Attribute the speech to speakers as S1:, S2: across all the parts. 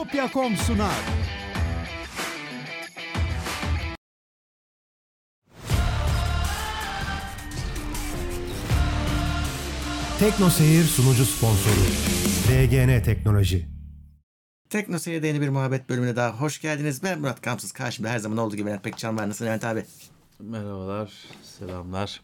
S1: Bitopya.com sunar.
S2: Tekno Seyir sunucu sponsoru DGN Teknoloji.
S3: Tekno Seyir'de yeni bir muhabbet bölümüne daha hoş geldiniz. Ben Murat Kamsız. Karşımda her zaman olduğu gibi Levent Pekcan var. Nasılsın Levent abi?
S4: Merhabalar, selamlar.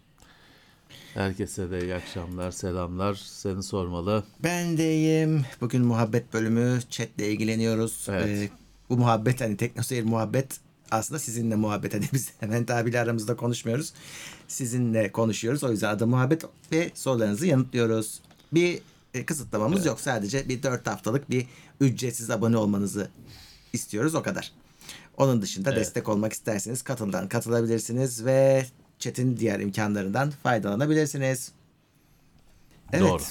S4: Herkese de iyi akşamlar, selamlar. Seni sormalı.
S3: Ben de iyiyim. Bugün muhabbet bölümü. Chatle ilgileniyoruz.
S4: Evet.
S3: Ee, bu muhabbet hani Tekno Seyir muhabbet aslında sizinle muhabbet. Hani biz Levent abiyle aramızda konuşmuyoruz. Sizinle konuşuyoruz. O yüzden adı muhabbet ve sorularınızı yanıtlıyoruz. Bir e, kısıtlamamız yok. Sadece bir dört haftalık bir ücretsiz abone olmanızı istiyoruz. O kadar. Onun dışında destek olmak isterseniz katıldan katılabilirsiniz ve chat'in diğer imkanlarından faydalanabilirsiniz. Evet.
S4: Doğru.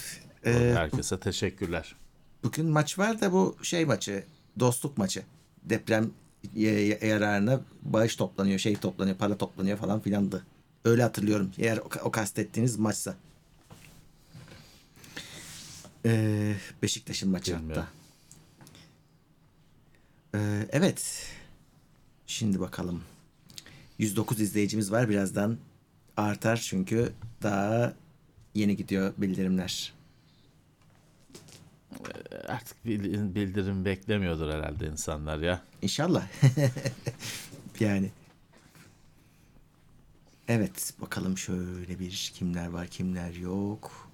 S3: Ee,
S4: Doğru. Herkese teşekkürler.
S3: Bugün maç var da bu şey maçı, dostluk maçı. Deprem yararına bağış toplanıyor, şey toplanıyor, para toplanıyor falan filandı. Öyle hatırlıyorum. Eğer o, o kastettiğiniz maçsa. Ee, Beşiktaş'ın maçı
S4: Bilmiyorum.
S3: hatta. Ee, evet. Şimdi bakalım. 109 izleyicimiz var. Birazdan artar çünkü daha yeni gidiyor bildirimler.
S4: Artık bil- bildirim beklemiyordur herhalde insanlar ya.
S3: İnşallah. yani. Evet bakalım şöyle bir kimler var kimler yok.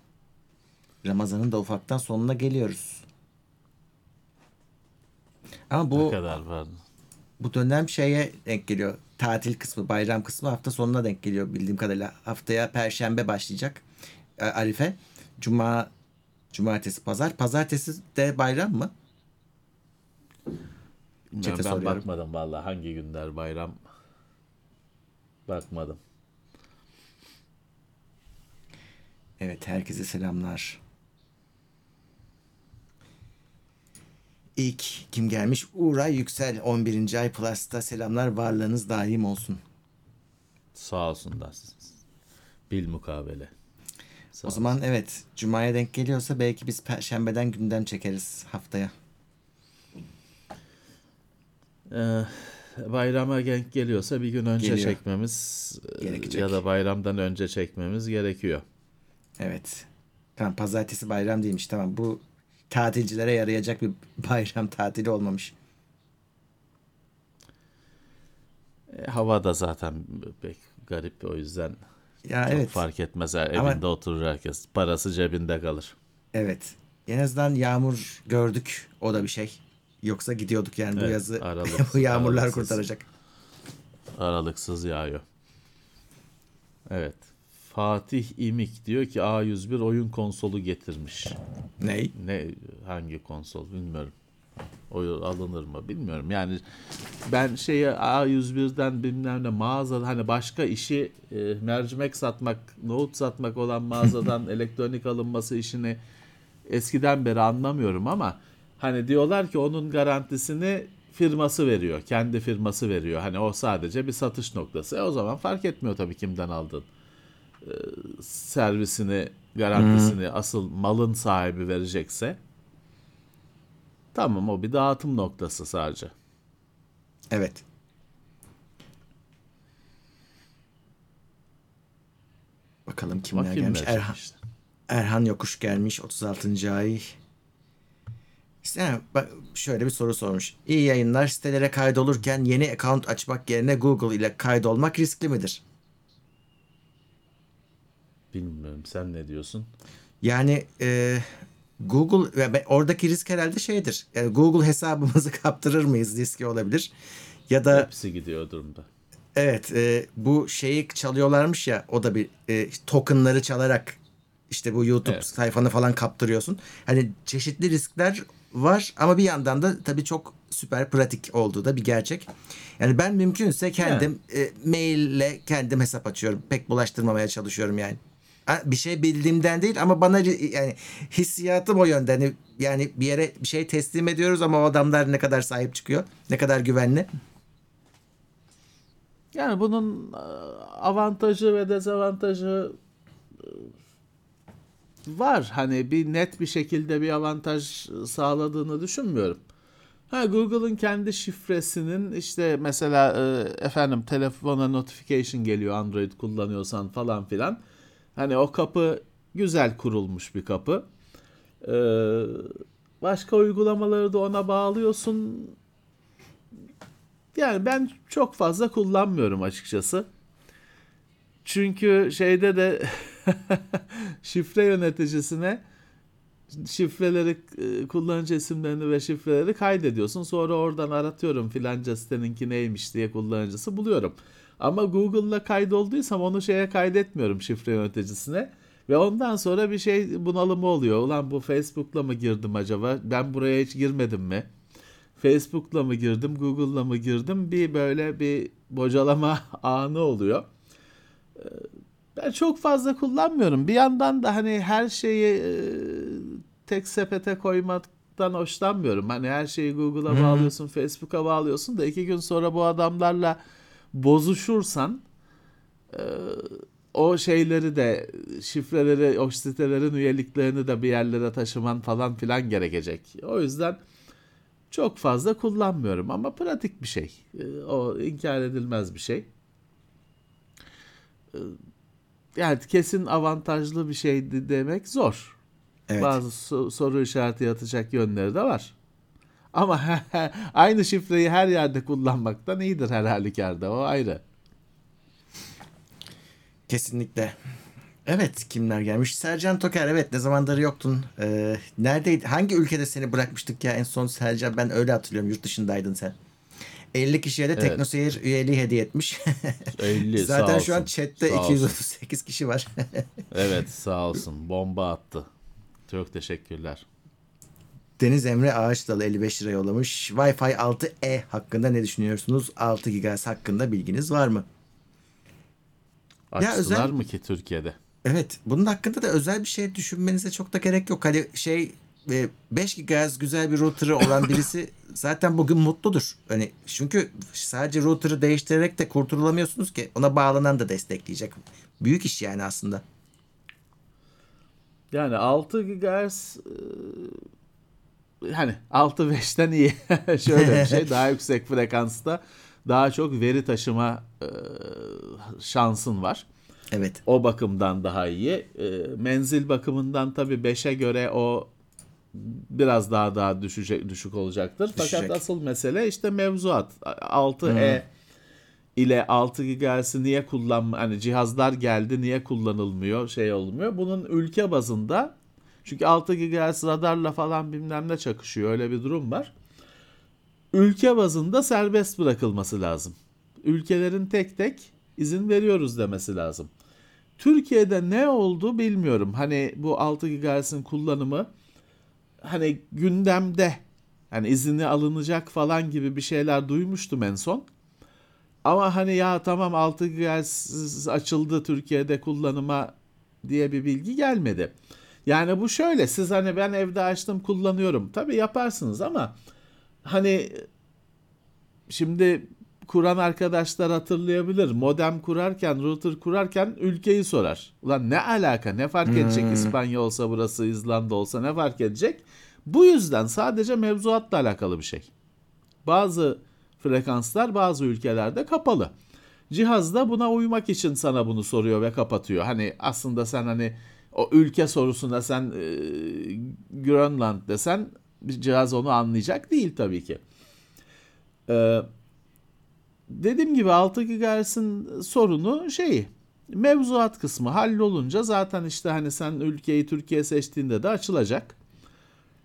S3: Ramazan'ın da ufaktan sonuna geliyoruz. Ama
S4: Ne
S3: bu
S4: kadar var?
S3: bu dönem şeye denk geliyor. Tatil kısmı, bayram kısmı hafta sonuna denk geliyor bildiğim kadarıyla. Haftaya perşembe başlayacak. e, Arife. Cuma, cumartesi, pazar. Pazartesi de bayram mı?
S4: Bilmiyorum, ben
S3: soruyorum.
S4: bakmadım vallahi hangi günler bayram. Bakmadım.
S3: Evet herkese selamlar. İlk kim gelmiş? Uğray Yüksel 11. ay Plus'ta selamlar varlığınız daim olsun.
S4: Sağ olsunlar. Bil mukabele. Sağ
S3: O zaman evet Cuma'ya denk geliyorsa belki biz Perşembeden gündem çekeriz haftaya.
S4: Ee, bayrama denk geliyorsa bir gün önce
S3: Geliyor.
S4: çekmemiz e,
S3: Gerekecek.
S4: ya da bayramdan önce çekmemiz gerekiyor.
S3: Evet. Tamam pazartesi bayram değilmiş tamam bu tatilcilere yarayacak bir bayram tatili olmamış.
S4: E, hava da zaten pek garip o yüzden
S3: Ya
S4: çok
S3: evet.
S4: fark etmez. Evinde
S3: Ama-
S4: oturur herkes. Parası cebinde kalır.
S3: Evet. En azından yağmur gördük. O da bir şey. Yoksa gidiyorduk yani bu
S4: Evet,
S3: yazı.
S4: aralık-
S3: bu yağmurlar
S4: aralıksız.
S3: kurtaracak.
S4: Aralıksız yağıyor. Evet. Fatih İmik diyor ki A101 oyun konsolu getirmiş.
S3: Ney?
S4: Ne hangi konsol bilmiyorum. O alınır mı bilmiyorum. Yani ben şeye A101'den bilmem ne mağaza hani başka işi e, mercimek satmak, nohut satmak olan mağazadan elektronik alınması işini eskiden beri anlamıyorum ama hani diyorlar ki onun garantisini firması veriyor. Kendi firması veriyor. Hani o sadece bir satış noktası. E o zaman fark etmiyor tabii kimden aldın. E, servisini, garantisini asıl malın sahibi verecekse tamam o bir dağıtım noktası sadece.
S3: Evet. Bakalım kimler
S4: Bakayım
S3: gelmiş. Erhan,
S4: işte.
S3: Erhan Yokuş gelmiş 36. ay. İşte bak şöyle bir soru sormuş. İyi yayınlar sitelere kaydolurken yeni account açmak yerine Google ile kaydolmak riskli midir?
S4: Bilmiyorum sen ne diyorsun?
S3: Yani e, Google ve oradaki risk herhalde şeydir. Yani Google hesabımızı kaptırır mıyız riski olabilir. Ya da
S4: Hepsi gidiyor durumda.
S3: evet e, bu şeyi çalıyorlarmış ya o da bir e, tokenları çalarak işte bu YouTube
S4: Evet.
S3: sayfanı falan kaptırıyorsun. Hani çeşitli riskler var ama bir yandan da tabii çok süper pratik olduğu da bir gerçek. Yani ben mümkünse kendim e, maille kendim hesap açıyorum. Pek bulaştırmamaya çalışıyorum yani. Bir şey bildiğimden değil ama bana yani hissiyatım o yönde. Hani yani bir yere bir şey teslim ediyoruz ama o adamlar ne kadar sahip çıkıyor, ne kadar güvenli.
S4: Yani bunun e, avantajı ve dezavantajı e, var. Hani bir net bir şekilde bir avantaj sağladığını düşünmüyorum. Ha Google'ın kendi şifresinin işte mesela e, efendim telefona notification geliyor Android kullanıyorsan falan filan. Hani o kapı güzel kurulmuş bir kapı. Ee, başka uygulamaları da ona bağlıyorsun. Yani ben çok fazla kullanmıyorum açıkçası. Çünkü şeyde de şifre yöneticisine şifreleri e, kullanıcı isimlerini ve şifreleri kaydediyorsun. Sonra oradan aratıyorum filanca siteninki neymiş diye kullanıcısı buluyorum. Ama Google'la kaydolduysam onu şeye kaydetmiyorum şifre yöneticisine. Ve ondan sonra bir şey bunalımı oluyor. Ulan bu Facebook'la mı girdim acaba? Ben buraya hiç girmedim mi? Facebook'la mı girdim, Google'la mı girdim? Bir böyle bir bocalama anı oluyor. Ee, ben çok fazla kullanmıyorum. Bir yandan da hani her şeyi e, tek sepete koymaktan hoşlanmıyorum. Hani her şeyi Google'a bağlıyorsun, Facebook'a bağlıyorsun da iki gün sonra bu adamlarla bozuşursan e, o şeyleri de şifreleri, o sitelerin üyeliklerini de bir yerlere taşıman falan filan gerekecek. O yüzden çok fazla kullanmıyorum ama pratik bir şey. E, o inkar edilmez bir şey. E, yani kesin avantajlı bir şey demek zor.
S3: Evet.
S4: Bazı so- soru işareti yatacak yönleri de var. Ama aynı şifreyi her yerde kullanmaktan iyidir her halükarda. O ayrı.
S3: Kesinlikle. Evet kimler gelmiş? Sercan Toker evet ne zamandır yoktun. Ee, neredeydi? Hangi ülkede seni bırakmıştık ya en son Sercan ben öyle hatırlıyorum yurt dışındaydın sen. 50 kişiye de
S4: Evet.
S3: TeknoSeyir üyeliği hediye etmiş.
S4: 50
S3: Zaten
S4: sağ
S3: şu an
S4: olsun.
S3: chatte
S4: Sağ olsun.
S3: 238 kişi var.
S4: Evet sağ olsun. Bomba attı. Çok teşekkürler.
S3: Deniz Emre Ağaçdalı 55 lira yollamış. Wi-Fi 6E hakkında ne düşünüyorsunuz? 6 GHz hakkında bilginiz var mı?
S4: Açtılar
S3: özel-
S4: mı ki Türkiye'de?
S3: Evet. Bunun hakkında da özel bir şey düşünmenize çok da gerek yok. Hani şey e, 5 GHz güzel bir router'ı olan birisi zaten bugün mutludur. Hani çünkü sadece router'ı değiştirerek de kurtulamıyorsunuz ki. Ona bağlanan da destekleyecek. Büyük iş yani aslında.
S4: Yani 6 GHz e, hani 6-5'ten iyi. Şöyle bir şey daha yüksek frekansta daha çok veri taşıma e, şansın var.
S3: Evet.
S4: O bakımdan daha iyi. E, menzil bakımından tabii 5'e göre o biraz daha daha düşecek düşük olacaktır. Fakat
S3: Düşecek.
S4: asıl mesele işte mevzuat. 6E ile 6 GHz'i niye kullan hani cihazlar geldi niye kullanılmıyor şey olmuyor. Bunun ülke bazında çünkü 6 GHz radarla falan bilmem ne çakışıyor öyle bir durum var. Ülke bazında serbest bırakılması lazım. Ülkelerin tek tek izin veriyoruz demesi lazım. Türkiye'de ne oldu bilmiyorum. Hani bu 6 GHz'in kullanımı hani gündemde hani izni alınacak falan gibi bir şeyler duymuştum en son. Ama hani ya tamam 6 GHz açıldı Türkiye'de kullanıma diye bir bilgi gelmedi. Yani bu şöyle siz hani ben evde açtım kullanıyorum. Tabii yaparsınız ama hani şimdi kuran arkadaşlar hatırlayabilir. Modem kurarken, router kurarken ülkeyi sorar. Ulan ne alaka? Ne fark edecek İspanya olsa burası, İzlanda olsa ne fark edecek? Bu yüzden sadece mevzuatla alakalı bir şey. Bazı frekanslar bazı ülkelerde kapalı. Cihaz da buna uymak için sana bunu soruyor ve kapatıyor. Hani aslında sen hani o ülke sorusuna sen e, Grönland desen cihaz onu anlayacak değil tabii ki. E, dediğim gibi 6 GHz'in sorunu şeyi mevzuat kısmı hallolunca zaten işte hani sen ülkeyi Türkiye seçtiğinde de açılacak.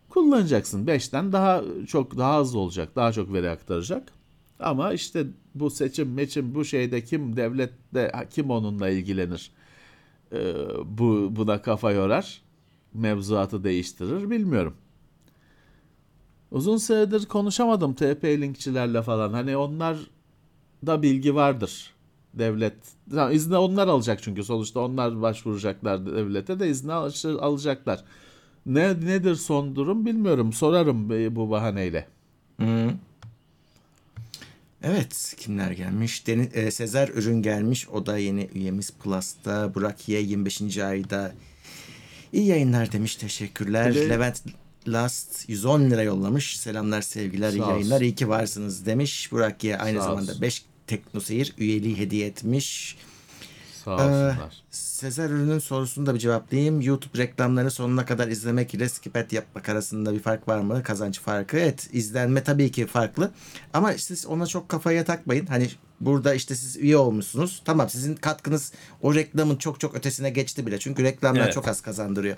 S4: Kullanacaksın 5'ten daha çok daha hızlı olacak. Daha çok veri aktaracak. Ama işte bu seçim meçim bu şeyde kim devlette kim onunla ilgilenir? Ee, bu buna kafa yorar. Mevzuatı değiştirir bilmiyorum. Uzun süredir konuşamadım TP-Linkçilerle falan. Hani onlar da bilgi vardır. Devlet Ha, izni onlar alacak çünkü sonuçta onlar başvuracaklar devlete de izni al- alacaklar. Ne nedir son durum bilmiyorum. Sorarım e, bu bahaneyle.
S3: Evet kimler gelmiş? Deniz, e, Sezer Ürün gelmiş. O da yeni üyemiz Plus'ta. Burak Y 25. ayda. İyi yayınlar demiş. Teşekkürler.
S4: De-
S3: Levent Last 110 lira yollamış. Selamlar sevgiler iyi yayınlar iyi ki varsınız demiş. Burak Ye aynı
S4: Sağ
S3: zamanda
S4: olsun.
S3: 5 teknoseyir üyeliği hediye etmiş.
S4: Sağ olsunlar.
S3: Sezer Ürün'ün sorusunu da bir cevaplayayım. YouTube reklamlarını sonuna kadar izlemek ile skip et yapmak arasında bir fark var mı? Kazanç farkı. Evet izlenme tabii ki farklı. Ama siz ona çok kafaya takmayın. Hani burada işte siz üye olmuşsunuz. Tamam sizin katkınız o reklamın çok çok ötesine geçti bile. Çünkü reklamlar
S4: Evet.
S3: çok az kazandırıyor.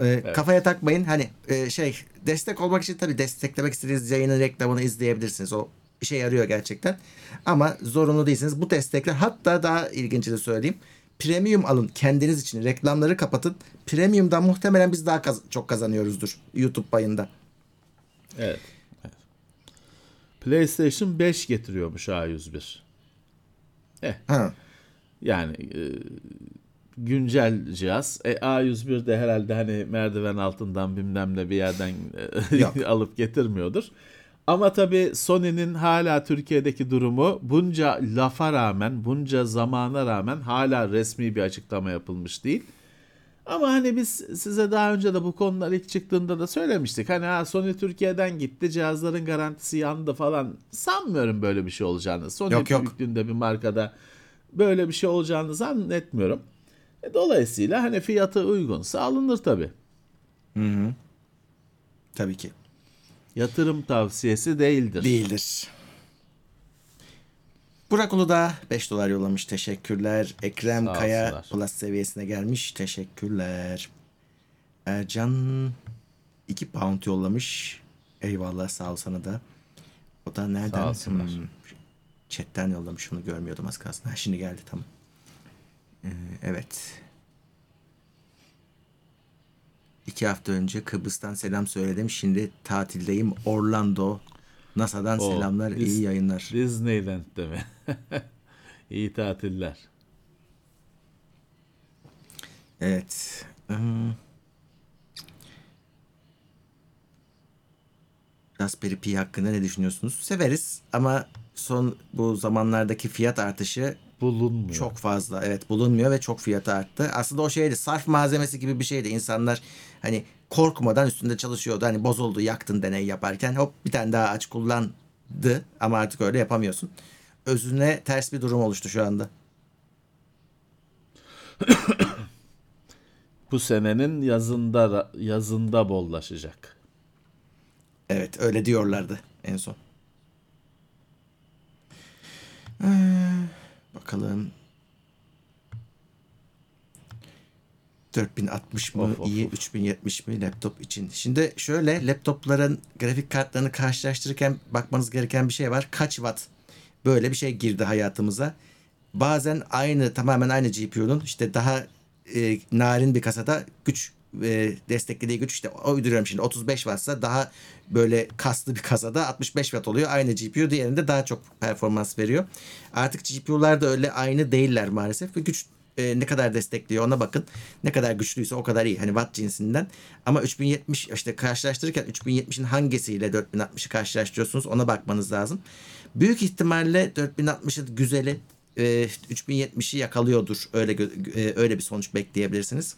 S3: Ee, Kafaya takmayın. Hani e, şey destek olmak için tabii desteklemek istediğiniz yayının reklamını izleyebilirsiniz. O işe yarıyor gerçekten. Ama zorunlu değilsiniz. Bu destekler hatta daha ilginçini söyleyeyim. Premium alın kendiniz için. Reklamları kapatın. Premium'dan muhtemelen biz daha kaz- çok kazanıyoruzdur YouTube payında.
S4: Evet. evet. PlayStation 5 getiriyormuş A101.
S3: Ha.
S4: Yani e, güncel cihaz. E, A101 de herhalde hani merdiven altından bilmem ne bir yerden e, alıp getirmiyordur. Ama tabii Sony'nin hala Türkiye'deki durumu bunca lafa rağmen, bunca zamana rağmen hala resmi bir açıklama yapılmış değil. Ama hani biz size daha önce de bu konular ilk çıktığında da söylemiştik. Hani ha Sony Türkiye'den gitti, cihazların garantisi yandı falan. Sanmıyorum böyle bir şey olacağını. Sony
S3: Yok, yok.
S4: büyüklüğünde bir markada böyle bir şey olacağını zannetmiyorum. E, Dolayısıyla hani fiyatı uygunsa alınır tabii.
S3: Tabii ki.
S4: Yatırım tavsiyesi değildir.
S3: Değildir. Burak Uludağ 5 dolar yollamış. Teşekkürler. Ekrem
S4: Sağ
S3: Kaya
S4: olsunlar.
S3: Plus seviyesine gelmiş. Teşekkürler. Ercan 2 pound yollamış. Eyvallah sağ ol sana da. O da nereden?
S4: Sağ olsunlar.
S3: chatten yollamış. Onu görmüyordum az kalsın. Ha, şimdi geldi tamam. Ee, evet. İki hafta önce Kıbrıs'tan selam söyledim. Şimdi tatildeyim. Orlando. NASA'dan
S4: Oo,
S3: selamlar.
S4: biz-
S3: iyi yayınlar.
S4: Disneyland'de mi? İyi tatiller.
S3: Evet. Hmm. Raspberry Pi hakkında ne düşünüyorsunuz? Severiz ama son bu zamanlardaki fiyat artışı
S4: Bulunmuyor.
S3: çok fazla. Evet bulunmuyor ve çok fiyatı arttı. Aslında o şeydi sarf malzemesi gibi bir şeydi. İnsanlar hani korkmadan üstünde çalışıyordu. Hani bozuldu yaktın deney yaparken hop bir tane daha aç kullandı ama artık öyle yapamıyorsun. Özüne ters bir durum oluştu şu anda.
S4: Bu senenin yazında yazında bollaşacak.
S3: Evet öyle diyorlardı en son. Ee, bakalım. 4060 mı
S4: Of,
S3: iyi
S4: of.
S3: 3070 mi laptop için. Şimdi şöyle laptopların grafik kartlarını karşılaştırırken bakmanız gereken bir şey var. Kaç watt? Böyle bir şey girdi hayatımıza. Bazen aynı tamamen aynı GPU'nun işte daha e, narin bir kasada güç e, desteklediği güç işte uyduruyorum şimdi 35 wattsa daha böyle kaslı bir kasada 65 watt oluyor. Aynı GPU diğerinde daha çok performans veriyor. Artık GPU'lar da öyle aynı değiller maalesef ve güç e, ne kadar destekliyor ona bakın. Ne kadar güçlüyse o kadar iyi. Hani watt cinsinden. Ama 3070 işte karşılaştırırken 3070'in hangisiyle 4060'ı karşılaştırıyorsunuz ona bakmanız lazım. Büyük ihtimalle 4060'ın güzeli e, 3070'i yakalıyordur. Öyle e, öyle bir sonuç bekleyebilirsiniz.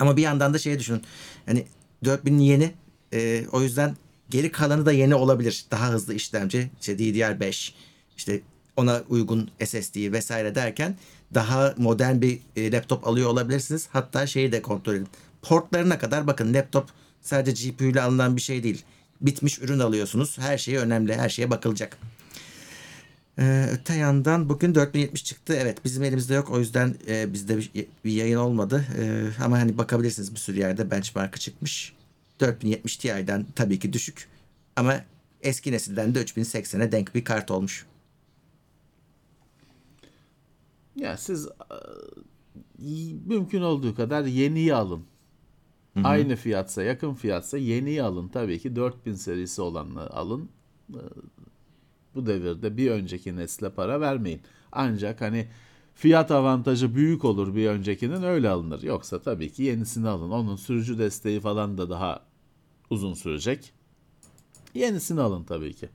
S3: Ama bir yandan da şey düşünün. Hani 4000 yeni. e, o yüzden geri kalanı da yeni olabilir. Daha hızlı işlemci. işte DDR5 işte ona uygun SSD vesaire derken daha modern bir e, laptop alıyor olabilirsiniz. Hatta şeyi de kontrol edin. Portlarına kadar bakın laptop sadece GPU ile alınan bir şey değil. Bitmiş ürün alıyorsunuz. Her şey önemli. Her şeye bakılacak. Ee, öte yandan bugün 4070 çıktı. Evet bizim elimizde yok. O yüzden e, bizde bir, bir yayın olmadı. Ee, ama hani bakabilirsiniz bir sürü yerde benchmark'ı çıkmış. 4070 Ti'den tabii ki düşük. Ama eski nesilden de 3080'e denk bir kart olmuş.
S4: Ya siz e, mümkün olduğu kadar yeniyi alın. Aynı fiyatsa, yakın fiyatsa yeniyi alın. Tabii ki 4000 serisi olanları alın. E, Bu devirde bir önceki nesle para vermeyin. Ancak hani fiyat avantajı büyük olur bir öncekinin öyle alınır. Yoksa tabii ki yenisini alın. Onun sürücü desteği falan da daha uzun sürecek. Yenisini alın tabii ki.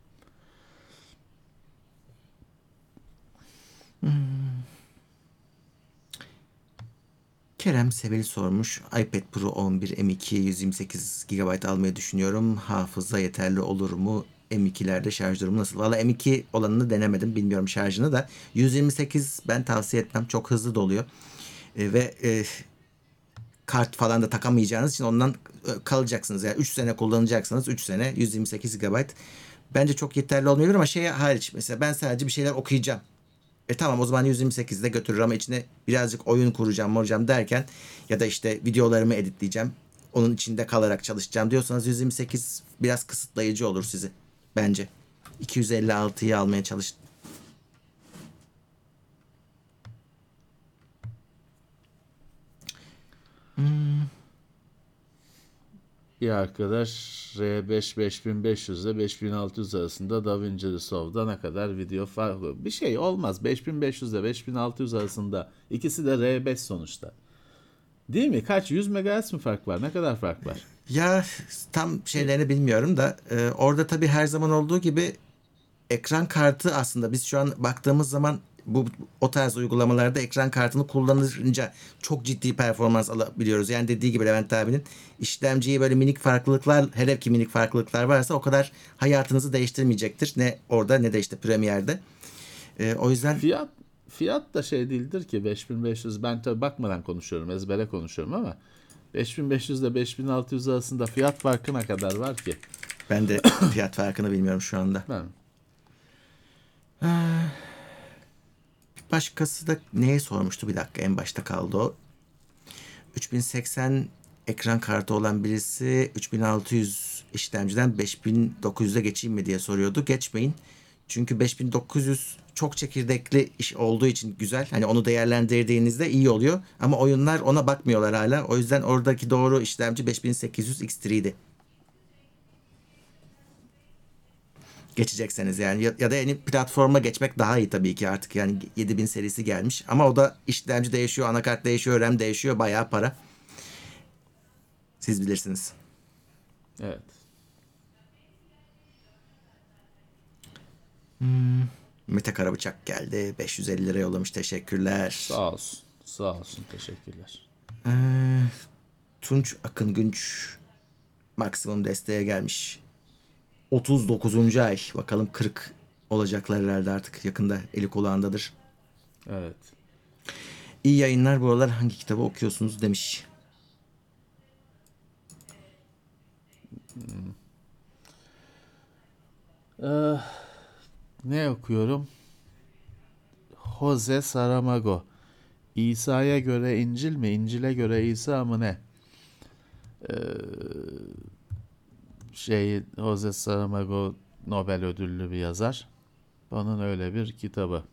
S3: Kerem Seveli sormuş. iPad Pro 11 M2 128 GB almayı düşünüyorum. Hafıza yeterli olur mu? M2'lerde şarj durumu nasıl? Valla M2 olanını denemedim. Bilmiyorum şarjını da. 128 ben tavsiye etmem. Çok hızlı doluyor. E, ve e, kart falan da takamayacağınız için ondan e, kalacaksınız. Yani 3 sene kullanacaksınız. 3 sene 128 GB. Bence çok yeterli olmayabilir ama şey hariç mesela ben sadece bir şeyler okuyacağım. E tamam o zaman 128'de götürür ama içine birazcık oyun kuracağım moracağım derken ya da işte videolarımı editleyeceğim. Onun içinde kalarak çalışacağım diyorsanız 128 biraz kısıtlayıcı olur sizi bence. 256'yı almaya çalış.
S4: Bir arkadaş R5 5500 ile 5600 arasında DaVinci Resolve'da ne kadar video farkı bir şey olmaz. 5500 ile 5600 arasında ikisi de R5 sonuçta. Değil mi? Kaç? 100 MHz mi fark var? Ne kadar fark var?
S3: Ya tam şeylerini bilmiyorum da e, orada tabii her zaman olduğu gibi ekran kartı aslında biz şu an baktığımız zaman bu o tarz uygulamalarda ekran kartını kullanınca çok ciddi performans alabiliyoruz. Yani dediği gibi Levent abinin işlemciyi böyle minik farklılıklar hele ki minik farklılıklar varsa o kadar hayatınızı değiştirmeyecektir. Ne orada ne de işte Premiere'de. E, o yüzden
S4: Fiyat fiyat da şey değildir ki 5500 ben tabii bakmadan konuşuyorum ezbere konuşuyorum ama 5500 ile 5600 arasında fiyat farkı ne kadar var ki?
S3: ben de fiyat farkını bilmiyorum şu anda.
S4: Ben
S3: Başkası da neye sormuştu? Bir dakika en başta kaldı o. 3080 ekran kartı olan birisi 3600 işlemciden 5900'e geçeyim mi diye soruyordu. Geçmeyin. Çünkü 5900 çok çekirdekli iş olduğu için güzel. Hani onu değerlendirdiğinizde iyi oluyor. Ama oyunlar ona bakmıyorlar hala. O yüzden oradaki doğru işlemci 5800 X3'di. Geçecekseniz yani ya, ya da yeni platforma geçmek daha iyi tabii ki artık yani 7000 serisi gelmiş ama o da işlemci değişiyor, anakart değişiyor, RAM değişiyor bayağı para. Siz bilirsiniz.
S4: evet.
S3: Mete Karabıçak geldi. 550 lira yollamış. Teşekkürler.
S4: Sağ olsun. Sağ olsun. Teşekkürler.
S3: Ee, Tunç Akın Günç maksimum desteğe gelmiş. 39. ay. Bakalım 40 olacaklar herhalde artık yakında eli kulağındadır.
S4: Evet.
S3: İyi yayınlar bu aralar hangi kitabı okuyorsunuz demiş.
S4: Ne okuyorum? Jose Saramago. İsa'ya göre İncil mi? İncil'e göre İsa mı ne? Ee, şey Jose Saramago Nobel ödüllü bir yazar. Onun öyle bir kitabı.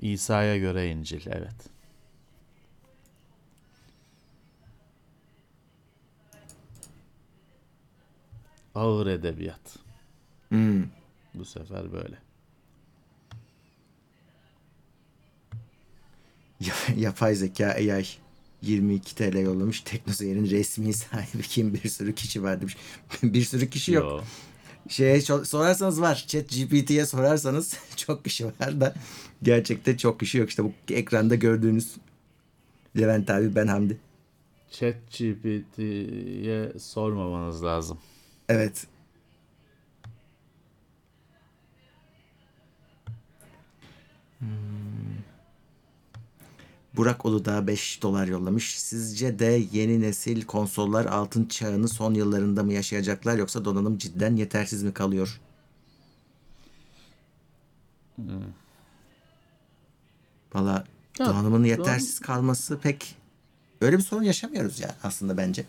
S4: İsa'ya göre İncil, evet. Ağır edebiyat.
S3: Hmm.
S4: Bu sefer böyle.
S3: Ya- Yapay zeka AI 22 TL yollamış. Teknoseyir'in resmi sahibi kim bir sürü kişi var demiş. bir sürü kişi yok.
S4: Yo.
S3: Şeye sorarsanız var. Chat GPT'ye sorarsanız çok kişi var da gerçekte çok kişi yok. İşte bu ekranda gördüğünüz Levent abi ben Hamdi.
S4: Chat GPT'ye sormamanız lazım.
S3: Evet. Hmm. Burak Uludağ 5 dolar yollamış. Sizce de yeni nesil konsollar altın çağını son yıllarında mı yaşayacaklar yoksa donanım cidden yetersiz mi kalıyor? Valla
S4: Ya,
S3: donanımın
S4: don-
S3: yetersiz kalması pek öyle bir sorun yaşamıyoruz ya aslında bence.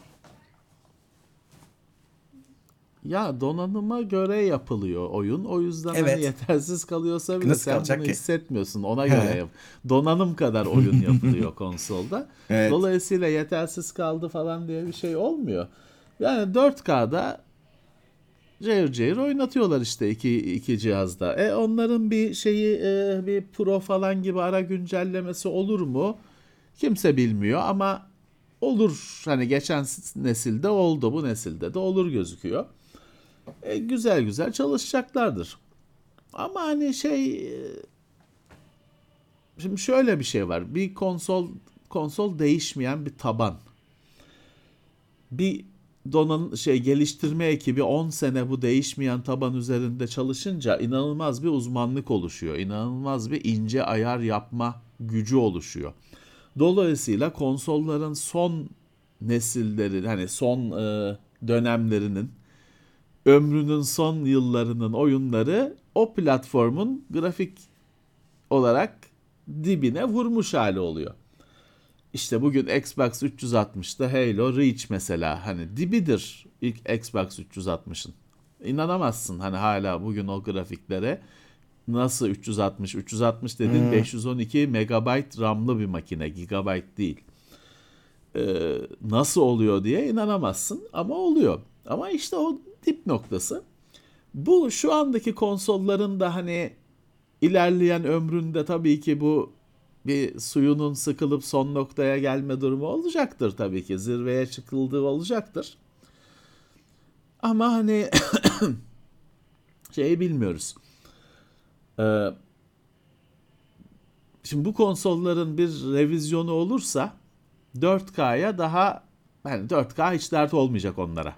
S4: Ya donanıma göre yapılıyor oyun. O yüzden
S3: Evet.
S4: hani yetersiz kalıyorsa bile
S3: Nasıl
S4: sen bunu
S3: ki?
S4: hissetmiyorsun. Ona göre yap. Donanım kadar oyun yapılıyor konsolda.
S3: Evet.
S4: Dolayısıyla yetersiz kaldı falan diye bir şey olmuyor. Yani 4K'da cayır cayır oynatıyorlar işte iki, iki cihazda. E onların bir şeyi e, bir Pro falan gibi ara güncellemesi olur mu? Kimse bilmiyor ama olur. Hani geçen nesilde oldu, bu nesilde de olur gözüküyor. E, güzel güzel çalışacaklardır. Ama hani şey e, şimdi şöyle bir şey var. Bir konsol konsol değişmeyen bir taban. Bir donan şey geliştirme ekibi 10 sene bu değişmeyen taban üzerinde çalışınca inanılmaz bir uzmanlık oluşuyor. İnanılmaz bir ince ayar yapma gücü oluşuyor. Dolayısıyla konsolların son nesilleri hani son e, dönemlerinin ömrünün son yıllarının oyunları o platformun grafik olarak dibine vurmuş hali oluyor. İşte bugün Xbox 360'da Halo Reach mesela hani dibidir ilk Xbox 360'ın. İnanamazsın hani hala bugün o grafiklere nasıl 360 360 dedin hmm. 512 megabayt RAM'lı bir makine gigabayt değil. Ee, nasıl oluyor diye inanamazsın ama oluyor. Ama işte o dip noktası. Bu şu andaki konsolların da hani ilerleyen ömründe tabii ki bu bir suyunun sıkılıp son noktaya gelme durumu olacaktır tabii ki. Zirveye çıkıldığı olacaktır. Ama hani şeyi bilmiyoruz. Ee, şimdi bu konsolların bir revizyonu olursa 4K'ya daha yani 4K hiç dert olmayacak onlara.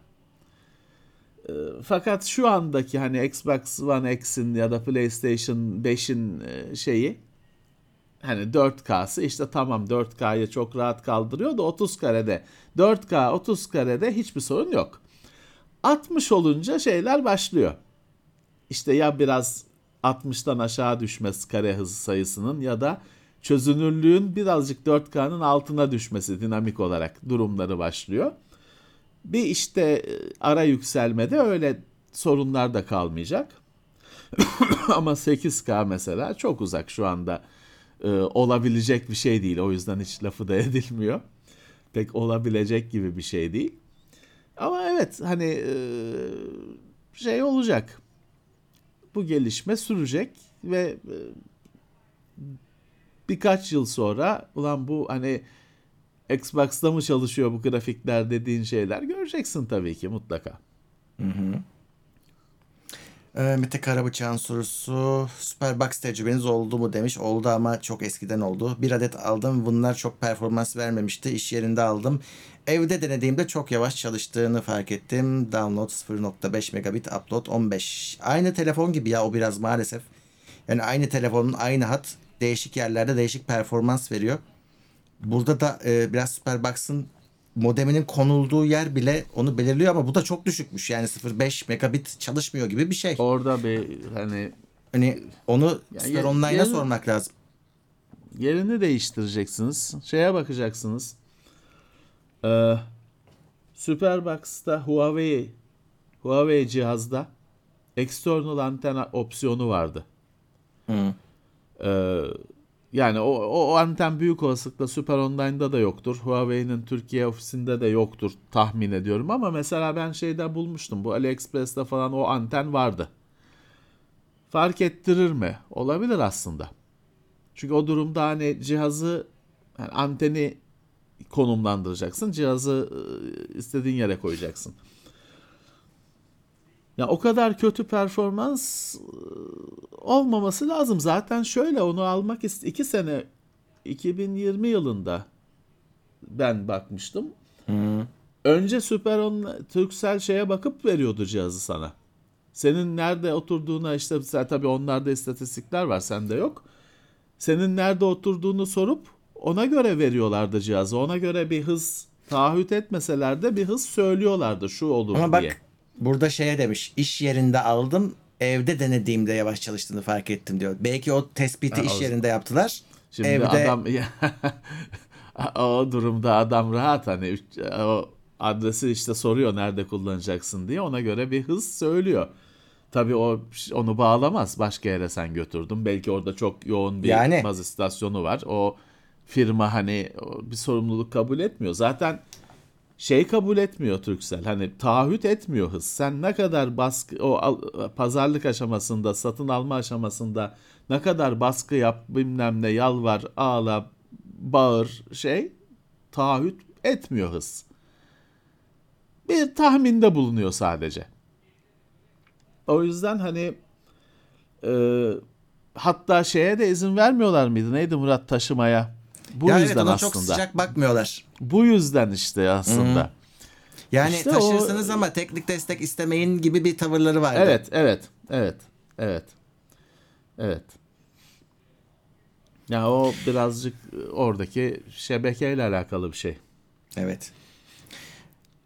S4: Ee, fakat şu andaki hani Xbox One X'in ya da PlayStation 5'in e, şeyi hani 4K'sı işte tamam 4K'yı çok rahat kaldırıyor da 30 karede 4K 30 karede hiçbir sorun yok. 60 olunca şeyler başlıyor. İşte ya biraz 60'tan aşağı düşmesi kare hızı sayısının ya da çözünürlüğün birazcık 4K'nın altına düşmesi dinamik olarak durumları başlıyor. Bir işte e, ara yükselmede öyle sorunlar da kalmayacak. Ama 8K mesela çok uzak şu anda e, olabilecek bir şey değil. O yüzden hiç lafı da edilmiyor. Pek olabilecek gibi bir şey değil. Ama evet hani e, şey olacak. Bu gelişme sürecek ve e, birkaç yıl sonra ulan bu hani Xbox'ta mı çalışıyor bu grafikler dediğin şeyler göreceksin tabii ki mutlaka. Hı hı.
S3: Ee, Mete Karabıçak'ın sorusu Superbox tecrübeniz oldu mu demiş. Oldu ama çok eskiden oldu. Bir adet aldım. Bunlar çok performans vermemişti. İş yerinde aldım. Evde denediğimde çok yavaş çalıştığını fark ettim. Download 0.5 megabit, upload 15. Aynı telefon gibi ya o biraz maalesef. Yani aynı telefonun aynı hat değişik yerlerde değişik performans veriyor. Burada da e, biraz Superbox'ın modeminin konulduğu yer bile onu belirliyor ama bu da çok düşükmüş. Yani 0.5 megabit çalışmıyor gibi bir şey.
S4: Orada bir hani
S3: hani onu yani Super Online'a yerini, sormak lazım.
S4: Yerini değiştireceksiniz. Şeye bakacaksınız. Ee, Superbox'ta Huawei Huawei cihazda external anten opsiyonu vardı. Hı. Ee, yani o, o, anten büyük olasılıkla Super Online'da da yoktur. Huawei'nin Türkiye ofisinde de yoktur tahmin ediyorum ama mesela ben şeyde bulmuştum. Bu AliExpress'te falan o anten vardı. Fark ettirir mi? Olabilir aslında. Çünkü o durumda hani cihazı yani anteni konumlandıracaksın. Cihazı ıı, istediğin yere koyacaksın. Ya o kadar kötü performans olmaması lazım. Zaten şöyle onu almak ist iki sene 2020 yılında ben bakmıştım. Hı. Önce Süper on Turkcell şeye bakıp veriyordu cihazı sana. Senin nerede oturduğuna işte sen tabii onlarda istatistikler var sende yok. Senin nerede oturduğunu sorup ona göre veriyorlardı cihazı. Ona göre bir hız taahhüt etmeseler de bir hız söylüyorlardı şu olur Ama diye. Bak
S3: burada şeye demiş iş yerinde aldım evde denediğimde yavaş çalıştığını fark ettim diyor. Belki o tespiti ha, iş yerinde yaptılar.
S4: Şimdi evde... adam o durumda adam rahat hani o adresi işte soruyor nerede kullanacaksın diye ona göre bir hız söylüyor. Tabii o onu bağlamaz. Başka yere sen götürdün. Belki orada çok yoğun bir yani... baz istasyonu var. O firma hani bir sorumluluk kabul etmiyor. Zaten şey kabul etmiyor Turkcell. Hani taahhüt etmiyor hız. Sen ne kadar baskı o pazarlık aşamasında, satın alma aşamasında ne kadar baskı yap, bilmem ne yalvar, ağla, bağır şey taahhüt etmiyor hız. Bir tahminde bulunuyor sadece. O yüzden hani e, hatta şeye de izin vermiyorlar mıydı? Neydi Murat taşımaya? Bu
S3: ya evet
S4: yüzden
S3: ona
S4: aslında.
S3: çok sıcak bakmıyorlar.
S4: Bu yüzden işte aslında.
S3: Yani
S4: İşte
S3: taşırsınız
S4: o-
S3: ama teknik destek istemeyin gibi bir tavırları vardı.
S4: Evet, evet, evet, evet, evet. Ya o birazcık oradaki şebekeyle alakalı bir şey.
S3: Evet.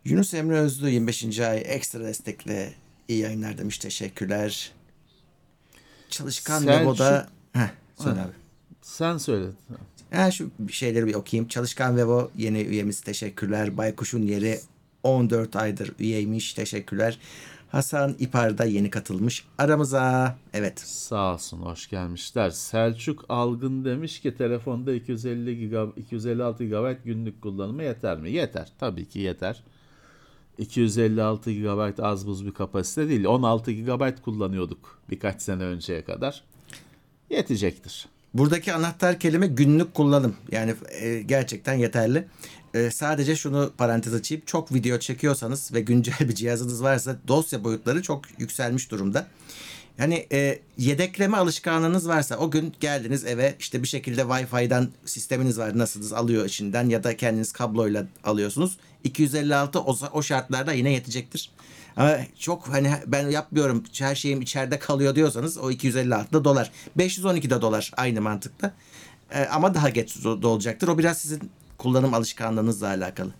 S3: Yunus Emre Özlü 25. ay ekstra destekle iyi yayınlar demiş. Teşekkürler. Çalışkan
S4: Selçuk-
S3: Vevo'da... Heh, söyle abi.
S4: Sen söyle.
S3: Ha, şu şeyleri bir okuyayım. Çalışkan Vevo yeni üyemiz teşekkürler. Baykuş'un yeri 14 aydır üyeymiş. Teşekkürler. Hasan İpar da yeni katılmış aramıza. Evet.
S4: Sağ olsun, hoş gelmişler. Selçuk Algın demiş ki telefonda 250 GB, 256 GB günlük kullanımı yeter mi? Yeter. Tabii ki yeter. 256 GB az buz bir kapasite değil. 16 GB kullanıyorduk birkaç sene önceye kadar. Yetecektir.
S3: Buradaki anahtar kelime günlük kullanım. Yani e, gerçekten yeterli. E, sadece şunu parantez açayım. Çok video çekiyorsanız ve güncel bir cihazınız varsa dosya boyutları çok yükselmiş durumda. Yani e, yedekleme alışkanlığınız varsa o gün geldiniz eve işte bir şekilde Wi-Fi'den sisteminiz var nasılsınız alıyor içinden ya da kendiniz kabloyla alıyorsunuz. 256 o, o şartlarda yine yetecektir. Ama çok hani ben yapmıyorum her şeyim içeride kalıyor diyorsanız o 256 da dolar. 512 de dolar aynı mantıkta. E, ama daha geç do- dolacaktır. O biraz sizin kullanım alışkanlığınızla alakalı.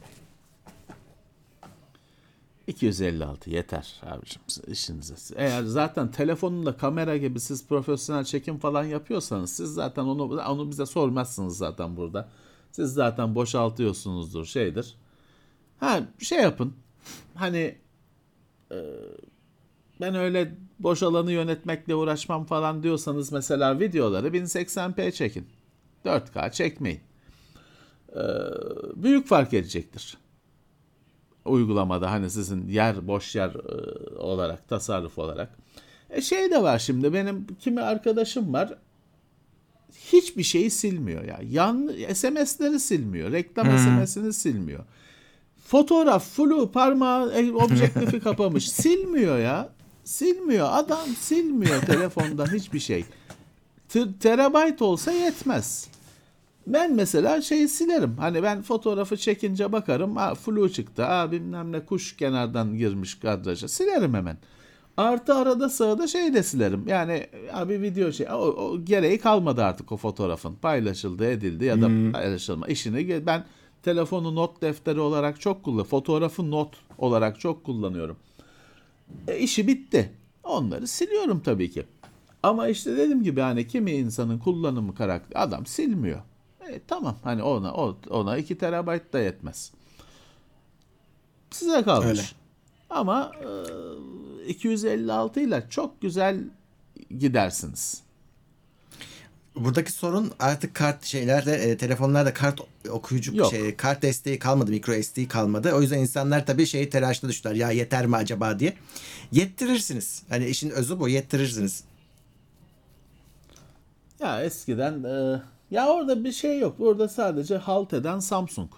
S4: 256 yeter abicim işinize. Eğer zaten telefonla kamera gibi siz profesyonel çekim falan yapıyorsanız siz zaten onu onu bize sormazsınız zaten burada. Siz zaten boşaltıyorsunuzdur şeydir. Ha şey yapın. Hani ben öyle boş alanı yönetmekle uğraşmam falan diyorsanız mesela videoları 1080p çekin. 4K çekmeyin. E, büyük fark edecektir uygulamada hani sizin yer boş yer e, olarak tasarruf olarak. E şey de var şimdi benim kimi arkadaşım var hiçbir şeyi silmiyor ya. Yan SMS'leri silmiyor. Reklam SMS'ini silmiyor. Fotoğraf flu parmağı e, objektifi kapamış. Silmiyor ya. Silmiyor. Adam silmiyor telefondan hiçbir şey. T- terabayt olsa yetmez. Ben mesela şeyi silerim. Hani ben fotoğrafı çekince bakarım. Ha, flu çıktı. Ha, bilmem ne kuş kenardan girmiş kadraja. Silerim hemen. Artı arada sırada şey de silerim. Yani abi video şey o, o gereği kalmadı artık o fotoğrafın. Paylaşıldı, edildi ya da paylaşılma. işini ben telefonu not defteri olarak çok kullanıyorum. Fotoğrafı not olarak çok kullanıyorum. E, işi bitti. Onları siliyorum tabii ki. Ama işte dediğim gibi hani kimi insanın kullanımı karakter adam silmiyor. E, tamam hani ona ona 2 terabayt da yetmez. Size kalmış.
S3: Öyle.
S4: Ama e, 256 ile çok güzel gidersiniz.
S3: Buradaki sorun artık kart şeylerde e, telefonlarda kart okuyucu
S4: Yok.
S3: şey kart desteği kalmadı, micro SD kalmadı. O yüzden insanlar tabii şeyi telaşlı düştüler. Ya yeter mi acaba diye. Yettirirsiniz. Hani işin özü bu, yettirirsiniz.
S4: Ya eskiden e, ya orada bir şey yok. Orada sadece halt eden Samsung.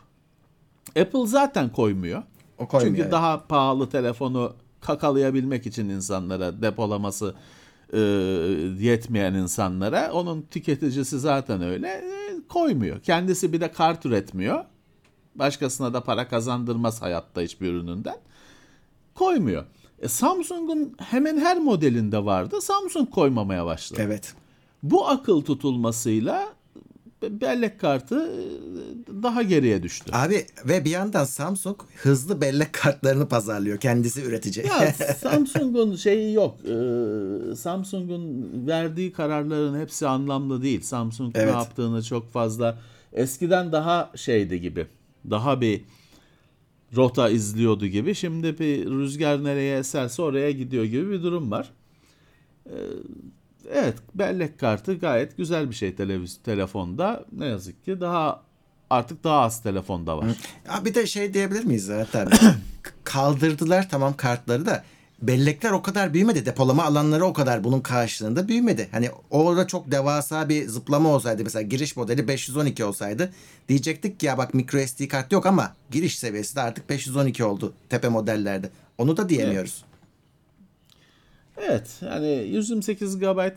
S4: Apple zaten koymuyor.
S3: O koymuyor,
S4: Çünkü
S3: evet.
S4: daha pahalı telefonu kakalayabilmek için insanlara depolaması e, yetmeyen insanlara onun tüketicisi zaten öyle e, koymuyor. Kendisi bir de kart üretmiyor. Başkasına da para kazandırmaz hayatta hiçbir ürününden. Koymuyor. E, Samsung'un hemen her modelinde vardı. Samsung koymamaya başladı.
S3: Evet.
S4: Bu akıl tutulmasıyla bellek kartı e, daha geriye düştü.
S3: Abi ve bir yandan Samsung hızlı bellek kartlarını pazarlıyor. Kendisi üretici.
S4: Ya Samsung'un şeyi yok. Ee, Samsung'un verdiği kararların hepsi anlamlı değil. Samsung
S3: Evet.
S4: ne yaptığını çok fazla eskiden daha şeydi gibi. Daha bir rota izliyordu gibi. Şimdi bir rüzgar nereye eserse oraya gidiyor gibi bir durum var. Ee, evet, bellek kartı gayet güzel bir şey televiz telefonda. Ne yazık ki daha artık daha az telefonda var.
S3: Ya bir de şey diyebilir miyiz zaten? Kaldırdılar tamam kartları da bellekler o kadar büyümedi. Depolama alanları o kadar bunun karşılığında büyümedi. Hani orada çok devasa bir zıplama olsaydı mesela giriş modeli 512 olsaydı diyecektik ki ya bak micro SD kart yok ama giriş seviyesi de artık 512 oldu tepe modellerde. Onu da diyemiyoruz.
S4: Evet yani 128 GB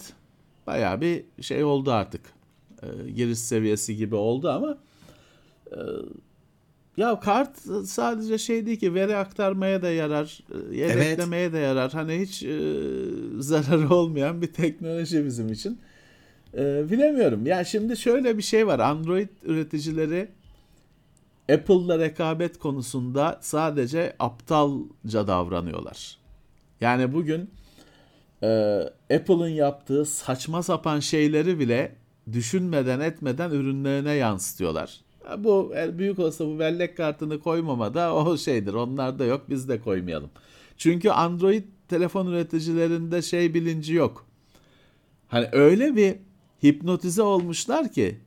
S4: bayağı bir şey oldu artık. E, giriş seviyesi gibi oldu ama e, ya kart sadece şey değil ki veri aktarmaya da yarar, e, yedeklemeye evet. de yarar. Hani hiç e, zararı olmayan bir teknoloji bizim için. E, bilemiyorum. Ya şimdi şöyle bir şey var. Android üreticileri Apple'la rekabet konusunda sadece aptalca davranıyorlar. Yani bugün e, Apple'ın yaptığı saçma sapan şeyleri bile düşünmeden etmeden ürünlerine yansıtıyorlar. Bu büyük olsa bu bellek kartını koymamada o şeydir. Onlar da yok biz de koymayalım. Çünkü Android telefon üreticilerinde şey bilinci yok. Hani öyle bir hipnotize olmuşlar ki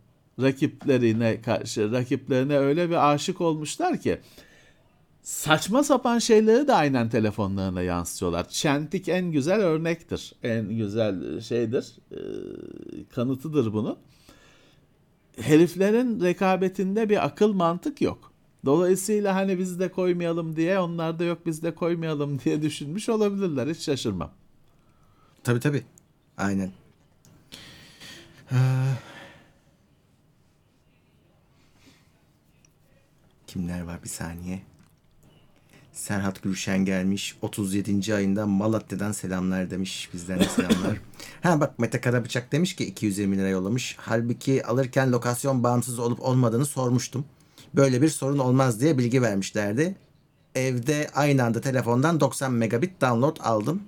S4: rakiplerine karşı rakiplerine öyle bir aşık olmuşlar ki saçma sapan şeyleri de aynen telefonlarına yansıtıyorlar. Çentik en güzel örnektir. En güzel şeydir. E, kanıtıdır bunu. Heriflerin rekabetinde bir akıl mantık yok. Dolayısıyla hani biz de koymayalım diye onlar da yok biz de koymayalım diye düşünmüş olabilirler. Hiç şaşırmam.
S3: Tabii tabii. Aynen. Ee, kimler var bir saniye. Serhat Gülşen gelmiş. 37. ayında Malatya'dan selamlar demiş. Bizden de selamlar. ha bak Mete Karabıçak demiş ki 220 lira yollamış. Halbuki alırken lokasyon bağımsız olup olmadığını sormuştum. Böyle bir sorun olmaz diye bilgi vermişlerdi. Evde aynı anda telefondan 90 megabit download aldım.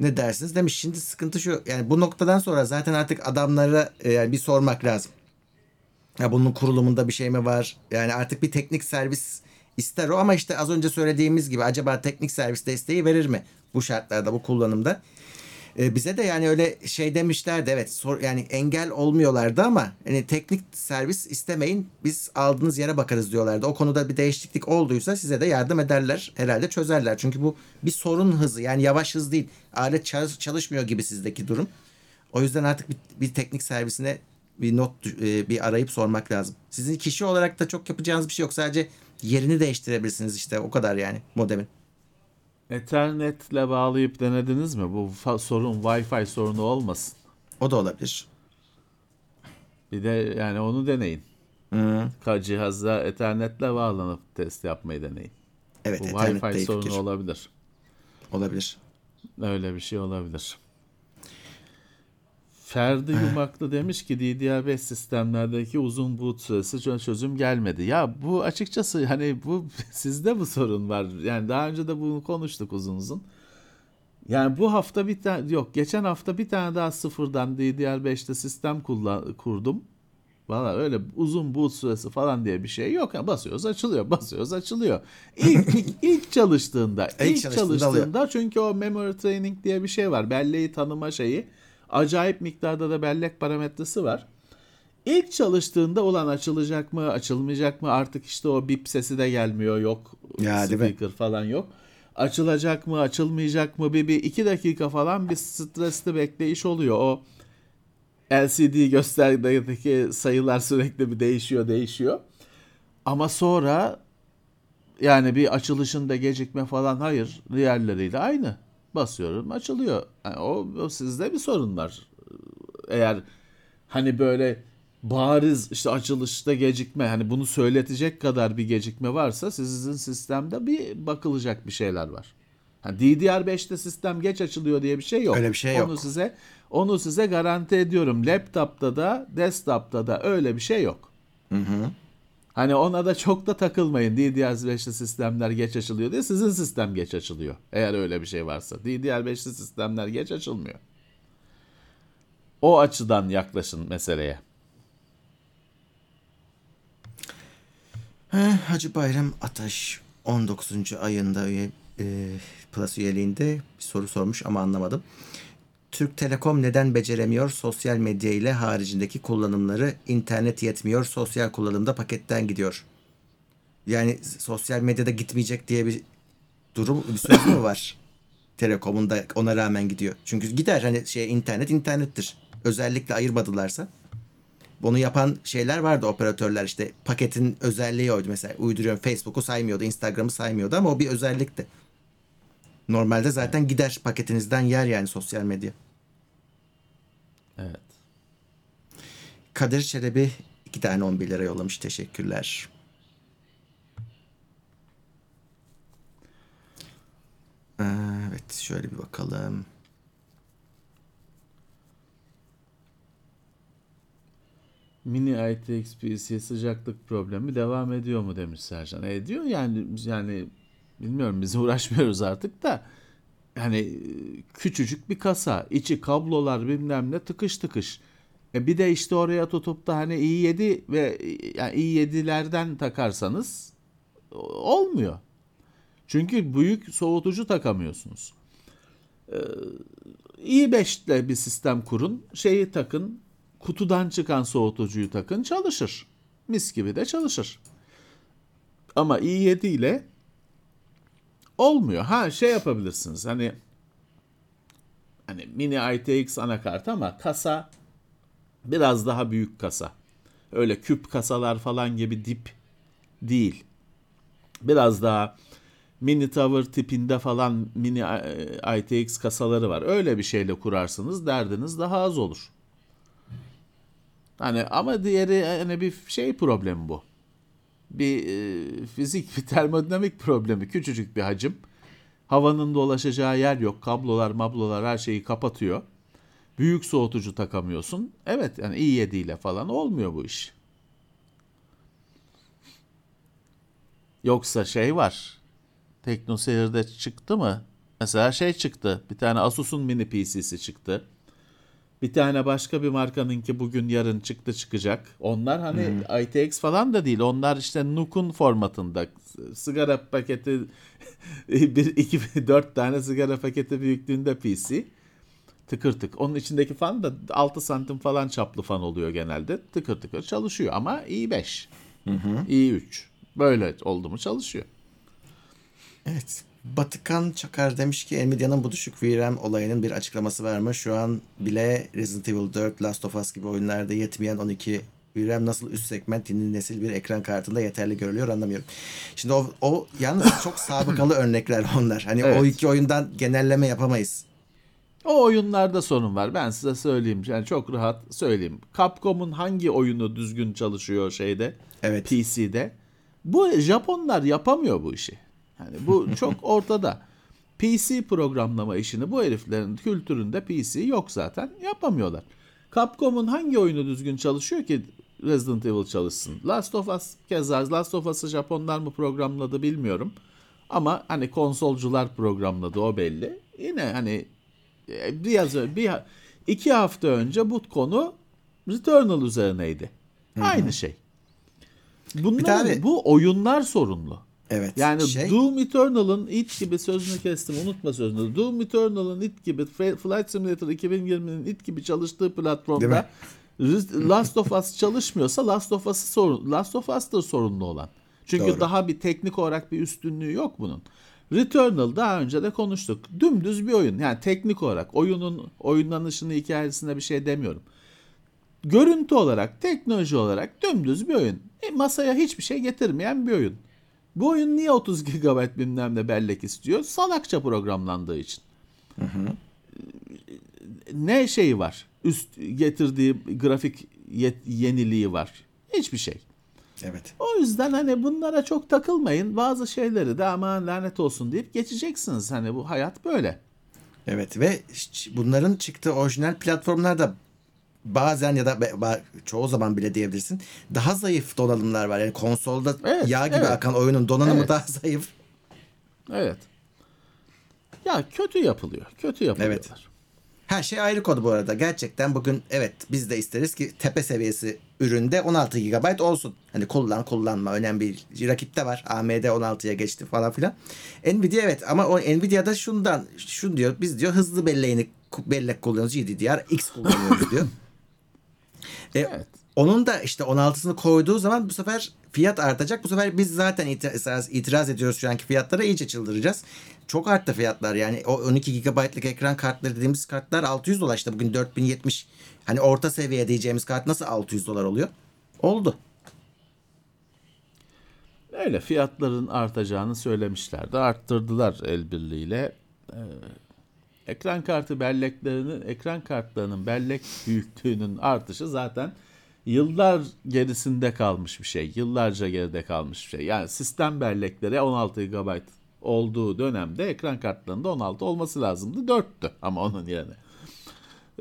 S3: Ne dersiniz demiş. Şimdi sıkıntı şu. Yani bu noktadan sonra zaten artık adamlara e, yani bir sormak lazım. Ya bunun kurulumunda bir şey mi var? Yani artık bir teknik servis ister o ama işte az önce söylediğimiz gibi acaba teknik servis desteği verir mi bu şartlarda bu kullanımda? Ee, bize de yani öyle şey demişlerdi evet sor, yani engel olmuyorlardı ama hani teknik servis istemeyin biz aldığınız yere bakarız diyorlardı. O konuda bir değişiklik olduysa size de yardım ederler herhalde çözerler. Çünkü bu bir sorun hızı yani yavaş hız değil alet çalışmıyor gibi sizdeki durum. O yüzden artık bir, bir teknik servisine bir not e, bir arayıp sormak lazım. Sizin kişi olarak da çok yapacağınız bir şey yok. Sadece yerini değiştirebilirsiniz işte o kadar yani modemin.
S4: Ethernetle bağlayıp denediniz mi? Bu sorun Wi-Fi sorunu olmasın.
S3: O da olabilir.
S4: Bir de yani onu deneyin. Hı. Cihazda Ethernet'le bağlanıp test yapmayı deneyin.
S3: Evet,
S4: Bu Wi-Fi sorunu fikir. olabilir.
S3: Olabilir.
S4: Öyle bir şey olabilir. Ferdi Yumaklı demiş ki DDR5 sistemlerdeki uzun boot süresi çözüm gelmedi. Ya bu açıkçası hani bu sizde bu sorun var. Yani daha önce de bunu konuştuk uzun uzun. Yani bu hafta bir tane yok geçen hafta bir tane daha sıfırdan DDR5'te sistem kullan, kurdum. Valla öyle uzun boot süresi falan diye bir şey yok. Yani basıyoruz açılıyor, basıyoruz açılıyor. İlk, ilk, ilk çalıştığında, ilk, ilk çalıştığında, çalıştığında çünkü o memory training diye bir şey var. Belleği tanıma şeyi acayip miktarda da bellek parametresi var. İlk çalıştığında olan açılacak mı, açılmayacak mı artık işte o bip sesi de gelmiyor yok. Ya, speaker falan yok. Açılacak mı, açılmayacak mı bir, bir iki dakika falan bir stresli bekleyiş oluyor. O LCD göstergedeki sayılar sürekli bir değişiyor, değişiyor. Ama sonra yani bir açılışında gecikme falan hayır diğerleriyle aynı basıyorum açılıyor. Yani o, o sizde bir sorun var. Eğer hani böyle bariz işte açılışta gecikme hani bunu söyletecek kadar bir gecikme varsa sizin sistemde bir bakılacak bir şeyler var. Yani DDR5'te sistem geç açılıyor diye bir şey yok.
S3: Öyle bir şey yok.
S4: Onu size onu size garanti ediyorum. Laptop'ta da, desktop'ta da öyle bir şey yok. Hı hı. Hani ona da çok da takılmayın. DDR5'li sistemler geç açılıyor diye sizin sistem geç açılıyor. Eğer öyle bir şey varsa. DDR5'li sistemler geç açılmıyor. O açıdan yaklaşın meseleye.
S3: Hacı Bayram Ataş 19. ayında üye, e, Plus üyeliğinde bir soru sormuş ama anlamadım. Türk Telekom neden beceremiyor sosyal medya ile haricindeki kullanımları? internet yetmiyor, sosyal kullanımda paketten gidiyor. Yani sosyal medyada gitmeyecek diye bir durum, bir söz mü var? Telekom'un da ona rağmen gidiyor. Çünkü gider hani şey internet internettir. Özellikle ayırmadılarsa. Bunu yapan şeyler vardı operatörler işte paketin özelliği oydu mesela uyduruyorum Facebook'u saymıyordu Instagram'ı saymıyordu ama o bir özellikti. Normalde zaten gider paketinizden yer yani sosyal medya.
S4: Evet.
S3: Kadir Çelebi iki tane 11 lira yollamış. Teşekkürler. Ee, Evet şöyle bir bakalım.
S4: Mini ITX PC sıcaklık problemi devam ediyor mu demiş Sercan. E ediyor yani yani bilmiyorum biz uğraşmıyoruz artık da yani küçücük bir kasa içi kablolar bilmem ne tıkış tıkış. E bir de işte oraya tutup da hani i7 ve yani i7'lerden takarsanız olmuyor. Çünkü büyük soğutucu takamıyorsunuz. Ee, i5 ile bir sistem kurun. Şeyi takın. Kutudan çıkan soğutucuyu takın. Çalışır. Mis gibi de çalışır. Ama i7 ile olmuyor. Ha şey yapabilirsiniz. Hani hani mini ITX anakart ama kasa biraz daha büyük kasa. Öyle küp kasalar falan gibi dip değil. Biraz daha mini tower tipinde falan mini e, ITX kasaları var. Öyle bir şeyle kurarsınız derdiniz daha az olur. Hani ama diğeri hani bir şey problemi bu. Bir e, fizik, bir termodinamik problemi. Küçücük bir hacim. Havanın dolaşacağı yer yok. Kablolar, mablolar her şeyi kapatıyor. Büyük soğutucu takamıyorsun. Evet yani i7 ile falan olmuyor bu iş. Yoksa şey var. TeknoSeyir'de çıktı mı? Mesela şey çıktı. Bir tane Asus'un mini PC'si çıktı. Bir tane başka bir markanınki bugün yarın çıktı çıkacak. Onlar hani ITX falan da değil. Onlar işte Nuk'un formatında. Sigara paketi bir iki dört tane sigara paketi büyüklüğünde PC. Tıkır tık. Onun içindeki fan da 6 santim falan çaplı fan oluyor genelde. Tıkır tıkır çalışıyor ama i5. i3. Böyle oldu mu çalışıyor.
S3: Evet. Batıkan Çakar demiş ki Nvidia'nın bu düşük VRAM olayının bir açıklaması var mı? Şu an bile Resident Evil 4, Last of Us gibi oyunlarda yetmeyen 12 VRAM nasıl üst segment yeni nesil bir ekran kartında yeterli görülüyor anlamıyorum. Şimdi o, o yalnız çok sabıkalı örnekler onlar. Hani
S4: Evet.
S3: o iki oyundan genelleme yapamayız.
S4: O oyunlarda sorun var. Ben size söyleyeyim. Yani çok rahat söyleyeyim. Capcom'un hangi oyunu düzgün çalışıyor şeyde?
S3: Evet.
S4: PC'de. Bu Japonlar yapamıyor bu işi. Yani bu çok ortada. PC programlama işini bu heriflerin kültüründe PC yok zaten. Yapamıyorlar. Capcom'un hangi oyunu düzgün çalışıyor ki Resident Evil çalışsın? Last of Us keza Last of Us'ı Japonlar mı programladı bilmiyorum. Ama hani konsolcular programladı o belli. Yine hani e, biraz ö- bir iki hafta önce bu konu Returnal üzerineydi. Aynı şey. Bunlar
S3: tane-
S4: bu oyunlar sorunlu.
S3: Evet.
S4: Yani
S3: şey,
S4: Doom Eternal'ın it gibi sözünü kestim unutma sözünü. Doom Eternal'ın it gibi Flight Simulator 2020'nin it gibi çalıştığı platformda Last of Us çalışmıyorsa Last of Us sorun Last of Us'tır sorunlu olan. Çünkü
S3: Doğru.
S4: daha bir teknik olarak bir üstünlüğü yok bunun. Returnal daha önce de konuştuk. Dümdüz bir oyun. Yani teknik olarak oyunun oynanışını hikayesine bir şey demiyorum. Görüntü olarak, teknoloji olarak dümdüz bir oyun. E, masaya hiçbir şey getirmeyen bir oyun. Bu oyun niye 30 GB bilmem ne bellek istiyor? Salakça programlandığı için. Ne şeyi var? Üst getirdiği grafik yet- yeniliği var. Hiçbir şey.
S3: evet.
S4: O yüzden hani bunlara çok takılmayın. Bazı şeyleri de aman lanet olsun deyip geçeceksiniz. Hani bu hayat böyle.
S3: Evet ve bunların çıktığı orijinal platformlarda bazen ya da çoğu zaman bile diyebilirsin daha zayıf donanımlar var. Yani konsolda
S4: Evet,
S3: yağ gibi
S4: evet.
S3: akan oyunun donanımı
S4: Evet.
S3: daha zayıf.
S4: Evet. Ya kötü yapılıyor. Kötü yapılıyorlar.
S3: Her şey ayrı konu bu arada. Gerçekten bugün evet biz de isteriz ki tepe seviyesi üründe 16 GB olsun. Hani kullan kullanma önemli değil. Rakipte var. AMD 16'ya geçti falan filan. Nvidia evet ama o Nvidia'da şundan şunu diyor. Biz diyor hızlı belleğini bellek kullanıyoruz. GDDR X kullanıyoruz diyor. E,
S4: Evet.
S3: Onun da işte 16'sını koyduğu zaman bu sefer fiyat artacak. Bu sefer biz zaten itiraz, itiraz ediyoruz şu anki fiyatlara iyice çıldıracağız. Çok arttı fiyatlar yani o 12 GB'lık ekran kartları dediğimiz kartlar 600 dolar işte bugün 4070 hani orta seviye diyeceğimiz kart nasıl 600 dolar oluyor? Oldu.
S4: Öyle fiyatların artacağını söylemişlerdi. Arttırdılar el birliğiyle. Ee, ekran kartı belleklerinin ekran kartlarının bellek büyüklüğünün artışı zaten yıllar gerisinde kalmış bir şey. Yıllarca geride kalmış bir şey. Yani sistem bellekleri 16 GB olduğu dönemde ekran kartlarında 16 olması lazımdı. 4'tü ama onun yerine.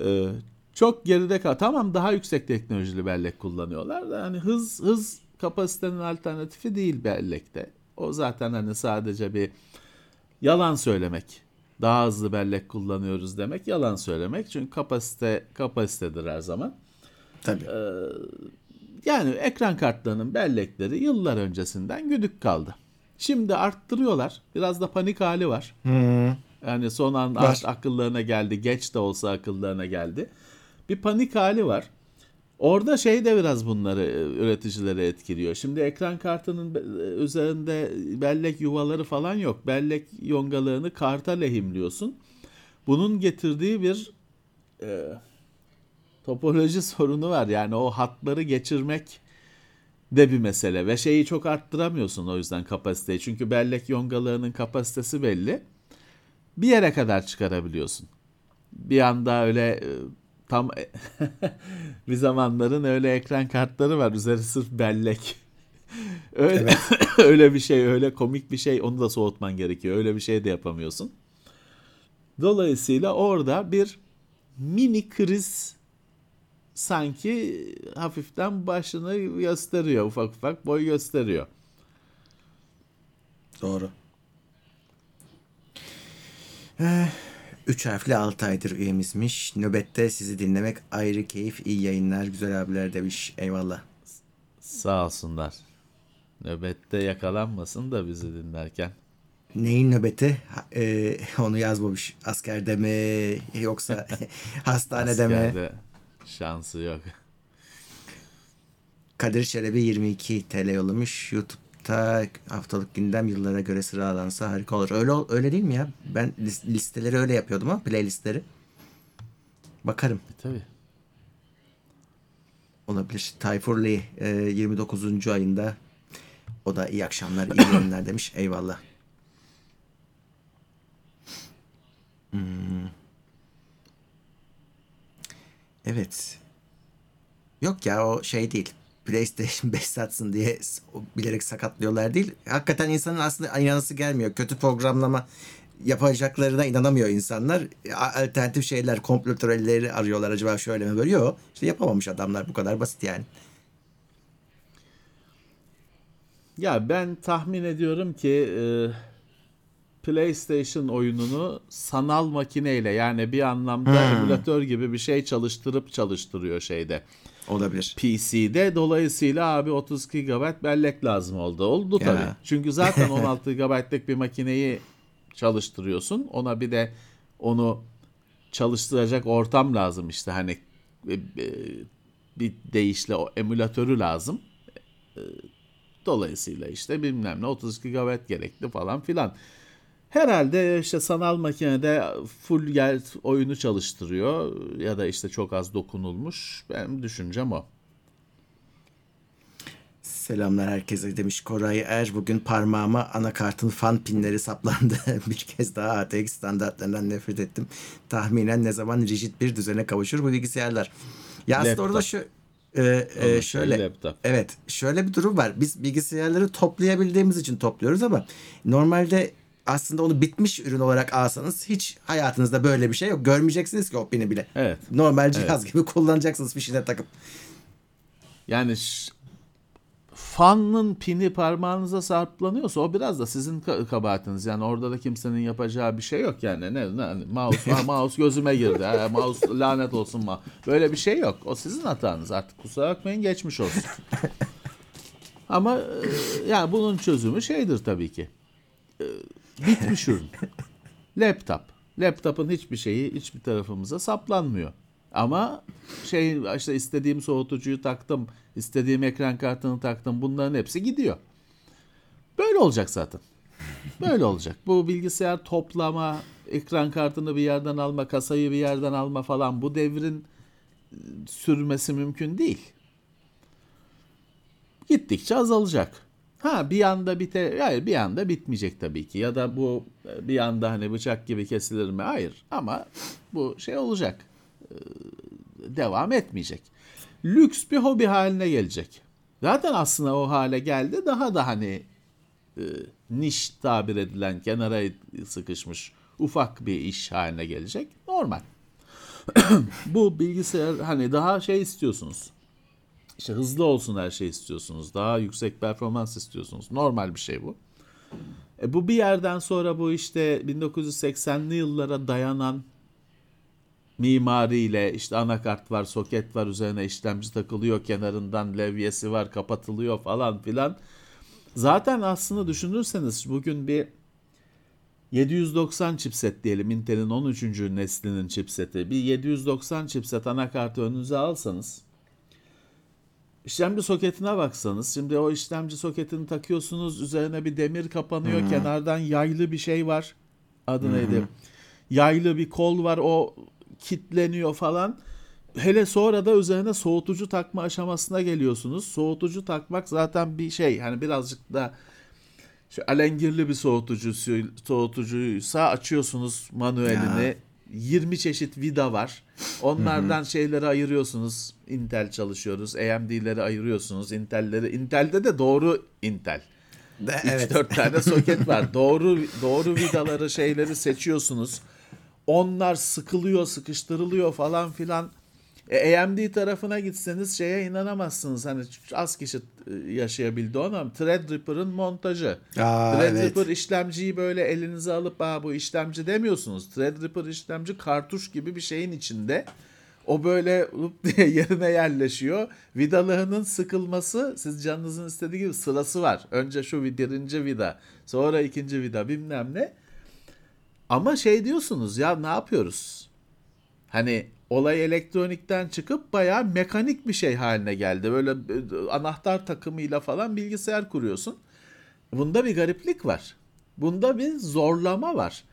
S4: Ee, çok geride kal. Tamam daha yüksek teknolojili bellek kullanıyorlar da hani hız hız kapasitenin alternatifi değil bellekte. O zaten hani sadece bir yalan söylemek. Daha hızlı bellek kullanıyoruz demek yalan söylemek. Çünkü kapasite kapasitedir her zaman.
S3: Tabii.
S4: Yani ekran kartlarının bellekleri yıllar öncesinden güdük kaldı. Şimdi arttırıyorlar. Biraz da panik hali var. Yani son an akıllarına geldi. Geç de olsa akıllarına geldi. Bir panik hali var. Orada şey de biraz bunları e, üreticileri etkiliyor. Şimdi ekran kartının be- üzerinde bellek yuvaları falan yok. Bellek yongalarını karta lehimliyorsun. Bunun getirdiği bir e, topoloji sorunu var. Yani o hatları geçirmek de bir mesele ve şeyi çok arttıramıyorsun o yüzden kapasiteyi. Çünkü bellek yongalarının kapasitesi belli. Bir yere kadar çıkarabiliyorsun. Bir anda öyle e, tam bir zamanların öyle ekran kartları var. Üzeri sırf bellek. Öyle, öyle bir şey, öyle komik bir şey onu da soğutman gerekiyor. Öyle bir şey de yapamıyorsun. Dolayısıyla orada bir mini kriz sanki hafiften başını gösteriyor. Ufak ufak boy gösteriyor.
S3: Doğru. Eh, Üç harfli 6 aydır üyemizmiş. Nöbette sizi dinlemek ayrı keyif. iyi yayınlar güzel abiler demiş. Eyvallah.
S4: Sağ olsunlar. Nöbette yakalanmasın da bizi dinlerken.
S3: Neyin nöbeti? Ha- e, onu yazmamış. Askerde mi yoksa hastanede mi?
S4: Askerde şansı yok.
S3: Kadir Çelebi 22 TL yollamış. YouTube'da haftalık gündem yıllara göre sıralansa harika olur. Öyle öyle değil mi ya? Ben lis- listeleri öyle yapıyordum ha playlistleri. Bakarım.
S4: E, tabii.
S3: Olabilir. Tayfur Lee e, 29. ayında o da iyi akşamlar, iyi yayınlar demiş. Eyvallah. Hmm. Evet. Yok ya o şey değil. PlayStation 5 satsın diye bilerek sakatlıyorlar değil. Hakikaten insanın aslında inanası gelmiyor. Kötü programlama yapacaklarına inanamıyor insanlar. A- Alternatif şeyler, komplo teorileri arıyorlar. Acaba şöyle mi böyle? Yok. İşte yapamamış adamlar. Bu kadar basit yani.
S4: Ya ben tahmin ediyorum ki e, PlayStation oyununu sanal makineyle yani bir anlamda emülatör gibi bir şey çalıştırıp çalıştırıyor şeyde.
S3: Olabilir.
S4: PC'de dolayısıyla abi 32 GB bellek lazım oldu. Oldu
S3: Ya.
S4: tabii. Çünkü zaten 16 GB'lık bir makineyi çalıştırıyorsun. Ona bir de onu çalıştıracak ortam lazım işte hani e, e, bir deyişle o emülatörü lazım. E, Dolayısıyla işte bilmem ne 32 GB gerekli falan filan. Herhalde işte sanal makinede full gel oyunu çalıştırıyor ya da işte çok az dokunulmuş. Benim düşüncem o.
S3: Selamlar herkese demiş Koray Er. Bugün parmağıma anakartın fan pinleri saplandı. bir kez daha ATX standartlarından nefret ettim. Tahminen ne zaman rigid bir düzene kavuşur bu bilgisayarlar. Ya aslında
S4: Laptop.
S3: orada şu e, e, şöyle
S4: laptop.
S3: evet şöyle bir durum var. Biz bilgisayarları toplayabildiğimiz için topluyoruz ama normalde aslında onu bitmiş ürün olarak alsanız hiç hayatınızda böyle bir şey yok. Görmeyeceksiniz ki o pini bile.
S4: Evet.
S3: Normal cihaz gibi kullanacaksınız fişine takıp.
S4: Yani fanın pini parmağınıza sarplanıyorsa o biraz da sizin ka- kabahatiniz. Yani orada da kimsenin yapacağı bir şey yok yani. Ne, ne hani mouse, ha, mouse gözüme girdi. Ha, mouse lanet olsun ma. Böyle bir şey yok. O sizin hatanız. Artık kusura bakmayın geçmiş olsun. Ama e, yani bunun çözümü şeydir tabii ki. Bitmiş ürün. Laptop. Laptop'un hiçbir şeyi hiçbir tarafımıza saplanmıyor. Ama şey işte istediğim soğutucuyu taktım, istediğim ekran kartını taktım. Bunların hepsi gidiyor. Böyle olacak zaten. Böyle olacak. Bu bilgisayar toplama, ekran kartını bir yerden alma, kasayı bir yerden alma falan bu devrin e, sürmesi mümkün değil. Gittikçe azalacak. Ha bir anda bite hayır bir anda bitmeyecek tabii ki ya da bu e, bir anda hani bıçak gibi kesilir mi? Hayır ama bu şey olacak. Ee, devam etmeyecek. Lüks bir hobi haline gelecek. Zaten aslında o hale geldi. Daha da hani e, niş tabir edilen kenara sıkışmış ufak bir iş haline gelecek. Normal. bu bilgisayar hani daha şey istiyorsunuz. İşte hızlı olsun her şey istiyorsunuz. Daha yüksek performans istiyorsunuz. Normal bir şey bu. E bu bir yerden sonra bu işte 1980'li yıllara dayanan mimariyle işte anakart var, soket var, üzerine işlemci takılıyor, kenarından levyesi var, kapatılıyor falan filan. Zaten aslında düşünürseniz bugün bir 790 chipset diyelim Intel'in 13. neslinin chipseti. Bir 790 chipset anakartı önünüze alsanız işlemci soketine baksanız şimdi o işlemci soketini takıyorsunuz üzerine bir demir kapanıyor hmm. kenardan yaylı bir şey var adı hmm. neydi yaylı bir kol var o kitleniyor falan hele sonra da üzerine soğutucu takma aşamasına geliyorsunuz soğutucu takmak zaten bir şey hani birazcık da şu alengirli bir soğutucu soğutucuysa açıyorsunuz manuelini ya. 20 çeşit vida var. Onlardan şeyleri ayırıyorsunuz. Intel çalışıyoruz. AMD'leri ayırıyorsunuz. Intel'leri Intel'de de doğru Intel. De, evet. 4 tane soket var. doğru doğru vidaları şeyleri seçiyorsunuz. Onlar sıkılıyor, sıkıştırılıyor falan filan. E, AMD tarafına gitseniz şeye inanamazsınız. Hani az kişi e, yaşayabildi onu ama Threadripper'ın montajı. Aa, Threadripper evet. işlemciyi böyle elinize alıp Aa, bu işlemci demiyorsunuz. Threadripper işlemci kartuş gibi bir şeyin içinde. O böyle diye yerine yerleşiyor. Vidalığının sıkılması siz canınızın istediği gibi sırası var. Önce şu birinci vida, sonra ikinci vida bilmem ne. Ama şey diyorsunuz ya ne yapıyoruz? Hani olay elektronikten çıkıp bayağı mekanik bir şey haline geldi. Böyle e, anahtar takımıyla falan bilgisayar kuruyorsun. Bunda bir gariplik var. Bunda bir zorlama var.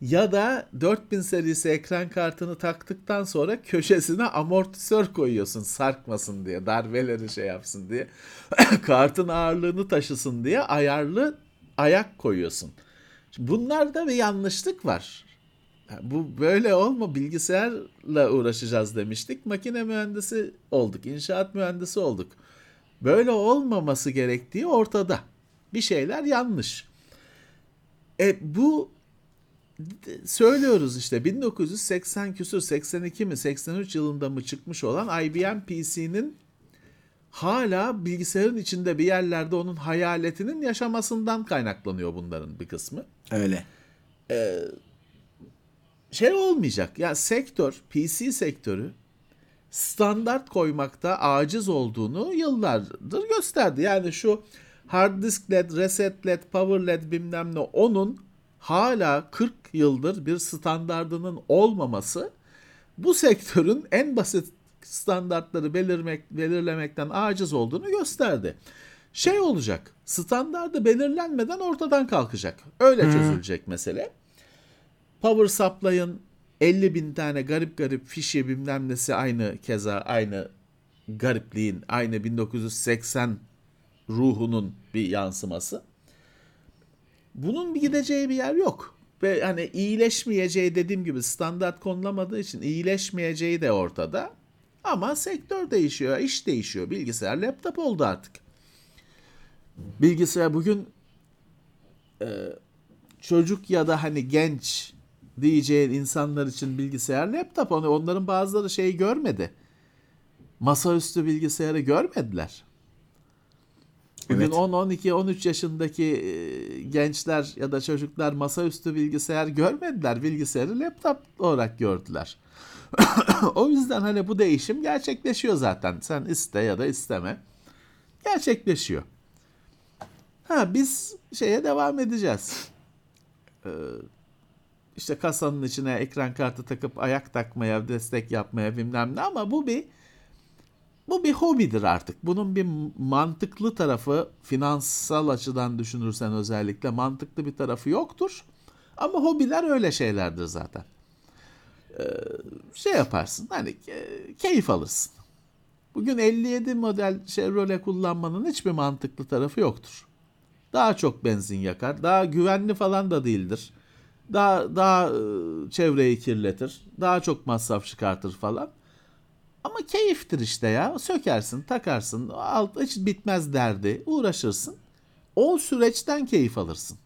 S4: Ya da 4000 serisi ekran kartını taktıktan sonra köşesine amortisör koyuyorsun sarkmasın diye, darbeleri şey yapsın diye. Kartın ağırlığını taşısın diye ayarlı ayak koyuyorsun. Bunlarda bir yanlışlık var bu böyle olma bilgisayarla uğraşacağız demiştik. Makine mühendisi olduk, inşaat mühendisi olduk. Böyle olmaması gerektiği ortada. Bir şeyler yanlış. E bu söylüyoruz işte 1980 küsur 82 mi 83 yılında mı çıkmış olan IBM PC'nin hala bilgisayarın içinde bir yerlerde onun hayaletinin yaşamasından kaynaklanıyor bunların bir kısmı.
S3: Öyle.
S4: Ee, şey olmayacak. Ya sektör, PC sektörü standart koymakta aciz olduğunu yıllardır gösterdi. Yani şu hard disk led, reset led, power led bilmem ne onun hala 40 yıldır bir standardının olmaması bu sektörün en basit standartları belirmek, belirlemekten aciz olduğunu gösterdi. Şey olacak, standardı belirlenmeden ortadan kalkacak. Öyle çözülecek mesele. Power Supply'ın 50 bin tane garip garip fişi bilmem nesi aynı keza aynı garipliğin aynı 1980 ruhunun bir yansıması. Bunun bir gideceği bir yer yok. Ve hani iyileşmeyeceği dediğim gibi standart konulamadığı için iyileşmeyeceği de ortada. Ama sektör değişiyor, iş değişiyor. Bilgisayar laptop oldu artık. Bilgisayar bugün e, çocuk ya da hani genç diyeceğin insanlar için bilgisayar laptop. Onu onların bazıları şey görmedi. Masaüstü bilgisayarı görmediler. Bugün evet. 10, 12, 13 yaşındaki e, gençler ya da çocuklar masaüstü bilgisayar görmediler. Bilgisayarı laptop olarak gördüler. o yüzden hani bu değişim gerçekleşiyor zaten. Sen iste ya da isteme. Gerçekleşiyor. Ha biz şeye devam edeceğiz. Ee, işte kasanın içine ekran kartı takıp ayak takmaya, destek yapmaya bilmem ne ama bu bir bu bir hobidir artık. Bunun bir mantıklı tarafı finansal açıdan düşünürsen özellikle mantıklı bir tarafı yoktur. Ama hobiler öyle şeylerdir zaten. Ee, şey yaparsın hani keyif alırsın. Bugün 57 model Chevrolet kullanmanın hiçbir mantıklı tarafı yoktur. Daha çok benzin yakar, daha güvenli falan da değildir. Daha daha e, çevreyi kirletir, daha çok masraf çıkartır falan. Ama keyiftir işte ya. Sökersin, takarsın, alt hiç bitmez derdi, uğraşırsın. O süreçten keyif alırsın.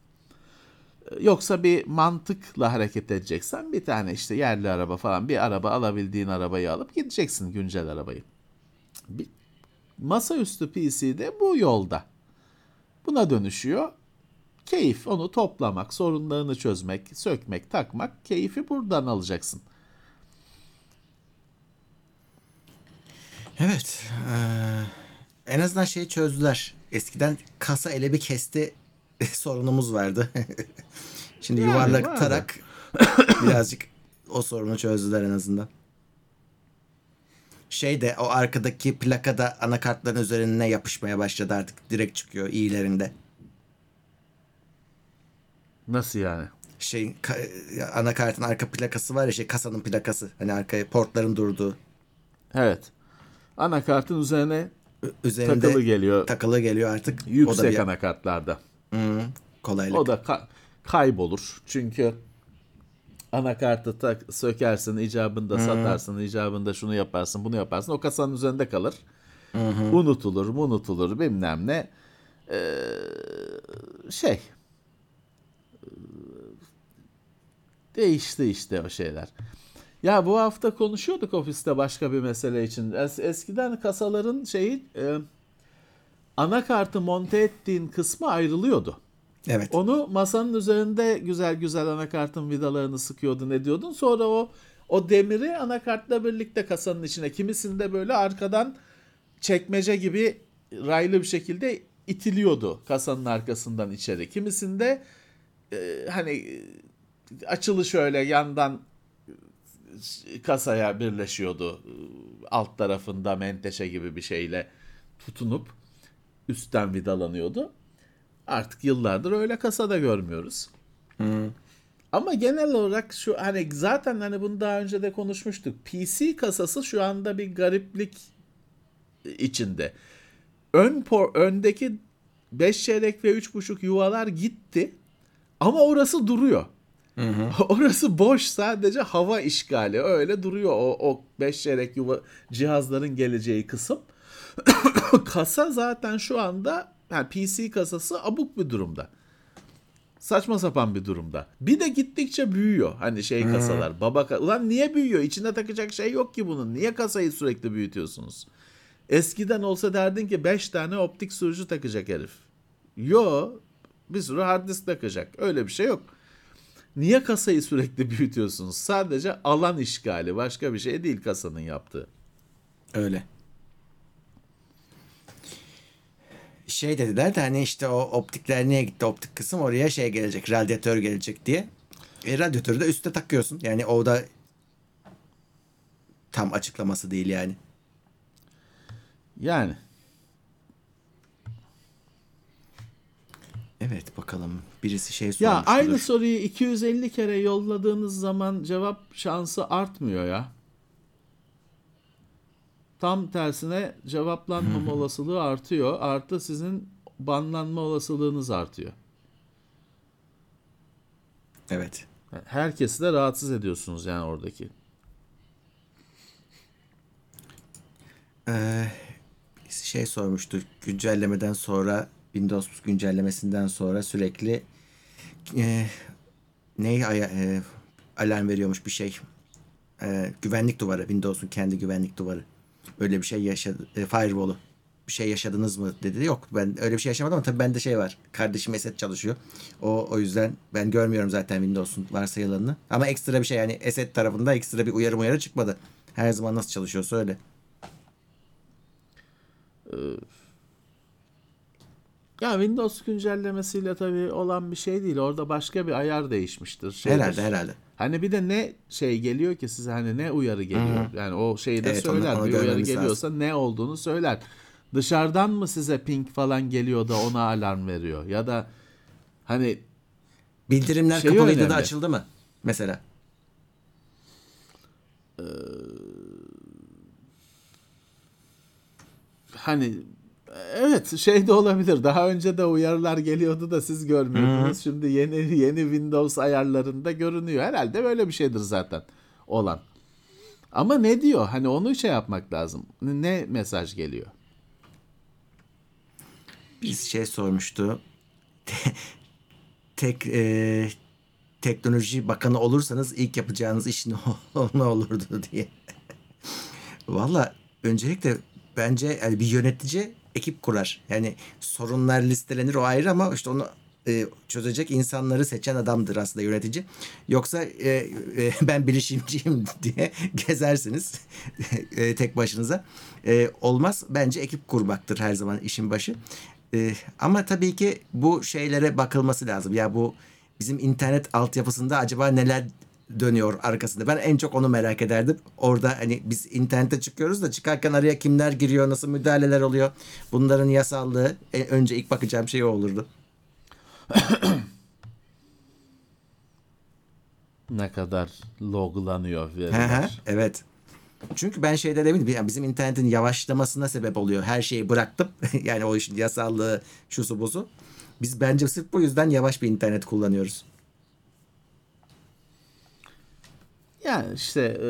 S4: Yoksa bir mantıkla hareket edeceksen bir tane işte yerli araba falan bir araba alabildiğin arabayı alıp gideceksin güncel arabayı. Bir masaüstü PC de bu yolda. Buna dönüşüyor. Keyif onu toplamak, sorunlarını çözmek, sökmek, takmak keyfi buradan alacaksın.
S3: Evet. eee, en azından şeyi çözdüler. Eskiden kasa ele bir kesti sorunumuz vardı. Şimdi
S4: Yani
S3: yuvarlak
S4: vardı.
S3: tarak birazcık o sorunu çözdüler en azından. Şey de o arkadaki plakada anakartların üzerine yapışmaya başladı artık. Direkt çıkıyor iyilerinde.
S4: Nasıl yani?
S3: Şey ka- anakartın arka plakası var ya şey kasanın plakası. Hani arkaya portların durduğu.
S4: Evet. Anakartın üzerine
S3: Üzerinde
S4: takılı geliyor.
S3: takılı geliyor artık. o da
S4: yüksek
S3: bir
S4: anakartlarda.
S3: Hı, kolaylık.
S4: O da ka- kaybolur. Çünkü anakartı tak sökersin, icabında satarsın, icabında şunu yaparsın, bunu yaparsın. O kasanın üzerinde kalır. Unutulur, unutulur bilmem ne. Ee, şey. Ee, Değişti işte o şeyler. Ya bu hafta konuşuyorduk ofiste başka bir mesele için. Es- eskiden kasaların şeyi e, anakartı monte ettiğin kısmı ayrılıyordu.
S3: Evet.
S4: Onu masanın üzerinde güzel güzel anakartın vidalarını sıkıyordun ediyordun. Sonra o o demiri anakartla birlikte kasanın içine kimisinde böyle arkadan çekmece gibi raylı bir şekilde itiliyordu kasanın arkasından içeri. Kimisinde e, hani açılı şöyle yandan kasaya birleşiyordu. Alt tarafında menteşe gibi bir şeyle tutunup üstten vidalanıyordu. Artık yıllardır öyle kasada görmüyoruz. Ama genel olarak şu hani zaten hani bunu daha önce de konuşmuştuk. PC kasası şu anda bir gariplik içinde. Ön por, öndeki 5 çeyrek ve 3.5 yuvalar gitti. Ama orası duruyor. Orası boş sadece hava işgali öyle duruyor o, o 5 çeyrek yuva cihazların geleceği kısım. Kasa zaten şu anda yani PC kasası abuk bir durumda. Saçma sapan bir durumda. Bir de gittikçe büyüyor hani şey kasalar. Baba ka- Ulan niye büyüyor? İçine takacak şey yok ki bunun. Niye kasayı sürekli büyütüyorsunuz? Eskiden olsa derdin ki 5 tane optik sürücü takacak herif. Yo bir sürü hard disk takacak. Öyle bir şey yok. Niye kasayı sürekli büyütüyorsunuz? Sadece alan işgali. Başka bir şey değil kasanın yaptığı.
S3: Öyle. Şey dediler de hani işte o optikler niye gitti optik kısım oraya şey gelecek radyatör gelecek diye. E, radyatörü de üstte takıyorsun. Yani o da tam açıklaması değil yani.
S4: Yani
S3: Evet bakalım birisi şey
S4: ya
S3: sormuştur.
S4: aynı soruyu 250 kere yolladığınız zaman cevap şansı artmıyor ya. Tam tersine cevaplanmama olasılığı artıyor. Artı sizin banlanma olasılığınız artıyor.
S3: Evet.
S4: Herkesi de rahatsız ediyorsunuz yani oradaki.
S3: Ee, şey sormuştu güncellemeden sonra Windows güncellemesinden sonra sürekli e, ne e, alarm veriyormuş bir şey. E, güvenlik duvarı Windows'un kendi güvenlik duvarı. Öyle bir şey yaşadı. E, firewall'u. Bir şey yaşadınız mı dedi. Yok ben öyle bir şey yaşamadım ama tabii bende şey var. Kardeşim Esed çalışıyor. O o yüzden ben görmüyorum zaten Windows'un varsayılanını. Ama ekstra bir şey yani Esed tarafında ekstra bir uyarı uyarı çıkmadı. Her zaman nasıl çalışıyorsa öyle.
S4: Ya Windows güncellemesiyle tabii olan bir şey değil. Orada başka bir ayar değişmiştir. Şeydir.
S3: Herhalde herhalde.
S4: Hani bir de ne şey geliyor ki size hani ne uyarı geliyor. Yani o şeyi de
S3: Evet,
S4: söyler.
S3: onu
S4: bir uyarı geliyorsa ne olduğunu söyler. Dışarıdan mı size ping falan geliyor da ona alarm veriyor? Ya da hani
S3: Bildirimler
S4: Şeyi
S3: kapalıydı
S4: önemli.
S3: da açıldı mı? Mesela.
S4: hani evet şey de olabilir. Daha önce de uyarılar geliyordu da siz görmüyordunuz. Şimdi yeni yeni Windows ayarlarında görünüyor. Herhalde böyle bir şeydir zaten olan. Ama ne diyor? Hani onu şey yapmak lazım. Ne mesaj geliyor?
S3: Bir şey sormuştu. Tek e, teknoloji bakanı olursanız ilk yapacağınız iş ne, ne olurdu diye. Valla öncelikle bence yani bir yönetici ekip kurar. Yani sorunlar listelenir o ayrı ama işte onu e, çözecek insanları seçen adamdır aslında yönetici. Yoksa e, e, ben bilişimciyim diye gezersiniz e, tek başınıza. E, olmaz. Bence ekip kurmaktır her zaman işin başı. E, ama tabii ki bu şeylere bakılması lazım. Ya bu bizim internet altyapısında acaba neler dönüyor arkasında. Ben en çok onu merak ederdim. Orada hani biz internete çıkıyoruz da çıkarken araya kimler giriyor, nasıl müdahaleler oluyor. Bunların yasallığı en önce ilk bakacağım şey o olurdu.
S4: ne kadar loglanıyor veriler.
S3: evet. Çünkü ben şeyden eminim. Yani bizim internetin yavaşlamasına sebep oluyor. Her şeyi bıraktım. yani o işin yasallığı, şusu buzu. Biz bence sırf bu yüzden yavaş bir internet kullanıyoruz.
S4: Yani işte e,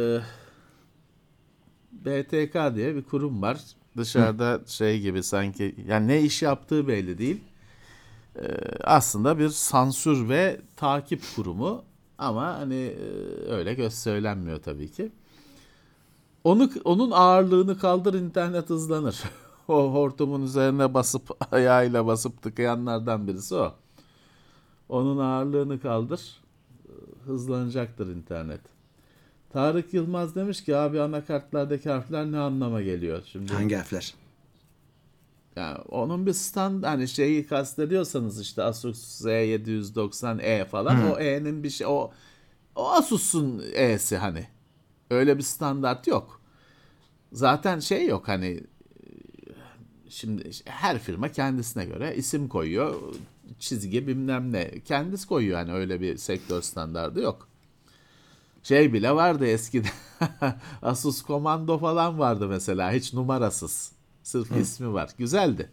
S4: BTK diye bir kurum var. Dışarıda şey gibi sanki yani ne iş yaptığı belli değil. E, aslında bir sansür ve takip kurumu ama hani e, öyle göz söylenmiyor tabii ki. Onu onun ağırlığını kaldır internet hızlanır. o hortumun üzerine basıp ayağıyla basıp tıkayanlardan birisi o. Onun ağırlığını kaldır hızlanacaktır internet. Tarık Yılmaz demiş ki abi anakartlardaki harfler ne anlama geliyor? Şimdi
S3: Hangi harfler?
S4: yani onun bir stand hani şeyi kastediyorsanız işte Asus Z790E falan o E'nin bir şey o o Asus'un E'si hani. Öyle bir standart yok. Zaten şey yok hani şimdi her firma kendisine göre isim koyuyor. Çizgi bilmem ne. Kendisi koyuyor hani öyle bir sektör standardı yok. Şey bile vardı eskiden. Asus Komando falan vardı mesela. Hiç numarasız. Sırf ismi var. Güzeldi.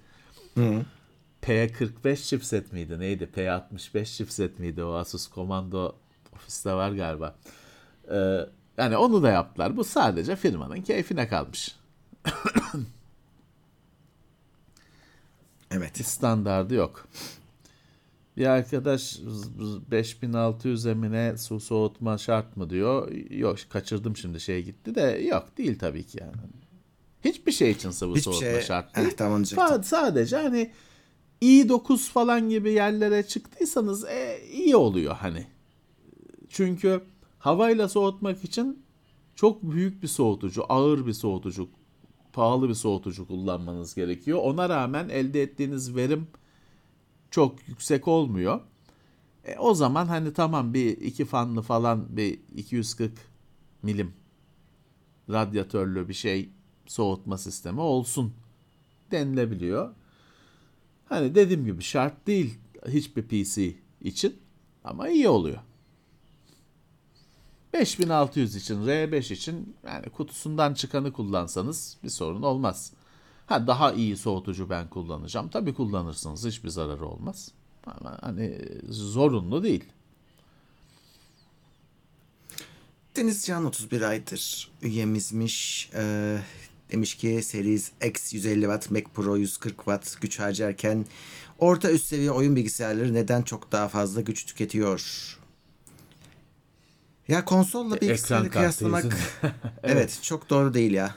S4: P45 chipset miydi? Neydi? P65 chipset miydi? O Asus Komando ofiste var galiba. Ee, yani onu da yaptılar. Bu sadece firmanın keyfine kalmış.
S3: Evet.
S4: Standardı yok. Bir arkadaş 5600 emine su soğutma şart mı diyor. Yok kaçırdım şimdi şey gitti de yok değil tabii ki yani. Hiçbir şey için sıvı
S3: Hiçbir
S4: soğutma
S3: şey-
S4: şart
S3: Eh,
S4: değil.
S3: tamam diyecektim.
S4: Fa- sadece hani i9 falan gibi yerlere çıktıysanız e, iyi oluyor hani. Çünkü havayla soğutmak için çok büyük bir soğutucu, ağır bir soğutucu, pahalı bir soğutucu kullanmanız gerekiyor. Ona rağmen elde ettiğiniz verim çok yüksek olmuyor. E, o zaman hani tamam bir iki fanlı falan bir 240 milim radyatörlü bir şey soğutma sistemi olsun denilebiliyor. Hani dediğim gibi şart değil hiçbir PC için ama iyi oluyor. 5600 için, R5 için yani kutusundan çıkanı kullansanız bir sorun olmaz. Ha daha iyi soğutucu ben kullanacağım. Tabii kullanırsınız. Hiçbir zararı olmaz. Ama hani zorunlu değil.
S3: Denizcan 31 aydır üyemizmiş. Ee, demiş ki Series X 150 Watt, Mac Pro 140 Watt güç harcarken orta üst seviye oyun bilgisayarları neden çok daha fazla güç tüketiyor? Ya konsolla bilgisayarı
S4: E, kartı
S3: kıyaslamak
S4: yüzünden.
S3: evet. çok doğru değil ya.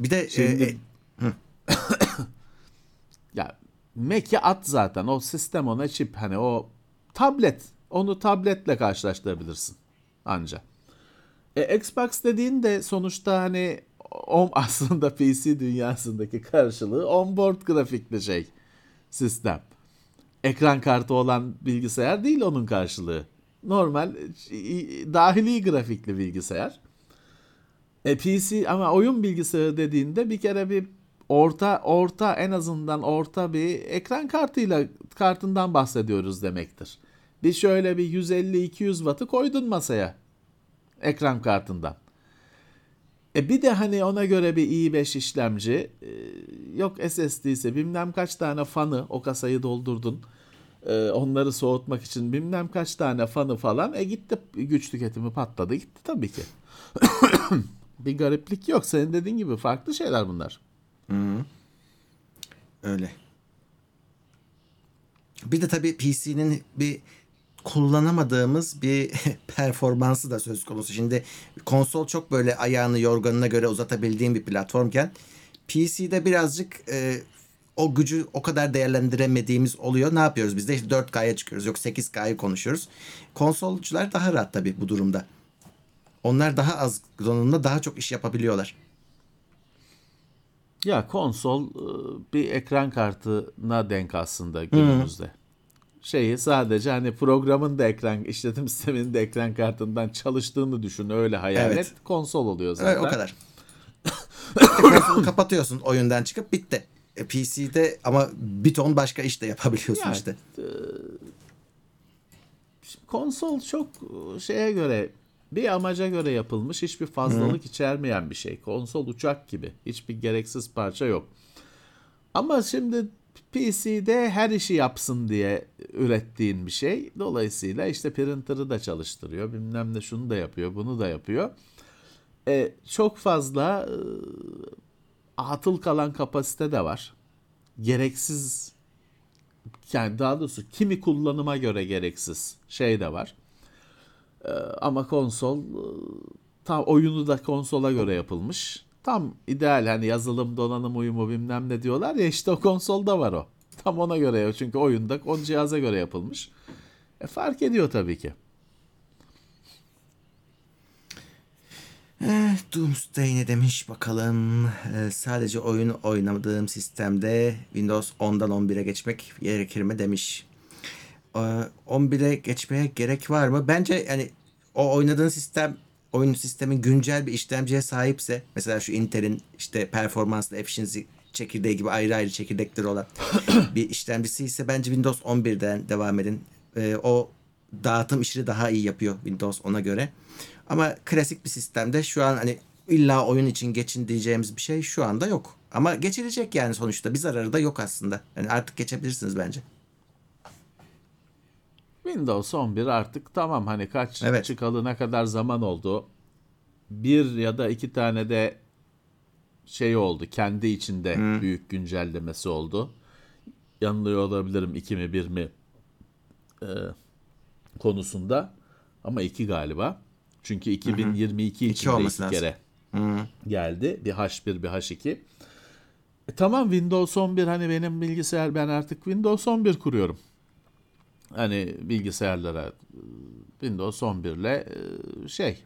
S3: Bir de
S4: Şimdi
S3: e,
S4: ya Mac'i at zaten. O sistem ona çip hani o tablet. Onu tabletle karşılaştırabilirsin anca. E, Xbox dediğin de sonuçta hani o aslında PC dünyasındaki karşılığı onboard grafikli şey sistem. Ekran kartı olan bilgisayar değil onun karşılığı. Normal e, dahili grafikli bilgisayar. E, PC ama oyun bilgisayarı dediğinde bir kere bir orta orta en azından orta bir ekran kartıyla kartından bahsediyoruz demektir. Bir şöyle bir 150-200 wattı koydun masaya ekran kartından. E bir de hani ona göre bir i5 işlemci e, yok SSD ise bilmem kaç tane fanı o kasayı doldurdun. E, onları soğutmak için bilmem kaç tane fanı falan. E gitti güç tüketimi patladı gitti tabii ki. bir gariplik yok. Senin dediğin gibi farklı şeyler bunlar.
S3: Öyle. Bir de tabii PC'nin bir kullanamadığımız bir performansı da söz konusu. Şimdi konsol çok böyle ayağını yorganına göre uzatabildiğim bir platformken PC'de birazcık e, o gücü o kadar değerlendiremediğimiz oluyor. Ne yapıyoruz biz de? İşte 4K'ya çıkıyoruz. Yok 8K'yı konuşuyoruz. Konsolcular daha rahat tabii bu durumda. Onlar daha az donanımda daha çok iş yapabiliyorlar.
S4: Ya konsol e, bir ekran kartına denk aslında günümüzde. Şeyi sadece hani programın da ekran işletim sisteminin de ekran kartından çalıştığını düşün öyle hayal
S3: Evet.
S4: et. Konsol oluyor zaten.
S3: Evet, o kadar. Konsolu kapatıyorsun oyundan çıkıp bitti. E, PC'de ama bir ton başka iş de yapabiliyorsun
S4: Yani,
S3: işte.
S4: Konsol çok e, şeye göre bir amaca göre yapılmış hiçbir fazlalık içermeyen bir şey. Konsol uçak gibi. Hiçbir gereksiz parça yok. Ama şimdi PC'de her işi yapsın diye ürettiğin bir şey. Dolayısıyla işte printer'ı da çalıştırıyor. Bilmem ne şunu da yapıyor, bunu da yapıyor. E, çok fazla e, atıl kalan kapasite de var. Gereksiz yani daha doğrusu kimi kullanıma göre gereksiz şey de var. Ee, ama konsol e, tam oyunu da konsola göre yapılmış. Tam ideal hani yazılım donanım uyumu bilmem ne diyorlar ya işte o konsolda var o. Tam ona göre çünkü oyunda o cihaza göre yapılmış. E, fark ediyor tabii ki.
S3: Eh, Doomsday ne demiş bakalım. Eh, sadece oyunu oynamadığım sistemde Windows 10'dan 11'e geçmek gerekir mi demiş. Eh, 11'e geçmeye gerek var mı? Bence yani o oynadığın sistem oyun sistemin güncel bir işlemciye sahipse mesela şu Intel'in işte performanslı efficiency çekirdeği gibi ayrı ayrı çekirdekleri olan bir işlemcisi ise bence Windows 11'den devam edin. Eh, o dağıtım işini daha iyi yapıyor Windows 10'a göre. Ama klasik bir sistemde şu an hani illa oyun için geçin diyeceğimiz bir şey şu anda yok. Ama geçilecek yani sonuçta. Bir zararı da yok aslında. Yani artık geçebilirsiniz bence.
S4: Windows 11 artık tamam hani kaç
S3: Evet.
S4: çıkalı ne kadar zaman oldu. Bir ya da iki tane de şey oldu. Kendi içinde büyük güncellemesi oldu. Yanılıyor olabilirim iki mi bir mi e, konusunda. Ama iki galiba. Çünkü 2022
S3: İki
S4: içinde iki
S3: lazım.
S4: kere geldi. Bir H1 bir H2. E, tamam Windows 11 hani benim bilgisayar ben artık Windows 11 kuruyorum. Hani bilgisayarlara e, Windows 11 ile e, şey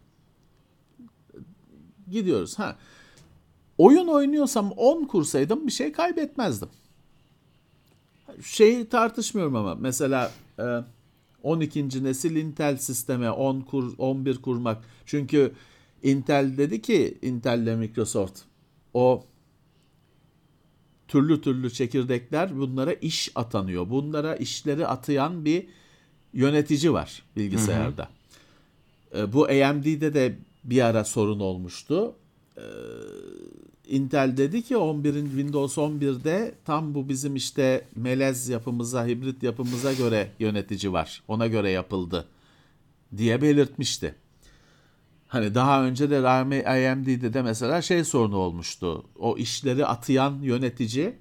S4: gidiyoruz. Ha. Oyun oynuyorsam 10 kursaydım bir şey kaybetmezdim. Şeyi tartışmıyorum ama mesela e, 12. nesil Intel sisteme 10 kur 11 kurmak. Çünkü Intel dedi ki Intel ile Microsoft o türlü türlü çekirdekler bunlara iş atanıyor. Bunlara işleri atayan bir yönetici var bilgisayarda. E, Bu AMD'de de bir ara sorun olmuştu. E, Intel dedi ki 11'in Windows 11'de tam bu bizim işte melez yapımıza, hibrit yapımıza göre yönetici var. Ona göre yapıldı diye belirtmişti. Hani daha önce de AMD'de de mesela şey sorunu olmuştu. O işleri atayan yönetici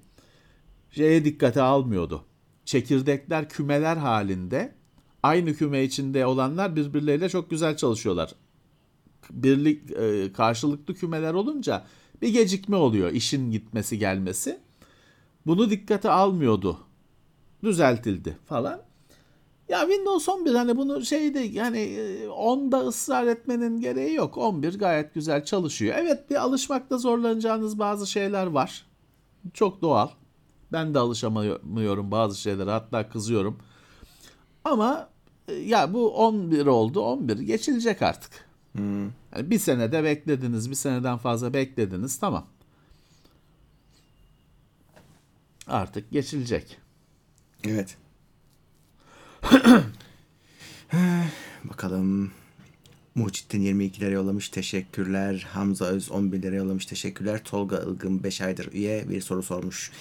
S4: şeye dikkate almıyordu. Çekirdekler kümeler halinde aynı küme içinde olanlar birbirleriyle çok güzel çalışıyorlar. Birlik e, karşılıklı kümeler olunca bir gecikme oluyor işin gitmesi gelmesi. Bunu dikkate almıyordu. Düzeltildi falan. Ya Windows 11 hani bunu şeyde yani e, 10'da ısrar etmenin gereği yok. 11 gayet güzel çalışıyor. Evet bir alışmakta zorlanacağınız bazı şeyler var. Çok doğal. Ben de alışamıyorum bazı şeylere hatta kızıyorum. Ama e, ya bu 11 oldu 11 geçilecek artık. Yani bir senede beklediniz bir seneden fazla beklediniz tamam. Artık geçilecek.
S3: Evet. Bakalım. Muhittin 22 lira yollamış. Teşekkürler. Hamza Öz 11 lira yollamış. Teşekkürler. Tolga Ilgın 5 aydır üye bir soru sormuş.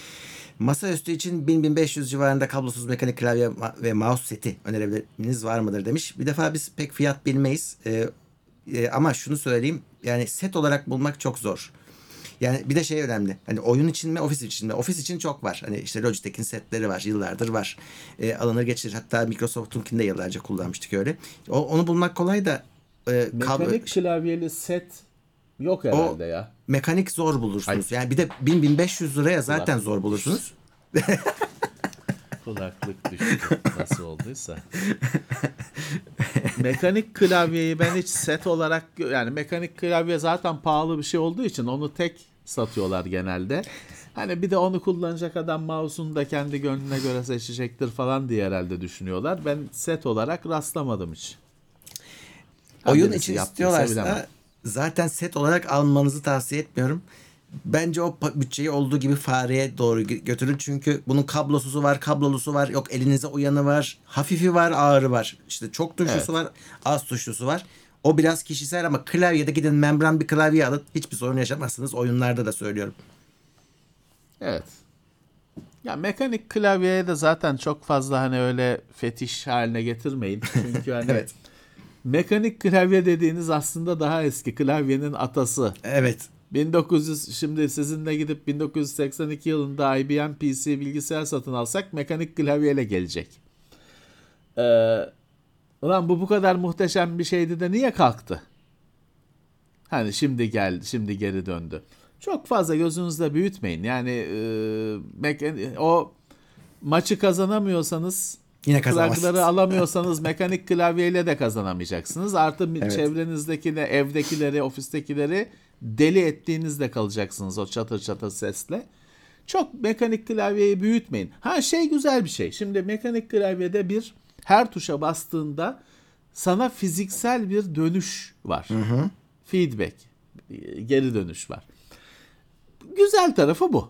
S3: Masaüstü için 1000-1500 civarında kablosuz mekanik klavye ve mouse seti önerebiliriz var mıdır demiş. Bir defa biz pek fiyat bilmeyiz. Ee, e, ama şunu söyleyeyim. Yani set olarak bulmak çok zor. Yani bir de şey önemli. Hani oyun için mi, ofis için mi? Ofis için çok var. Hani işte Logitech'in setleri var. Yıllardır var. E, alınır geçirir. Hatta Microsoft'unkini de yıllarca kullanmıştık öyle. O, onu bulmak kolay da e,
S4: Mekanik klavyeli set yok herhalde ya.
S3: mekanik zor bulursunuz. Yani bir de 1000-1500 liraya zaten zor bulursunuz.
S4: Kulaklık düştü. Nasıl olduysa. mekanik klavyeyi ben hiç set olarak yani mekanik klavye zaten pahalı bir şey olduğu için onu tek satıyorlar genelde. Hani bir de onu kullanacak adam mouse'unu da kendi gönlüne göre seçecektir falan diye herhalde düşünüyorlar. Ben set olarak rastlamadım hiç.
S3: Oyun
S4: birisi
S3: için
S4: yaptıysa bilemem.
S3: istiyorlarsa zaten set olarak almanızı tavsiye etmiyorum. Bence o bütçeyi olduğu gibi fareye doğru gö- götürün. Çünkü bunun kablosuzu var, kablolusu var. Yok elinize uyanı var. Hafifi var, ağırı var. İşte çok tuşlusu
S4: Evet.
S3: var, az tuşlusu var. O biraz kişisel ama klavyede gidin membran bir klavye alın. Hiçbir sorun yaşamazsınız. Oyunlarda da söylüyorum.
S4: Evet. Ya mekanik klavyeye de zaten çok fazla hani öyle fetiş haline getirmeyin. Çünkü hani
S3: Evet.
S4: mekanik klavye dediğiniz aslında daha eski klavyenin atası.
S3: Evet.
S4: 1900 şimdi sizinle gidip 1982 yılında IBM PC bilgisayar satın alsak mekanik klavyeyle gelecek. Ee, ulan bu bu kadar muhteşem bir şeydi de niye kalktı? Hani şimdi geldi, şimdi geri döndü. Çok fazla gözünüzde büyütmeyin. Yani e, o maçı kazanamıyorsanız
S3: Yine
S4: plakları alamıyorsanız mekanik klavyeyle de kazanamayacaksınız. Artı
S3: Evet.
S4: çevrenizdeki evdekileri, ofistekileri deli ettiğinizde kalacaksınız o çatır çatır sesle. Çok mekanik klavyeyi büyütmeyin. Ha şey güzel bir şey. Şimdi mekanik klavyede bir her tuşa bastığında sana fiziksel bir dönüş var. Feedback, geri dönüş var. Güzel tarafı bu.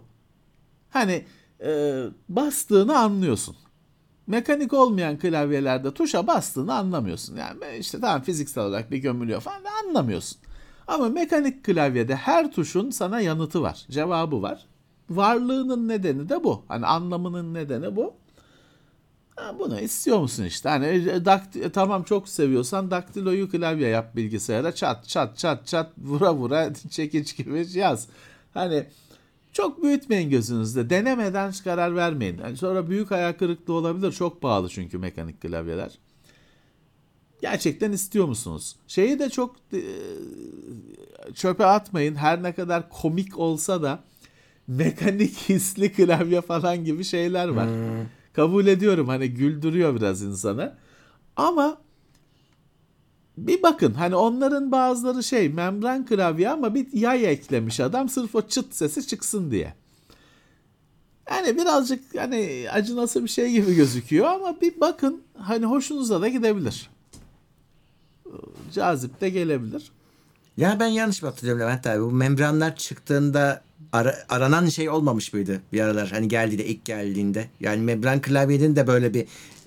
S4: Hani e, bastığını anlıyorsun. Mekanik olmayan klavyelerde tuşa bastığını anlamıyorsun. Yani işte tamam fiziksel olarak bir gömülüyor falan anlamıyorsun. Ama mekanik klavyede her tuşun sana yanıtı var, cevabı var. Varlığının nedeni de bu. Hani anlamının nedeni bu. Ha, bunu istiyor musun işte? Hani e, dakti, tamam çok seviyorsan daktiloyu klavye yap bilgisayara çat çat çat çat vura vura çekiç gibi yaz. Hani çok büyütmeyin gözünüzde. Denemeden karar vermeyin. Yani sonra büyük hayal kırıklığı olabilir. Çok pahalı çünkü mekanik klavyeler. Gerçekten istiyor musunuz? Şeyi de çok e, çöpe atmayın. Her ne kadar komik olsa da mekanik hisli klavye falan gibi şeyler var. Kabul ediyorum hani güldürüyor biraz insanı. Ama bir bakın hani onların bazıları şey membran klavye ama bir yay eklemiş adam sırf o çıt sesi çıksın diye. Yani birazcık hani acınası bir şey gibi gözüküyor ama bir bakın hani hoşunuza da gidebilir. Cazip de gelebilir.
S3: Ya ben yanlış mı hatırlıyorum Levent abi? Bu membranlar çıktığında ara- aranan şey olmamış mıydı bir aralar? Hani geldiğinde ilk geldiğinde. Yani membran klavyenin de böyle bir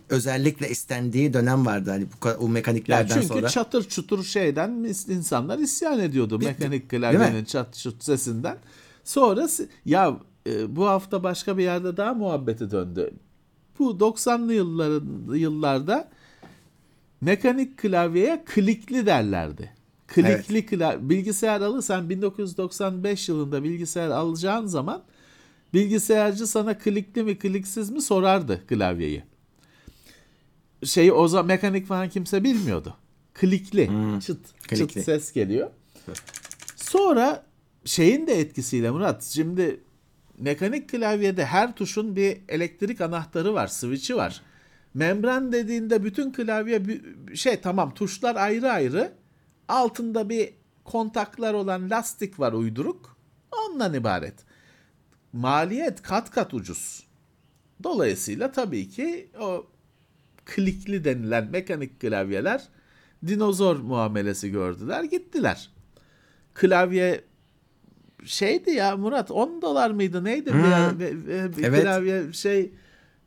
S3: özellikle istendiği dönem vardı. Hani bu, bu mekaniklerden
S4: çünkü
S3: sonra.
S4: çatır çutur şeyden insanlar isyan ediyordu
S3: Bir-
S4: mekanik klavyenin çat çut sesinden. Sonra ya e, bu hafta başka bir yerde daha muhabbeti döndü. Bu 90'lı yılların yıllarda mekanik klavyeye klikli derlerdi. Klikli klavye bilgisayar alırsan 1995 yılında bilgisayar alacağın zaman bilgisayarcı sana klikli mi kliksiz mi sorardı klavyeyi. Şeyi o zaman mekanik falan kimse bilmiyordu. Klikli. çıt
S3: klikli.
S4: çıt ses geliyor. Sonra şeyin de etkisiyle Murat şimdi mekanik klavyede her tuşun bir elektrik anahtarı var, switch'i var. Membran dediğinde bütün klavye şey tamam tuşlar ayrı ayrı. Altında bir kontaklar olan lastik var uyduruk. Ondan ibaret. Maliyet kat kat ucuz. Dolayısıyla tabii ki o klikli denilen mekanik klavyeler dinozor muamelesi gördüler gittiler. Klavye şeydi ya Murat 10 dolar mıydı neydi bir, ara- bir- bir- bir
S3: Evet.
S4: klavye şey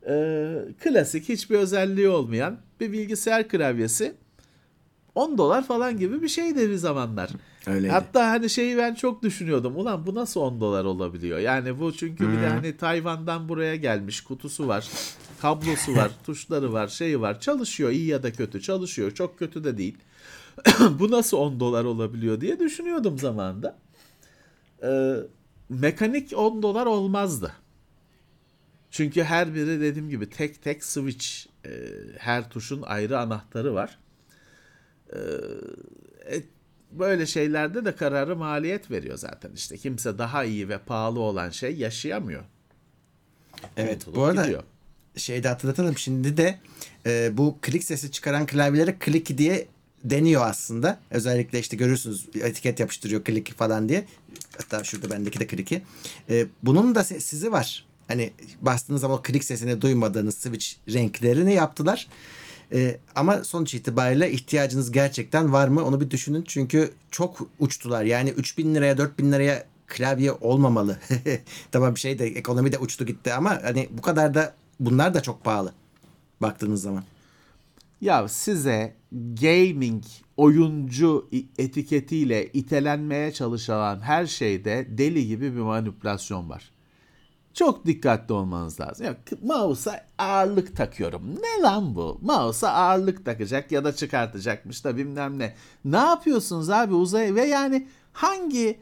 S4: e, klasik hiçbir özelliği olmayan bir bilgisayar klavyesi 10 dolar falan gibi bir şeydi bir zamanlar.
S3: Öyleydi.
S4: Hatta hani şeyi ben çok düşünüyordum. Ulan bu nasıl 10 dolar olabiliyor? Yani bu çünkü bir de hani Tayvan'dan buraya gelmiş kutusu var. Kablosu var, tuşları var, şeyi var. Çalışıyor iyi ya da kötü çalışıyor. Çok kötü de değil. bu nasıl 10 dolar olabiliyor diye düşünüyordum zamanında. Ee, mekanik 10 dolar olmazdı. Çünkü her biri dediğim gibi tek tek switch. Ee, her tuşun ayrı anahtarı var. Ee, e, böyle şeylerde de kararı maliyet veriyor zaten işte. Kimse daha iyi ve pahalı olan şey yaşayamıyor.
S3: Evet
S4: Unutulup
S3: bu arada
S4: gidiyor.
S3: şeyde hatırlatalım şimdi de e, bu klik sesi çıkaran klavyelere klik diye deniyor aslında. Özellikle işte görürsünüz etiket yapıştırıyor klik falan diye. Hatta şurada bendeki de kliki. E, bunun da sessizi var. Hani bastığınız zaman o klik sesini duymadığınız switch renklerini yaptılar. E, ama sonuç itibariyle ihtiyacınız gerçekten var mı onu bir düşünün. Çünkü çok uçtular. Yani 3000 liraya 4000 liraya klavye olmamalı. tamam şey de ekonomi de uçtu gitti ama hani bu kadar da bunlar da çok pahalı baktığınız zaman.
S4: Ya size gaming oyuncu etiketiyle itelenmeye çalışılan her şeyde deli gibi bir manipülasyon var. Çok dikkatli olmanız lazım. Ya, k- mouse'a ağırlık takıyorum. Ne lan bu? Mouse'a ağırlık takacak ya da çıkartacakmış da bilmem ne. Ne yapıyorsunuz abi uzay ve yani hangi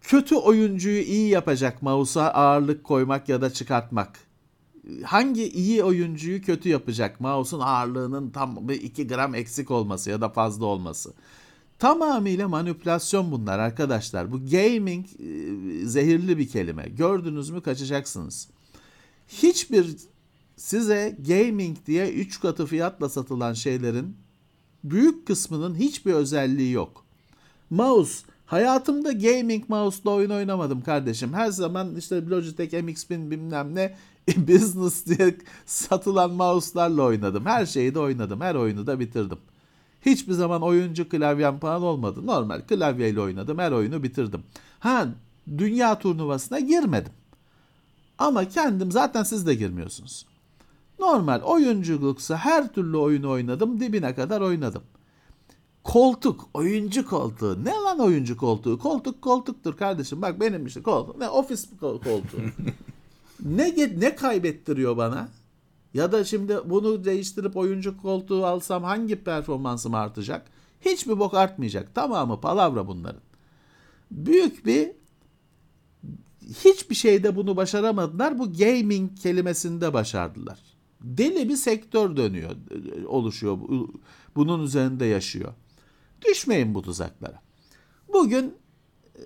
S4: kötü oyuncuyu iyi yapacak mouse'a ağırlık koymak ya da çıkartmak? hangi iyi oyuncuyu kötü yapacak? Mouse'un ağırlığının tam bir 2 gram eksik olması ya da fazla olması. Tamamıyla manipülasyon bunlar arkadaşlar. Bu gaming e, zehirli bir kelime. Gördünüz mü kaçacaksınız. Hiçbir size gaming diye 3 katı fiyatla satılan şeylerin büyük kısmının hiçbir özelliği yok. Mouse hayatımda gaming mouse'la oyun oynamadım kardeşim. Her zaman işte Logitech MX1000 bilmem ne business diye satılan mouse'larla oynadım. Her şeyi de oynadım. Her oyunu da bitirdim. Hiçbir zaman oyuncu klavyem falan olmadı. Normal klavyeyle oynadım. Her oyunu bitirdim. Ha dünya turnuvasına girmedim. Ama kendim zaten siz de girmiyorsunuz. Normal oyunculuksa her türlü oyunu oynadım. Dibine kadar oynadım. Koltuk, oyuncu koltuğu. Ne lan oyuncu koltuğu? Koltuk koltuktur kardeşim. Bak benim işte koltuk. Ne ofis kol- koltuğu. ne ne kaybettiriyor bana? Ya da şimdi bunu değiştirip oyuncu koltuğu alsam hangi performansım artacak? Hiçbir bok artmayacak. Tamamı palavra bunların. Büyük bir hiçbir şeyde bunu başaramadılar. Bu gaming kelimesinde başardılar. Deli bir sektör dönüyor, oluşuyor. Bu- Bunun üzerinde yaşıyor. Düşmeyin bu tuzaklara. Bugün e,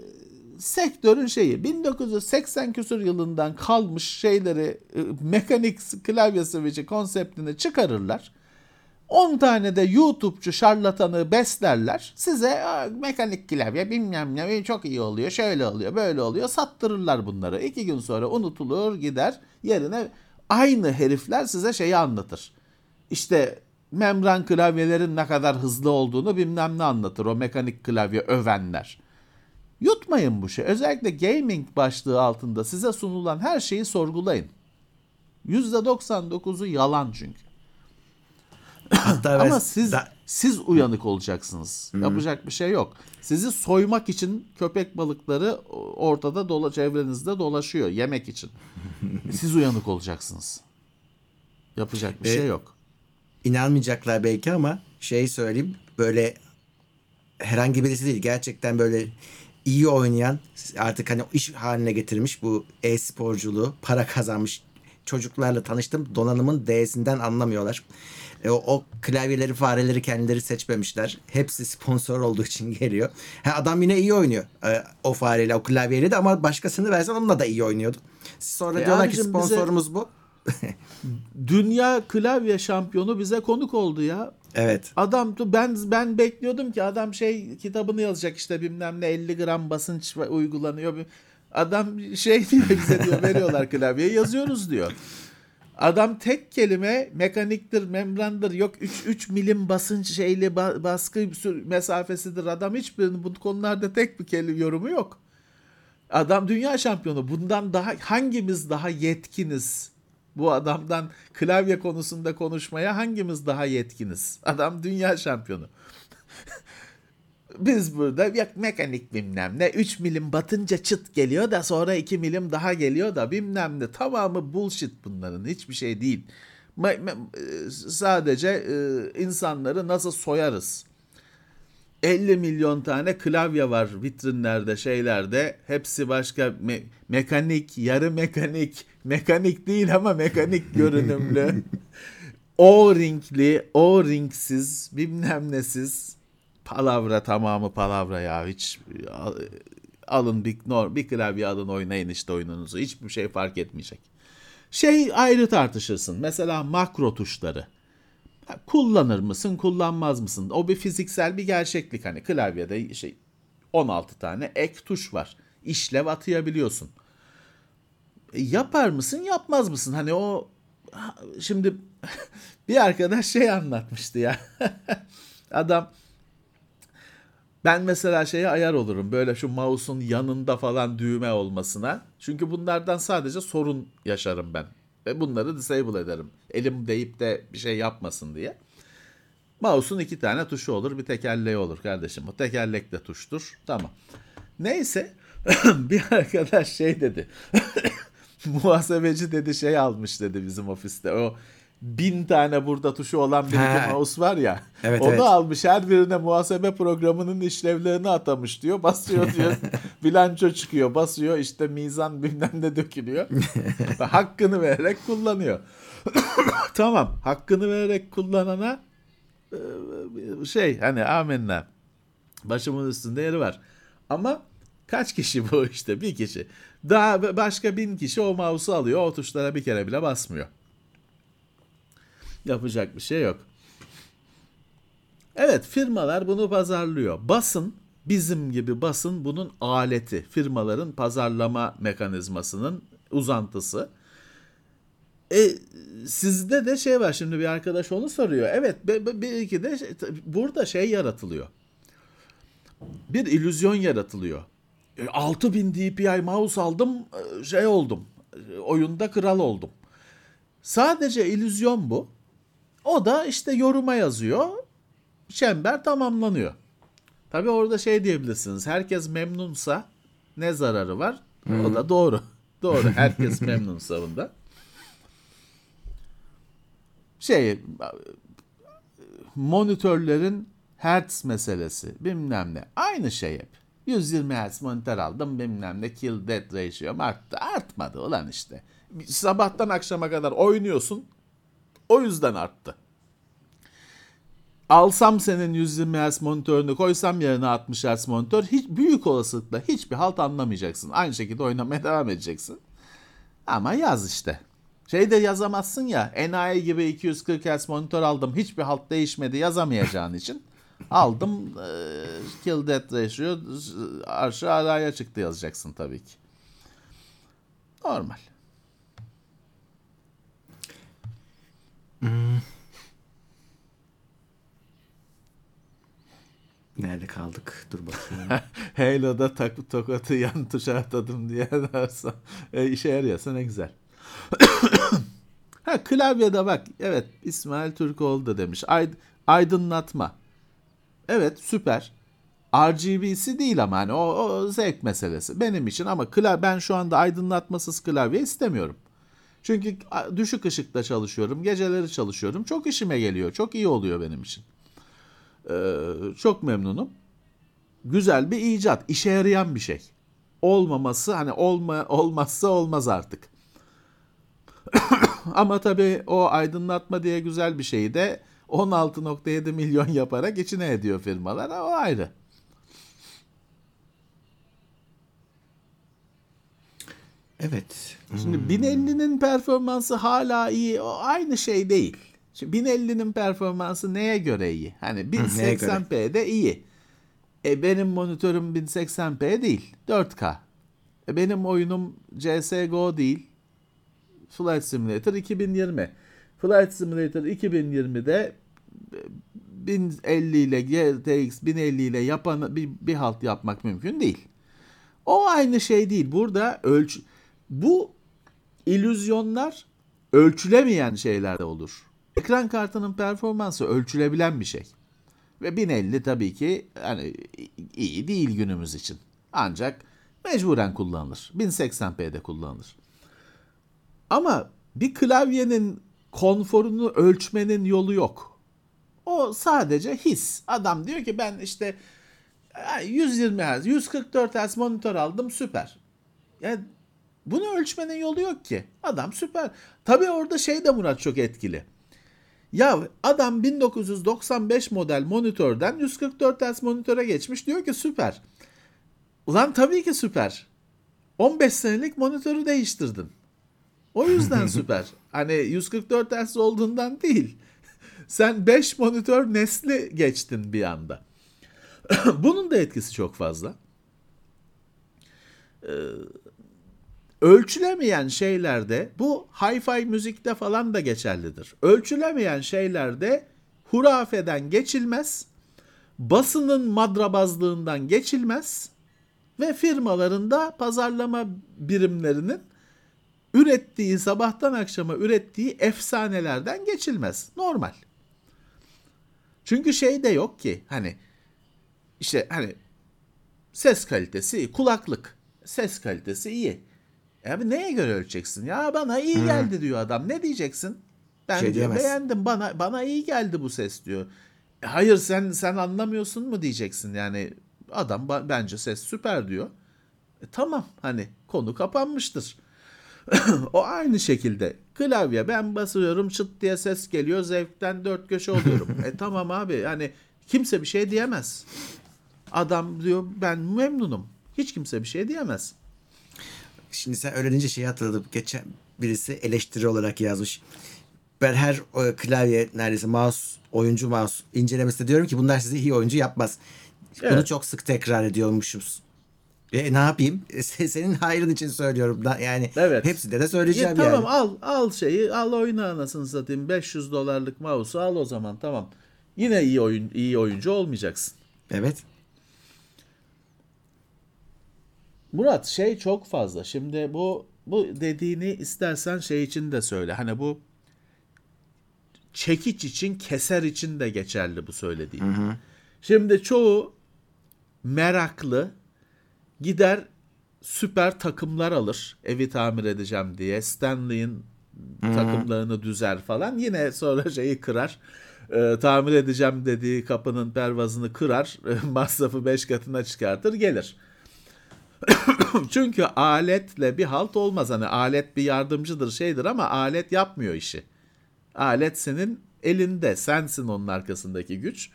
S4: sektörün şeyi 1980 küsur yılından kalmış şeyleri e, mekanik klavye switch'i konseptini çıkarırlar. 10 tane de YouTube'cu şarlatanı beslerler. Size "Aa, mekanik klavye bilmem ne çok iyi oluyor, şöyle oluyor, böyle oluyor. Sattırırlar bunları. İki gün sonra unutulur gider. Yerine aynı herifler size şeyi anlatır. İşte membran klavyelerin ne kadar hızlı olduğunu bilmem ne anlatır o mekanik klavye övenler. Yutmayın bu şey. Özellikle gaming başlığı altında size sunulan her şeyi sorgulayın. %99'u yalan çünkü.
S3: Hatta
S4: Ama siz
S3: da-
S4: siz uyanık olacaksınız. Yapacak bir şey yok. Sizi soymak için köpek balıkları ortada dola çevrenizde dolaşıyor yemek için. Siz uyanık olacaksınız. Yapacak bir
S3: E,
S4: şey yok.
S3: inanmayacaklar belki ama şey söyleyeyim böyle herhangi birisi değil gerçekten böyle iyi oynayan artık hani iş haline getirmiş bu e-sporculuğu para kazanmış çocuklarla tanıştım donanımın D'sinden anlamıyorlar. E, o, o klavyeleri fareleri kendileri seçmemişler. Hepsi sponsor olduğu için geliyor. Ha, adam yine iyi oynuyor. E, o fareyle o klavyeyle de ama başkasını versen onunla da iyi oynuyordu. Sonra
S4: E,
S3: diyorlar ki
S4: abicim bize-
S3: sponsorumuz bu.
S4: Dünya klavye şampiyonu bize konuk oldu ya.
S3: Evet.
S4: Adam ben ben bekliyordum ki adam şey kitabını yazacak işte bilmem ne 50 gram basınç uygulanıyor. Adam şey diyor bize diyor veriyorlar klavyeyi yazıyoruz diyor. Adam tek kelime mekaniktir, membrandır, yok 3 3 milim basınç şeyli ba- baskı mesafesidir. Adam hiçbir bu konularda tek bir kelime yorumu yok. Adam dünya şampiyonu. Bundan daha hangimiz daha yetkiniz Bu adamdan klavye konusunda konuşmaya hangimiz daha yetkiniz? Adam dünya şampiyonu. Biz burada ya mekanik bilmem ne 3 milim batınca çıt geliyor da sonra 2 milim daha geliyor da bilmem ne tamamı bullshit bunların hiçbir şey değil. Me- sadece e, insanları nasıl soyarız? 50 milyon tane klavye var vitrinlerde şeylerde. Hepsi başka me- mekanik yarı mekanik. Mekanik değil ama mekanik görünümlü. O-ringli o-ringsiz bilmem nesiz. Palavra tamamı palavra ya. Hiç al- alın bir, bir klavye alın oynayın işte oyununuzu. Hiçbir şey fark etmeyecek. Şey ayrı tartışırsın. Mesela makro tuşları. Kullanır mısın, kullanmaz mısın? O bir fiziksel bir gerçeklik. Hani klavyede şey 16 tane ek tuş var. İşlev atayabiliyorsun. E, yapar mısın, yapmaz mısın? Hani o şimdi bir arkadaş şey anlatmıştı ya. Adam ben mesela şeye ayar olurum. Böyle şu mouse'un yanında falan düğme olmasına. Çünkü bunlardan sadece sorun yaşarım ben. Ve bunları disable ederim. Elim deyip de bir şey yapmasın diye. Mouse'un iki tane tuşu olur. Bir tekerleği olur kardeşim. O tekerlek de tuştur. Tamam. Neyse. bir arkadaş şey dedi. Muhasebeci dedi şey almış dedi bizim ofiste. O bin tane burada tuşu olan bir
S3: Ha.
S4: mouse var ya.
S3: Evet,
S4: onu
S3: evet.
S4: almış her birine muhasebe programının işlevlerini atamış diyor. Basıyor diyor. bilanço çıkıyor. Basıyor işte mizan bilmem ne dökülüyor. Hakkını vererek kullanıyor. tamam. Hakkını vererek kullanana e, şey hani amenna. Başımın üstünde yeri var. Ama kaç kişi bu işte? Bir kişi. Daha başka bin kişi o mouse'u alıyor. O tuşlara bir kere bile basmıyor. Yapacak bir şey yok. Evet firmalar bunu pazarlıyor. Basın bizim gibi basın bunun aleti. Firmaların pazarlama mekanizmasının uzantısı. E, sizde de şey var şimdi bir arkadaş onu soruyor. Evet bir iki de şey- burada şey yaratılıyor. Bir illüzyon yaratılıyor. E, 6000 DPI mouse aldım e, şey oldum. E, Oyunda kral oldum. Sadece illüzyon bu. O da işte yoruma yazıyor. Çember tamamlanıyor. Tabii orada şey diyebilirsiniz. Herkes memnunsa ne zararı var? O da doğru. Doğru. Herkes memnunsa bunda. Şey monitörlerin hertz meselesi bilmem ne. Aynı şey hep. 120 hertz monitör aldım bilmem ne kill death ratio arttı. Artmadı ulan işte. Sabahtan akşama kadar oynuyorsun. O yüzden arttı. Alsam senin 120 Hz monitörünü koysam yerine 60 Hz monitör hiç büyük olasılıkla hiçbir halt anlamayacaksın. Aynı şekilde oynamaya devam edeceksin. Ama yaz işte. Şey de yazamazsın ya enayi gibi 240 Hz monitör aldım hiçbir halt değişmedi yazamayacağın için aldım e, kill death ratio arşı araya çıktı yazacaksın tabii ki. Normal.
S3: Nerede kaldık? Dur bakayım.
S4: Halo'da tak tokatı yan tuşa atadım diye dersen e, işe yarıyorsa ne güzel. ha klavyede bak evet İsmail Türkoğlu da demiş Ay, aydınlatma. Evet süper. RGB'si değil ama hani o, o zevk meselesi benim için ama kla ben şu anda aydınlatmasız klavye istemiyorum. Çünkü düşük ışıkta çalışıyorum, geceleri çalışıyorum. Çok işime geliyor, çok iyi oluyor benim için. Ee, çok memnunum güzel bir icat, işe yarayan bir şey. Olmaması hani olma olmazsa olmaz artık. Ama tabii o aydınlatma diye güzel bir şeyi de 16.7 milyon yaparak içine ediyor firmalar. O ayrı.
S3: Evet.
S4: Şimdi 1050'nin performansı hala iyi. O aynı şey değil. Şimdi 1050'nin performansı neye göre iyi? Hani
S3: neye göre?
S4: 1080p'de iyi. E benim monitörüm 1080p değil. 4K. E benim oyunum CSGO değil. Flight Simulator 2020. Flight Simulator 2020'de 1050 ile GTX 1050 ile yapan bir, bir halt yapmak mümkün değil. O aynı şey değil. Burada ölç bu illüzyonlar ölçülemeyen şeyler de olur. Ekran kartının performansı ölçülebilen bir şey. Ve 1050 tabii ki hani iyi değil günümüz için. Ancak mecburen kullanılır. 1080p'de kullanılır. Ama bir klavyenin konforunu ölçmenin yolu yok. O sadece his. Adam diyor ki ben işte 120 Hz, 144 Hz monitör aldım süper. Yani bunu ölçmenin yolu yok ki. Adam süper. Tabii orada şey de Murat çok etkili. Ya adam 1995 model monitörden 144 Hz monitöre geçmiş diyor ki süper. Ulan tabii ki süper. 15 senelik monitörü değiştirdin. O yüzden süper. Hani 144 Hz olduğundan değil. Sen 5 monitör nesli geçtin bir anda. Bunun da etkisi çok fazla. Ee, ölçülemeyen şeylerde bu hi-fi müzikte falan da geçerlidir. Ölçülemeyen şeylerde hurafeden geçilmez, basının madrabazlığından geçilmez ve firmaların da pazarlama birimlerinin ürettiği sabahtan akşama ürettiği efsanelerden geçilmez. Normal. Çünkü şey de yok ki hani işte hani ses kalitesi kulaklık ses kalitesi iyi. Abi neye göre ölçeceksin? Ya bana iyi geldi diyor adam. Ne diyeceksin? Ben
S3: Şey
S4: diyor, beğendim. Bana bana iyi geldi bu ses diyor. E, Hayır sen sen anlamıyorsun mu diyeceksin. Yani adam bence ses süper diyor. E, tamam hani konu kapanmıştır. o aynı şekilde klavye ben basıyorum çıt diye ses geliyor zevkten dört köşe oluyorum. e tamam abi hani kimse bir şey diyemez. Adam diyor ben memnunum. Hiç kimse bir şey diyemez.
S3: Şimdi sen öyle deyince şeyi hatırladım. Geçen birisi eleştiri olarak yazmış. Ben her e, klavye neredeyse mouse, oyuncu mouse incelemesinde diyorum ki bunlar sizi iyi oyuncu yapmaz. Bunu
S4: Evet.
S3: çok sık tekrar ediyormuşuz. E ne yapayım? E, se- senin hayrın için söylüyorum. Yani
S4: Evet.
S3: hepsinde de söyleyeceğim
S4: tamam
S3: yani.
S4: al al şeyi al oyna anasını satayım 500 dolarlık mouse'u al o zaman tamam. Yine iyi oyun iyi oyuncu olmayacaksın.
S3: Evet.
S4: Murat şey çok fazla. Şimdi bu bu dediğini istersen şey için de söyle. Hani bu çekiç için, keser için de geçerli bu söylediğin. Şimdi çoğu meraklı gider süper takımlar alır. Evi tamir edeceğim diye. Stanley'in takımlarını düzer falan. Yine sonra şeyi kırar. Ee, tamir edeceğim dediği kapının pervazını kırar. Masrafı 5 katına çıkartır gelir. Çünkü aletle bir halt olmaz. Hani alet bir yardımcıdır şeydir ama alet yapmıyor işi. Alet senin elinde. Sensin onun arkasındaki güç.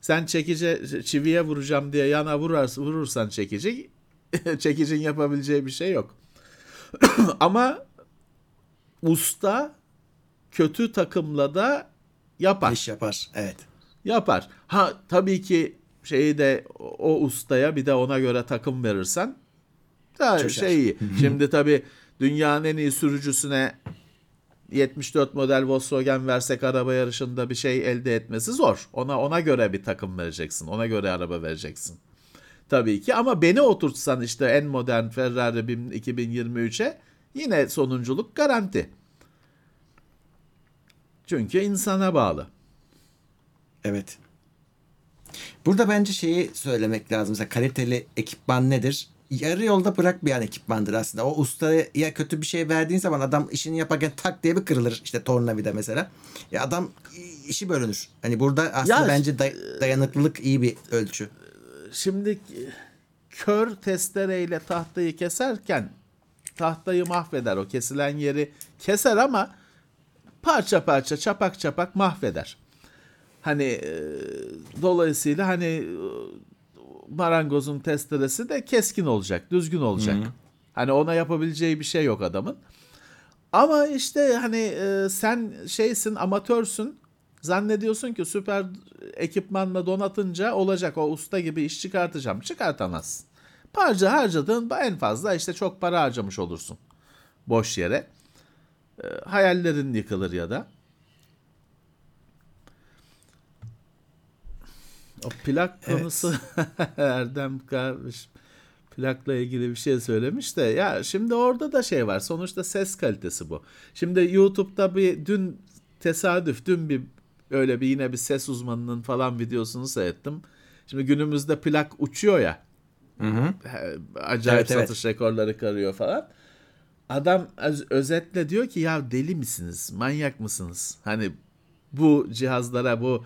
S4: Sen çekici çiviye vuracağım diye yana vurar, vurursan çekici çekicin yapabileceği bir şey yok. ama usta kötü takımla da yapar.
S3: İş yapar. Evet.
S4: Yapar. Ha tabii ki şeyi de o ustaya bir de ona göre takım verirsen daha
S3: Coşar.
S4: şey iyi. Şimdi tabii dünyanın en iyi sürücüsüne 74 model Volkswagen versek araba yarışında bir şey elde etmesi zor. Ona ona göre bir takım vereceksin. Ona göre araba vereceksin. Tabii ki ama beni oturtsan işte en modern Ferrari 1000 2023'e yine sonunculuk garanti. Çünkü insana bağlı.
S3: Evet. Burada bence şeyi söylemek lazım. Mesela kaliteli ekipman nedir? Yarı yolda bırakmayan ekipmandır aslında. O ustaya kötü bir şey verdiğin zaman adam işini yaparken tak diye bir kırılır. İşte tornavida mesela. Ya adam işi bölünür. Hani burada aslında
S4: Ya-
S3: bence day- dayanıklılık iyi bir ölçü.
S4: Şimdi kör testereyle tahtayı keserken tahtayı mahveder. O kesilen yeri keser ama parça parça çapak çapak mahveder. Hani e, dolayısıyla hani e, marangozun testeresi de keskin olacak, düzgün olacak. Hani ona yapabileceği bir şey yok adamın. Ama işte hani e, sen şeysin amatörsün zannediyorsun ki süper ekipmanla donatınca olacak o usta gibi iş çıkartacağım. Çıkartamazsın. Parça harcadığın en fazla işte çok para harcamış olursun boş yere. E, hayallerin yıkılır ya da. O plak konusu Erdem kardeş. plakla ilgili bir şey söylemiş de ya şimdi orada da şey var. Sonuçta ses kalitesi bu. Şimdi YouTube'da bir dün tesadüf dün bir öyle bir yine bir ses uzmanının falan videosunu seyrettim. Şimdi günümüzde plak uçuyor ya.
S3: Hı hı.
S4: Acayip
S3: Evet, evet.
S4: satış rekorları kırıyor falan. Adam öz- özetle diyor ki ya deli misiniz? Manyak mısınız? Hani bu cihazlara, bu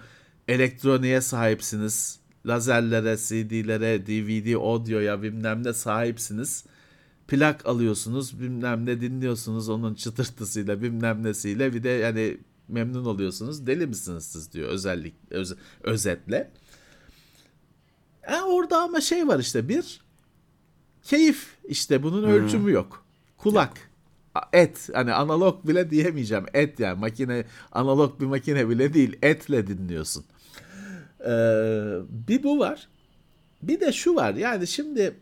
S4: elektroniğe sahipsiniz. Lazerlere, CD'lere, DVD, audio'ya bilmem ne sahipsiniz. Plak alıyorsunuz, bilmem ne dinliyorsunuz onun çıtırtısıyla, bilmem nesiyle. Bir de yani memnun oluyorsunuz. Deli misiniz siz diyor özellik öz- özetle. Ha, orada ama şey var işte bir keyif işte bunun ölçümü yok. Kulak. Et hani analog bile diyemeyeceğim. Et yani makine analog bir makine bile değil. Etle dinliyorsun. Ee, bir bu var. Bir de şu var. Yani şimdi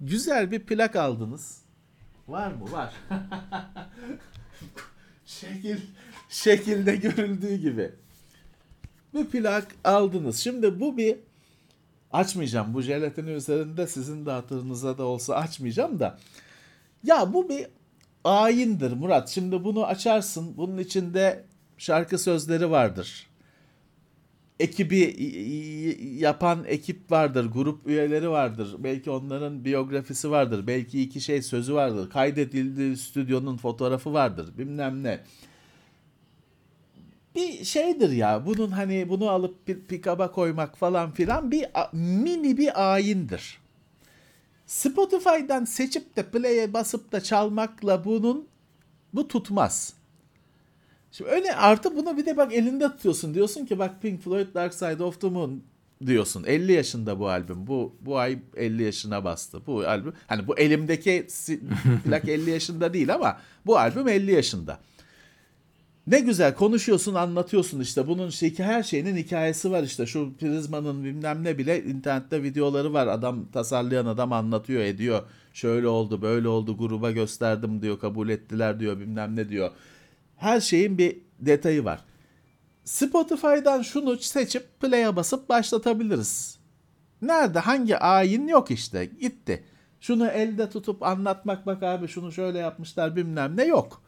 S4: güzel bir plak aldınız. Var mı? Var. Şekil şekilde görüldüğü gibi. Bir plak aldınız. Şimdi bu bir açmayacağım. Bu jelatini üzerinde sizin de hatırınıza da olsa açmayacağım da. Ya bu bir ayindir Murat. Şimdi bunu açarsın. Bunun içinde şarkı sözleri vardır. Ekibi yapan ekip vardır. Grup üyeleri vardır. Belki onların biyografisi vardır. Belki iki şey sözü vardır. Kaydedildiği stüdyonun fotoğrafı vardır. Bilmem ne bir şeydir ya. Bunun hani bunu alıp pick-up'a koymak falan filan bir mini bir ayindir. Spotify'dan seçip de play'e basıp da çalmakla bunun bu tutmaz. Şimdi öyle artı bunu bir de bak elinde tutuyorsun. Diyorsun ki bak Pink Floyd Dark Side of the Moon diyorsun. 50 yaşında bu albüm. Bu bu ay 50 yaşına bastı. Bu albüm hani bu elimdeki plak 50 yaşında değil ama bu albüm 50 yaşında. Ne güzel konuşuyorsun, anlatıyorsun işte. Bunun işte her şeyinin hikayesi var işte. Şu prizmanın bilmem ne bile internette videoları var. Adam tasarlayan adam anlatıyor, ediyor. Şöyle oldu, böyle oldu, gruba gösterdim diyor, kabul ettiler diyor, bilmem ne diyor. Her şeyin bir detayı var. Spotify'dan şunu seçip play'e basıp başlatabiliriz. Nerede? Hangi ayin yok işte. Gitti. Şunu elde tutup anlatmak bak abi şunu şöyle yapmışlar bilmem ne yok.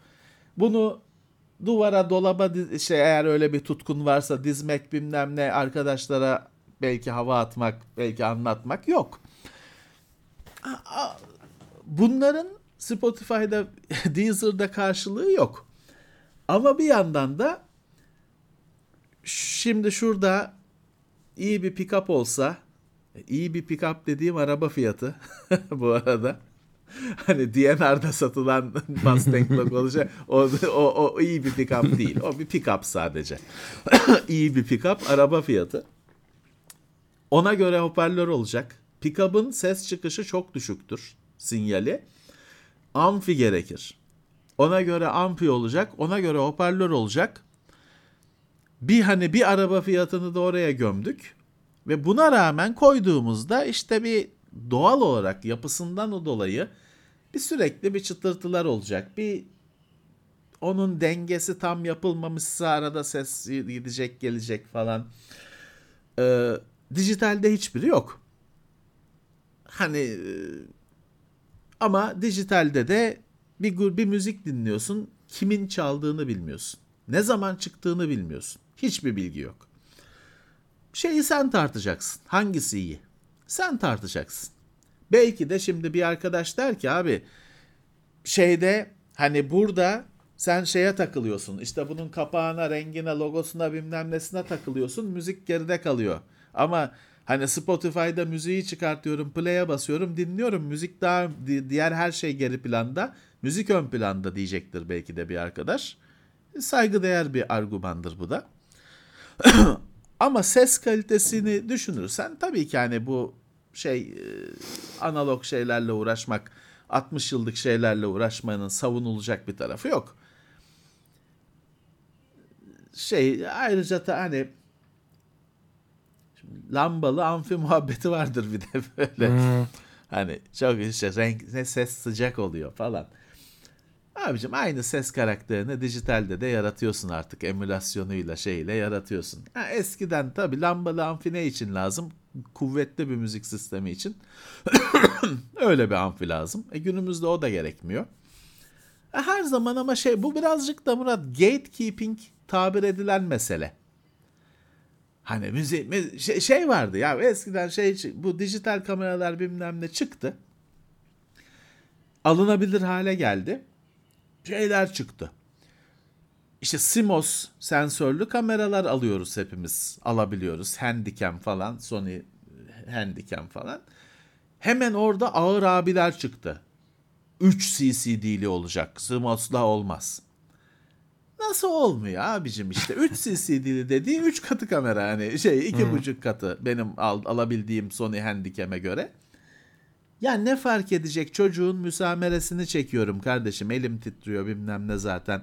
S4: Bunu duvara dolaba şey eğer öyle bir tutkun varsa dizmek bilmem ne arkadaşlara belki hava atmak belki anlatmak yok. Bunların Spotify'da Deezer'da karşılığı yok. Ama bir yandan da şimdi şurada iyi bir pick-up olsa iyi bir pick-up dediğim araba fiyatı bu arada hani DNR'da satılan Mustang logolu şey o, o, o iyi bir pick-up değil. O bir pick-up sadece. iyi bir pick-up araba fiyatı. Ona göre hoparlör olacak. Pick-up'ın ses çıkışı çok düşüktür sinyali. Amfi gerekir. Ona göre amfi olacak. Ona göre hoparlör olacak. Bir hani bir araba fiyatını da oraya gömdük. Ve buna rağmen koyduğumuzda işte bir doğal olarak yapısından o dolayı bir sürekli bir çıtırtılar olacak. Bir onun dengesi tam yapılmamışsa arada ses gidecek gelecek falan. Ee, dijitalde hiçbiri yok. Hani e, ama dijitalde de bir bir müzik dinliyorsun, kimin çaldığını bilmiyorsun. Ne zaman çıktığını bilmiyorsun. Hiçbir bilgi yok. Şeyi sen tartacaksın. Hangisi iyi? Sen tartacaksın. Belki de şimdi bir arkadaş der ki abi şeyde hani burada sen şeye takılıyorsun. İşte bunun kapağına, rengine, logosuna bilmem nesine takılıyorsun. Müzik geride kalıyor. Ama hani Spotify'da müziği çıkartıyorum, play'e basıyorum, dinliyorum. Müzik daha di- diğer her şey geri planda. Müzik ön planda diyecektir belki de bir arkadaş. Saygıdeğer bir argümandır bu da. Ama ses kalitesini düşünürsen tabii ki hani bu şey e, analog şeylerle uğraşmak 60 yıllık şeylerle uğraşmanın savunulacak bir tarafı yok. Şey ayrıca da hani lambalı amfi muhabbeti vardır bir de böyle. Hani çok işte renk ne ses sıcak oluyor falan. Abicim aynı ses karakterini dijitalde de yaratıyorsun artık emülasyonuyla şeyle yaratıyorsun. Ha, eskiden tabii lambalı amfi ne için lazım? kuvvetli bir müzik sistemi için öyle bir amfi lazım. E günümüzde o da gerekmiyor. E her zaman ama şey bu birazcık da Murat gatekeeping tabir edilen mesele. Hani müzik şey, şey vardı ya eskiden şey bu dijital kameralar bilmem ne çıktı. Alınabilir hale geldi. Şeyler çıktı. İşte CMOS sensörlü kameralar alıyoruz hepimiz. Alabiliyoruz. Handycam falan, Sony Handycam falan. Hemen orada ağır abiler çıktı. 3 CCD'li olacak. CMOS'la olmaz. Nasıl olmuyor abicim işte 3 CCD'li dediği 3 katı kamera hani şey 2,5 katı benim al, alabildiğim Sony Handycam'e göre. Ya ne fark edecek çocuğun müsameresini çekiyorum kardeşim elim titriyor bilmem ne zaten.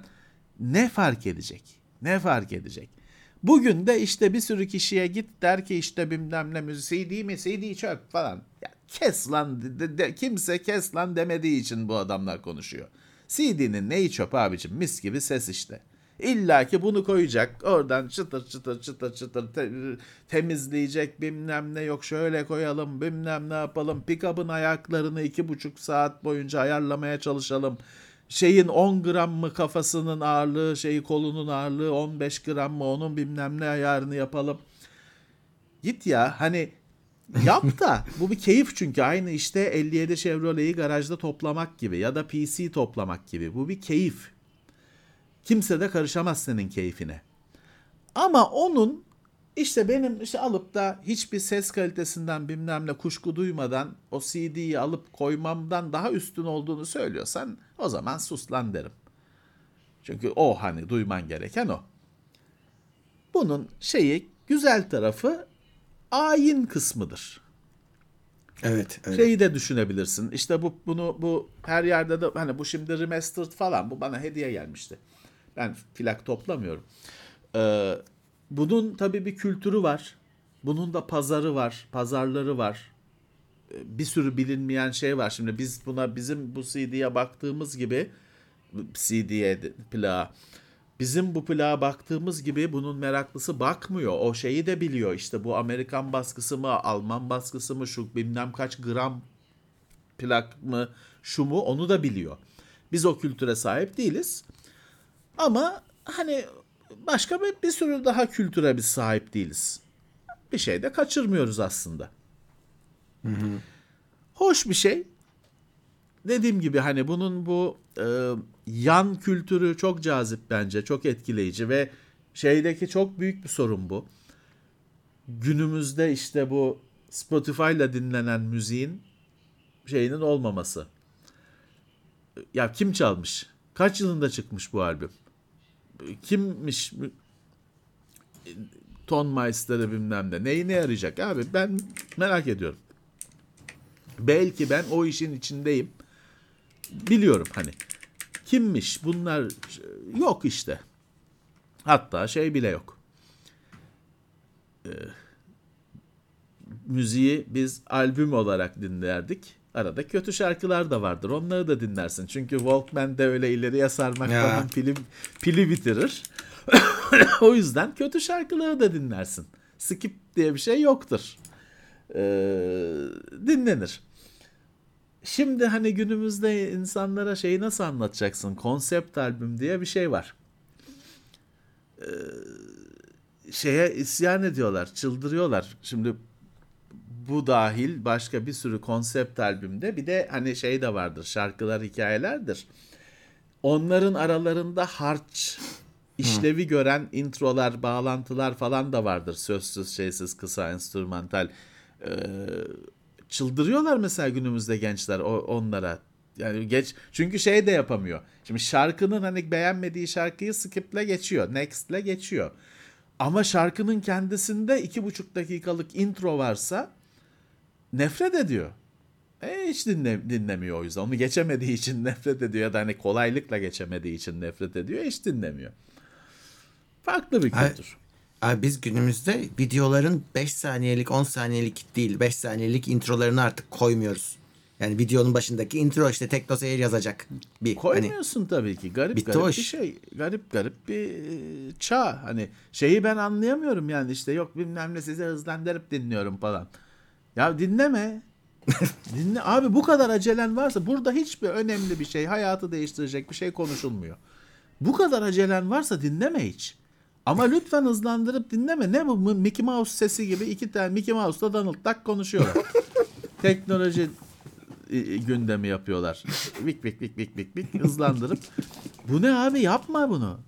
S4: Ne fark edecek? Ne fark edecek? Bugün de işte bir sürü kişiye git der ki işte bilmem ne CD mi CD çöp falan. Ya kes lan de, de, kimse kes lan demediği için bu adamlar konuşuyor. CD'nin neyi çöp abicim mis gibi ses işte. İlla ki bunu koyacak oradan çıtır çıtır çıtır çıtır te, temizleyecek bilmem ne yok şöyle koyalım bilmem ne yapalım pick-up'ın ayaklarını iki buçuk saat boyunca ayarlamaya çalışalım şeyin 10 gram mı kafasının ağırlığı, şeyi kolunun ağırlığı 15 gram mı onun bilmem ne ayarını yapalım. Git ya hani yap da bu bir keyif çünkü aynı işte 57 Chevrolet'i garajda toplamak gibi ya da PC toplamak gibi. Bu bir keyif. Kimse de karışamaz senin keyfine. Ama onun işte benim işte alıp da hiçbir ses kalitesinden bilmem ne kuşku duymadan o CD'yi alıp koymamdan daha üstün olduğunu söylüyorsan o zaman sus lan derim. Çünkü o hani duyman gereken o. Bunun şeyi güzel tarafı ayin kısmıdır.
S3: Evet, evet.
S4: Şeyi de düşünebilirsin. İşte bu bunu bu her yerde de hani bu şimdi remastered falan bu bana hediye gelmişti. Ben plak toplamıyorum. Ee, bunun tabii bir kültürü var. Bunun da pazarı var, pazarları var. Bir sürü bilinmeyen şey var. Şimdi biz buna bizim bu CD'ye baktığımız gibi CD'ye plağa bizim bu plağa baktığımız gibi bunun meraklısı bakmıyor. O şeyi de biliyor. İşte bu Amerikan baskısı mı, Alman baskısı mı, şu bilmem kaç gram plak mı, şu mu onu da biliyor. Biz o kültüre sahip değiliz. Ama hani başka bir, bir sürü daha kültüre biz sahip değiliz. Bir şey de kaçırmıyoruz aslında. Hı hı. Hoş bir şey. Dediğim gibi hani bunun bu e, yan kültürü çok cazip bence, çok etkileyici ve şeydeki çok büyük bir sorun bu. Günümüzde işte bu Spotify'la dinlenen müziğin şeyinin olmaması. Ya kim çalmış? Kaç yılında çıkmış bu albüm? Kimmiş ton meister'ı bilmem ne. Neyine yarayacak abi? Ben merak ediyorum. Belki ben o işin içindeyim. Biliyorum hani. Kimmiş? Bunlar yok işte. Hatta şey bile yok. Ee, müziği biz albüm olarak dinlerdik. Arada kötü şarkılar da vardır. Onları da dinlersin. Çünkü Walkman'de öyle ileriye sarmak ya. falan pili, pili bitirir. o yüzden kötü şarkıları da dinlersin. Skip diye bir şey yoktur. Ee, dinlenir. Şimdi hani günümüzde insanlara şeyi nasıl anlatacaksın? Konsept albüm diye bir şey var. Ee, şeye isyan ediyorlar, çıldırıyorlar. Şimdi bu dahil başka bir sürü konsept albümde bir de hani şey de vardır şarkılar hikayelerdir. Onların aralarında harç işlevi gören introlar, bağlantılar falan da vardır. Sözsüz, şeysiz, kısa, enstrümantal. Ee, çıldırıyorlar mesela günümüzde gençler o, onlara. Yani geç çünkü şey de yapamıyor. Şimdi şarkının hani beğenmediği şarkıyı skiple geçiyor. Next'le geçiyor. Ama şarkının kendisinde iki buçuk dakikalık intro varsa nefret ediyor. E hiç dinle, dinlemiyor o yüzden. Onu geçemediği için nefret ediyor ya da hani kolaylıkla geçemediği için nefret ediyor. Hiç dinlemiyor. Farklı bir kültür.
S3: Abi biz günümüzde videoların 5 saniyelik 10 saniyelik değil 5 saniyelik introlarını artık koymuyoruz. Yani videonun başındaki intro işte Tekno Seyir yazacak.
S4: Bir, hani Koymuyorsun hani, tabii ki. Garip garip bir şey. Garip garip bir e, çağ. Hani şeyi ben anlayamıyorum yani işte yok bilmem ne size hızlandırıp dinliyorum falan. Ya dinleme. Dinle abi bu kadar acelen varsa burada hiçbir önemli bir şey, hayatı değiştirecek bir şey konuşulmuyor. Bu kadar acelen varsa dinleme hiç. Ama lütfen hızlandırıp dinleme. Ne bu Mickey Mouse sesi gibi iki tane Mickey Mouse'la Donald Duck konuşuyorlar. Teknoloji gündemi yapıyorlar. Vik vik vik vik vik vik hızlandırıp. Bu ne abi yapma bunu.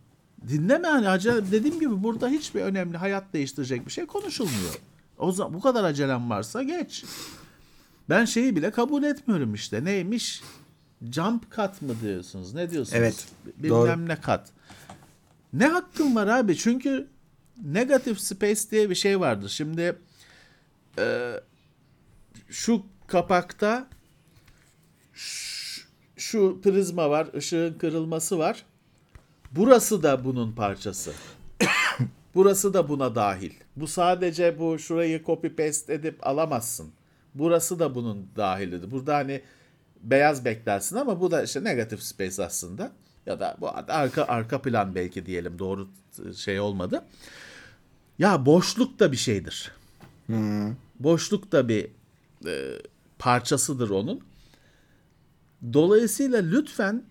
S4: Dinleme hani acele dediğim gibi burada hiçbir önemli hayat değiştirecek bir şey konuşulmuyor. O zaman bu kadar acelem varsa geç. Ben şeyi bile kabul etmiyorum işte. Neymiş? Jump cut mı diyorsunuz? Ne diyorsunuz?
S3: Evet,
S4: Bilmem
S3: doğru.
S4: ne kat. Ne hakkım var abi? Çünkü negative space diye bir şey vardır. Şimdi e, şu kapakta ş- şu prizma var, ışığın kırılması var. Burası da bunun parçası. Burası da buna dahil. Bu sadece bu şurayı copy paste edip alamazsın. Burası da bunun dahilidir. Burada hani beyaz beklersin ama bu da işte negative space aslında. Ya da bu arka arka plan belki diyelim doğru şey olmadı. Ya boşluk da bir şeydir. Boşluk da bir e, parçasıdır onun. Dolayısıyla lütfen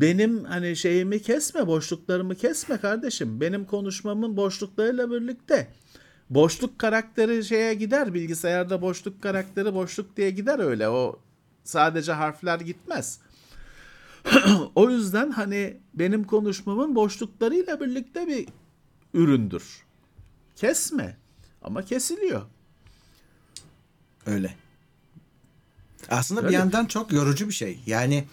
S4: benim hani şeyimi kesme, boşluklarımı kesme kardeşim. Benim konuşmamın boşluklarıyla birlikte. Boşluk karakteri şeye gider bilgisayarda boşluk karakteri boşluk diye gider öyle. O sadece harfler gitmez. o yüzden hani benim konuşmamın boşluklarıyla birlikte bir üründür. Kesme. Ama kesiliyor.
S3: Öyle. Aslında bir
S4: Öyle.
S3: yandan çok yorucu bir şey. Yani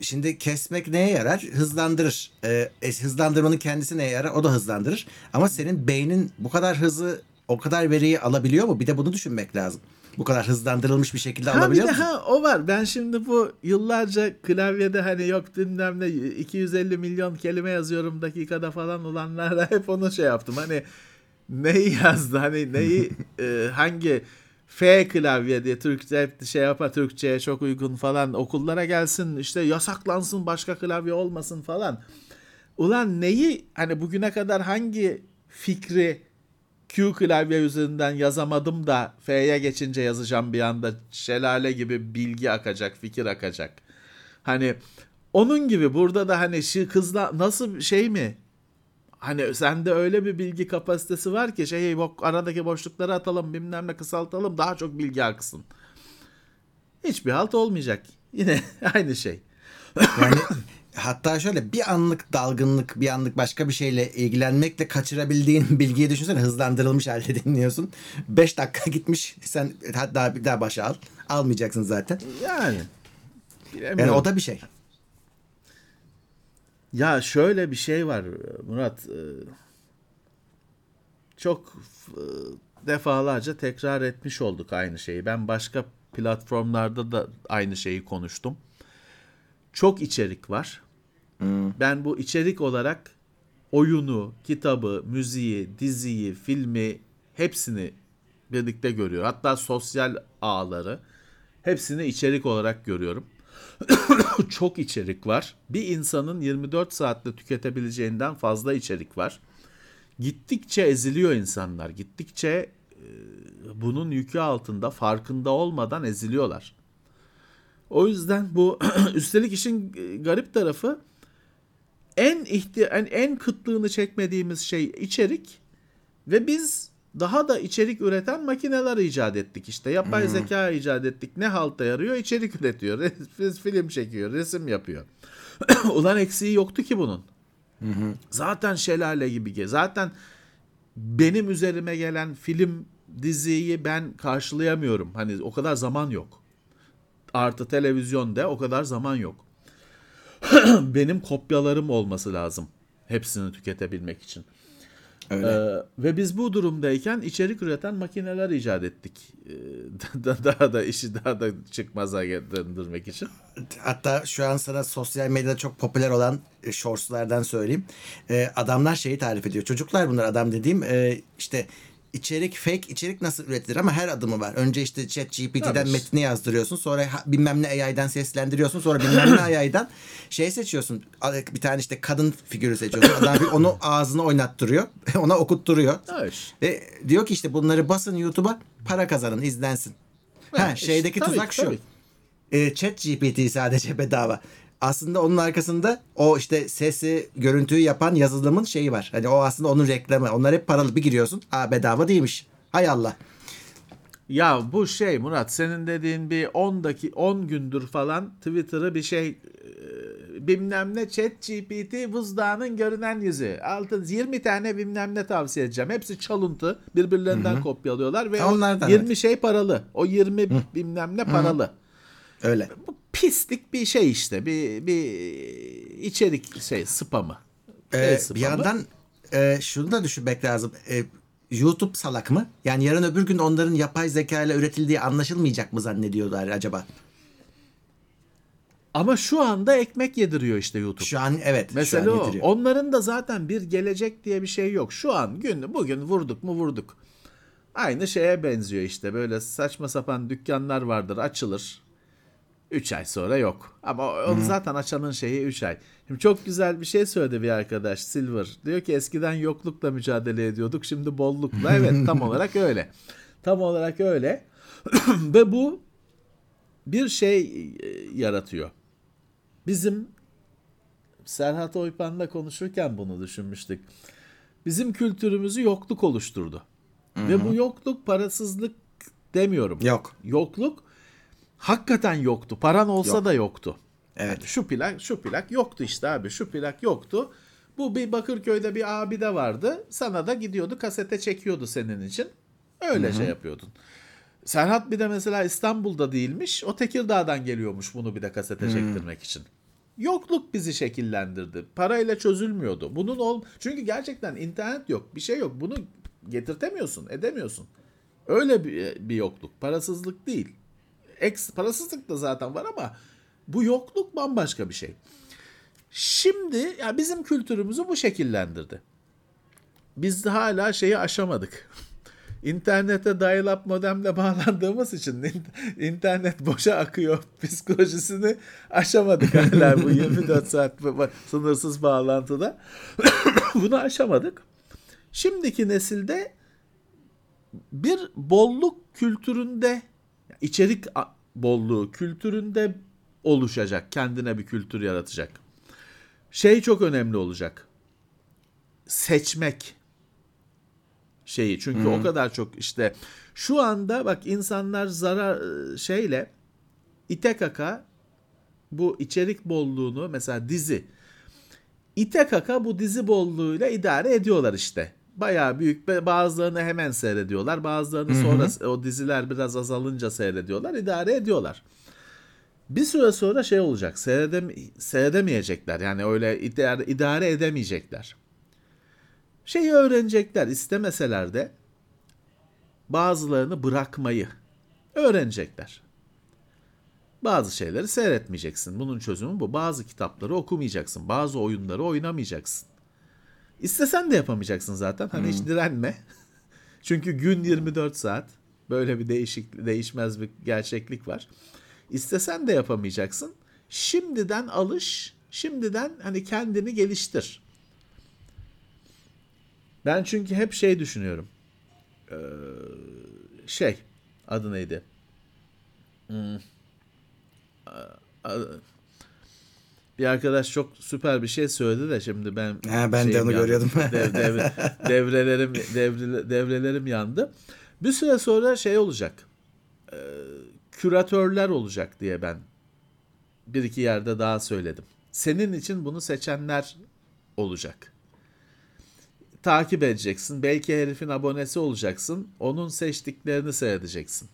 S3: şimdi kesmek neye yarar? Hızlandırır. Ee, e, hızlandırmanın kendisi neye yarar? O da hızlandırır. Ama senin beynin bu kadar hızı, o kadar veriyi alabiliyor mu? Bir de bunu düşünmek lazım. Bu kadar hızlandırılmış bir şekilde
S4: Ha
S3: alabiliyor musun?
S4: ha o var. Ben şimdi bu yıllarca klavyede hani yok bilmem ne 250 milyon kelime yazıyorum dakikada falan olanlarla hep onu şey yaptım. Hani neyi yazdı hani neyi e, hangi F klavye diye Türkçe hep şey yapar Türkçe'ye çok uygun falan okullara gelsin işte yasaklansın başka klavye olmasın falan. Ulan neyi hani bugüne kadar hangi fikri Q klavye üzerinden yazamadım da F'ye geçince yazacağım bir anda şelale gibi bilgi akacak, fikir akacak. Hani onun gibi burada da hani şu kızla nasıl şey mi? Hani sende öyle bir bilgi kapasitesi var ki şey bok aradaki boşlukları atalım bilmem ne kısaltalım daha çok bilgi aksın. Hiçbir halt olmayacak. Yine aynı şey.
S3: Yani hatta şöyle bir anlık dalgınlık, bir anlık başka bir şeyle ilgilenmekle kaçırabildiğin bilgiyi düşünsene hızlandırılmış halde dinliyorsun. 5 dakika gitmiş. Sen hatta bir daha başa al. Almayacaksın zaten.
S4: Yani.
S3: Yani o da bir şey.
S4: Ya şöyle bir şey var Murat. e, Çok e, defalarca tekrar etmiş olduk aynı şeyi. Ben başka platformlarda da aynı şeyi konuştum. Çok içerik var. Ben bu içerik olarak oyunu, kitabı, müziği, diziyi, filmi hepsini birlikte görüyor. Hatta sosyal ağları hepsini içerik olarak görüyorum çok içerik var. Bir insanın 24 saatte tüketebileceğinden fazla içerik var. Gittikçe eziliyor insanlar. Gittikçe e, bunun yükü altında farkında olmadan eziliyorlar. O yüzden bu üstelik işin e, garip tarafı en ihti en, en kıtlığını çekmediğimiz şey içerik ve biz daha da içerik üreten makineler icat ettik işte. Yapay zeka icat ettik. Ne halta yarıyor? İçerik üretiyor. Film çekiyor, resim yapıyor. Ulan eksiği yoktu ki bunun. Zaten şelale gibi. Zaten benim üzerime gelen film diziyi ben karşılayamıyorum. Hani o kadar zaman yok. Artı televizyonda o kadar zaman yok. benim kopyalarım olması lazım. Hepsini tüketebilmek için.
S3: Öyle.
S4: Ee, ve biz bu durumdayken içerik üreten makineler icat ettik. Ee, da- daha da işi daha da çıkmaza döndürmek için.
S3: Hatta şu an sana sosyal medyada çok popüler olan e, shortslardan söyleyeyim. E, adamlar şeyi tarif ediyor. Çocuklar bunlar adam dediğim e, işte içerik fake içerik nasıl üretilir ama her adımı var. Önce işte chat GPT'den
S4: Tabii.
S3: metni yazdırıyorsun. Sonra bilmem ne AI'den seslendiriyorsun. Sonra bilmem ne AI'den şey seçiyorsun. Bir tane işte kadın figürü seçiyorsun. Adam bir onu ağzını oynattırıyor. Ona okutturuyor.
S4: Evet.
S3: Ve diyor ki işte bunları basın YouTube'a para kazanın izlensin. ha şeydeki
S4: işte, tabii,
S3: tuzak şu.
S4: tabii.
S3: E, chat GPT sadece bedava. Aslında onun arkasında o işte sesi, görüntüyü yapan yazılımın şeyi var. Hani o aslında onun reklamı. Onlar hep paralı bir giriyorsun. Aa bedava değilmiş. Hay Allah.
S4: Ya bu şey Murat senin dediğin bir 10 daki 10 gündür falan Twitter'ı bir şey e, bilmem ne chat GPT buzdağının görünen yüzü. Altı 20 tane bilmem ne tavsiye edeceğim. Hepsi çalıntı. Birbirlerinden kopyalıyorlar ve
S3: Onlardan,
S4: o 20
S3: evet.
S4: şey paralı. O 20 bilmem ne paralı.
S3: Öyle.
S4: Bu pislik bir şey işte. Bir bir içerik şey spamı.
S3: Ee,
S4: El
S3: bir
S4: spamı.
S3: yandan e, şunu da düşünmek lazım. E, YouTube salak mı? Yani yarın öbür gün onların yapay zeka ile üretildiği anlaşılmayacak mı zannediyorlar acaba?
S4: ama şu anda ekmek yediriyor işte YouTube.
S3: Şu an evet.
S4: Mesela
S3: şu an
S4: o.
S3: getiriyor.
S4: Onların da zaten bir gelecek diye bir şey yok. Şu an gün bugün vurduk mu vurduk. Aynı şeye benziyor işte. Böyle saçma sapan dükkanlar vardır açılır. 3 ay sonra yok. Ama onu zaten açanın şeyi 3 ay. Şimdi çok güzel bir şey söyledi bir arkadaş Silver. Diyor ki eskiden yoklukla mücadele ediyorduk. Şimdi bollukla. Evet tam olarak öyle. Tam olarak öyle. Ve bu bir şey e, yaratıyor. Bizim Serhat Oypan'la konuşurken bunu düşünmüştük. Bizim kültürümüzü yokluk oluşturdu. Ve bu yokluk parasızlık demiyorum.
S3: Yok.
S4: Yokluk hakikaten yoktu. Paran olsa
S3: Yok.
S4: da yoktu.
S3: Evet.
S4: Yani şu plak, şu plak yoktu işte abi. Şu plak yoktu. Bu bir Bakırköy'de bir abi de vardı. Sana da gidiyordu kasete çekiyordu senin için. Öyle şey yapıyordun. Serhat bir de mesela İstanbul'da değilmiş. O Tekirdağ'dan geliyormuş bunu bir de kasete çektirmek için. Yokluk bizi şekillendirdi. Parayla çözülmüyordu. Bunun ol çünkü gerçekten internet yok, bir şey yok. Bunu getirtemiyorsun, edemiyorsun. Öyle bir, bir yokluk. Parasızlık değil. Eks, parasızlık da zaten var ama bu yokluk bambaşka bir şey. Şimdi ya bizim kültürümüzü bu şekillendirdi. Biz de hala şeyi aşamadık. İnternete dial-up modemle bağlandığımız için in- internet boşa akıyor psikolojisini aşamadık hala bu 24 saat sınırsız bağlantıda. Bunu aşamadık. Şimdiki nesilde bir bolluk kültüründe içerik bolluğu kültüründe oluşacak. Kendine bir kültür yaratacak. Şey çok önemli olacak. Seçmek şeyi. Çünkü o kadar çok işte şu anda bak insanlar zarar şeyle ite kaka bu içerik bolluğunu mesela dizi ite kaka bu dizi bolluğuyla idare ediyorlar işte. Bayağı büyük bazılarını hemen seyrediyorlar. Bazılarını sonra o diziler biraz azalınca seyrediyorlar. idare ediyorlar. Bir süre sonra şey olacak. Seyredem seyredemeyecekler. Yani öyle idare, idare edemeyecekler. Şeyi öğrenecekler istemeseler de bazılarını bırakmayı öğrenecekler. Bazı şeyleri seyretmeyeceksin. Bunun çözümü bu. Bazı kitapları okumayacaksın. Bazı oyunları oynamayacaksın. İstesen de yapamayacaksın zaten. Hani hiç direnme. Çünkü gün 24 saat. Böyle bir değişik değişmez bir gerçeklik var. İstesen de yapamayacaksın. Şimdiden alış. Şimdiden hani kendini geliştir. Ben çünkü hep şey düşünüyorum. Ee, şey adı neydi? Hmm. A- Bir arkadaş çok süper bir şey söyledi de şimdi ben
S3: Ha, ben de onu
S4: yandı.
S3: görüyordum.
S4: Dev- dev- devrelerim devre- devrelerim yandı. Bir süre sonra şey olacak. Ee, küratörler olacak diye ben bir iki yerde daha söyledim. Senin için bunu seçenler olacak. Takip edeceksin. Belki herifin abonesi olacaksın. Onun seçtiklerini seyredeceksin.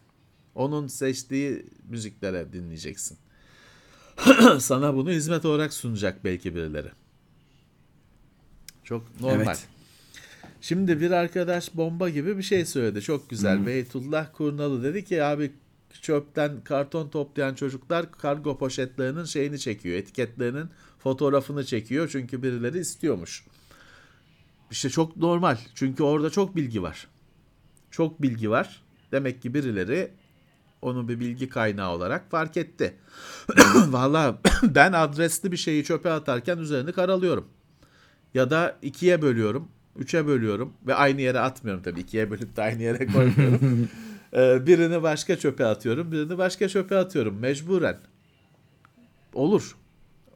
S4: Onun seçtiği müziklere dinleyeceksin. Sana bunu hizmet olarak sunacak belki birileri. Çok normal.
S3: Evet.
S4: Şimdi bir arkadaş bomba gibi bir şey söyledi. Çok güzel. Beytullah Kurnalı dedi ki abi çöpten karton toplayan çocuklar kargo poşetlerinin şeyini çekiyor. Etiketlerinin fotoğrafını çekiyor. Çünkü birileri istiyormuş. İşte çok normal. Çünkü orada çok bilgi var. Çok bilgi var. Demek ki birileri onu bir bilgi kaynağı olarak fark etti. Vallahi ben adresli bir şeyi çöpe atarken üzerini karalıyorum. Ya da ikiye bölüyorum, üçe bölüyorum ve aynı yere atmıyorum tabii. ikiye bölüp de aynı yere koymuyorum. Ee, birini başka çöpe atıyorum, birini başka çöpe atıyorum mecburen. Olur.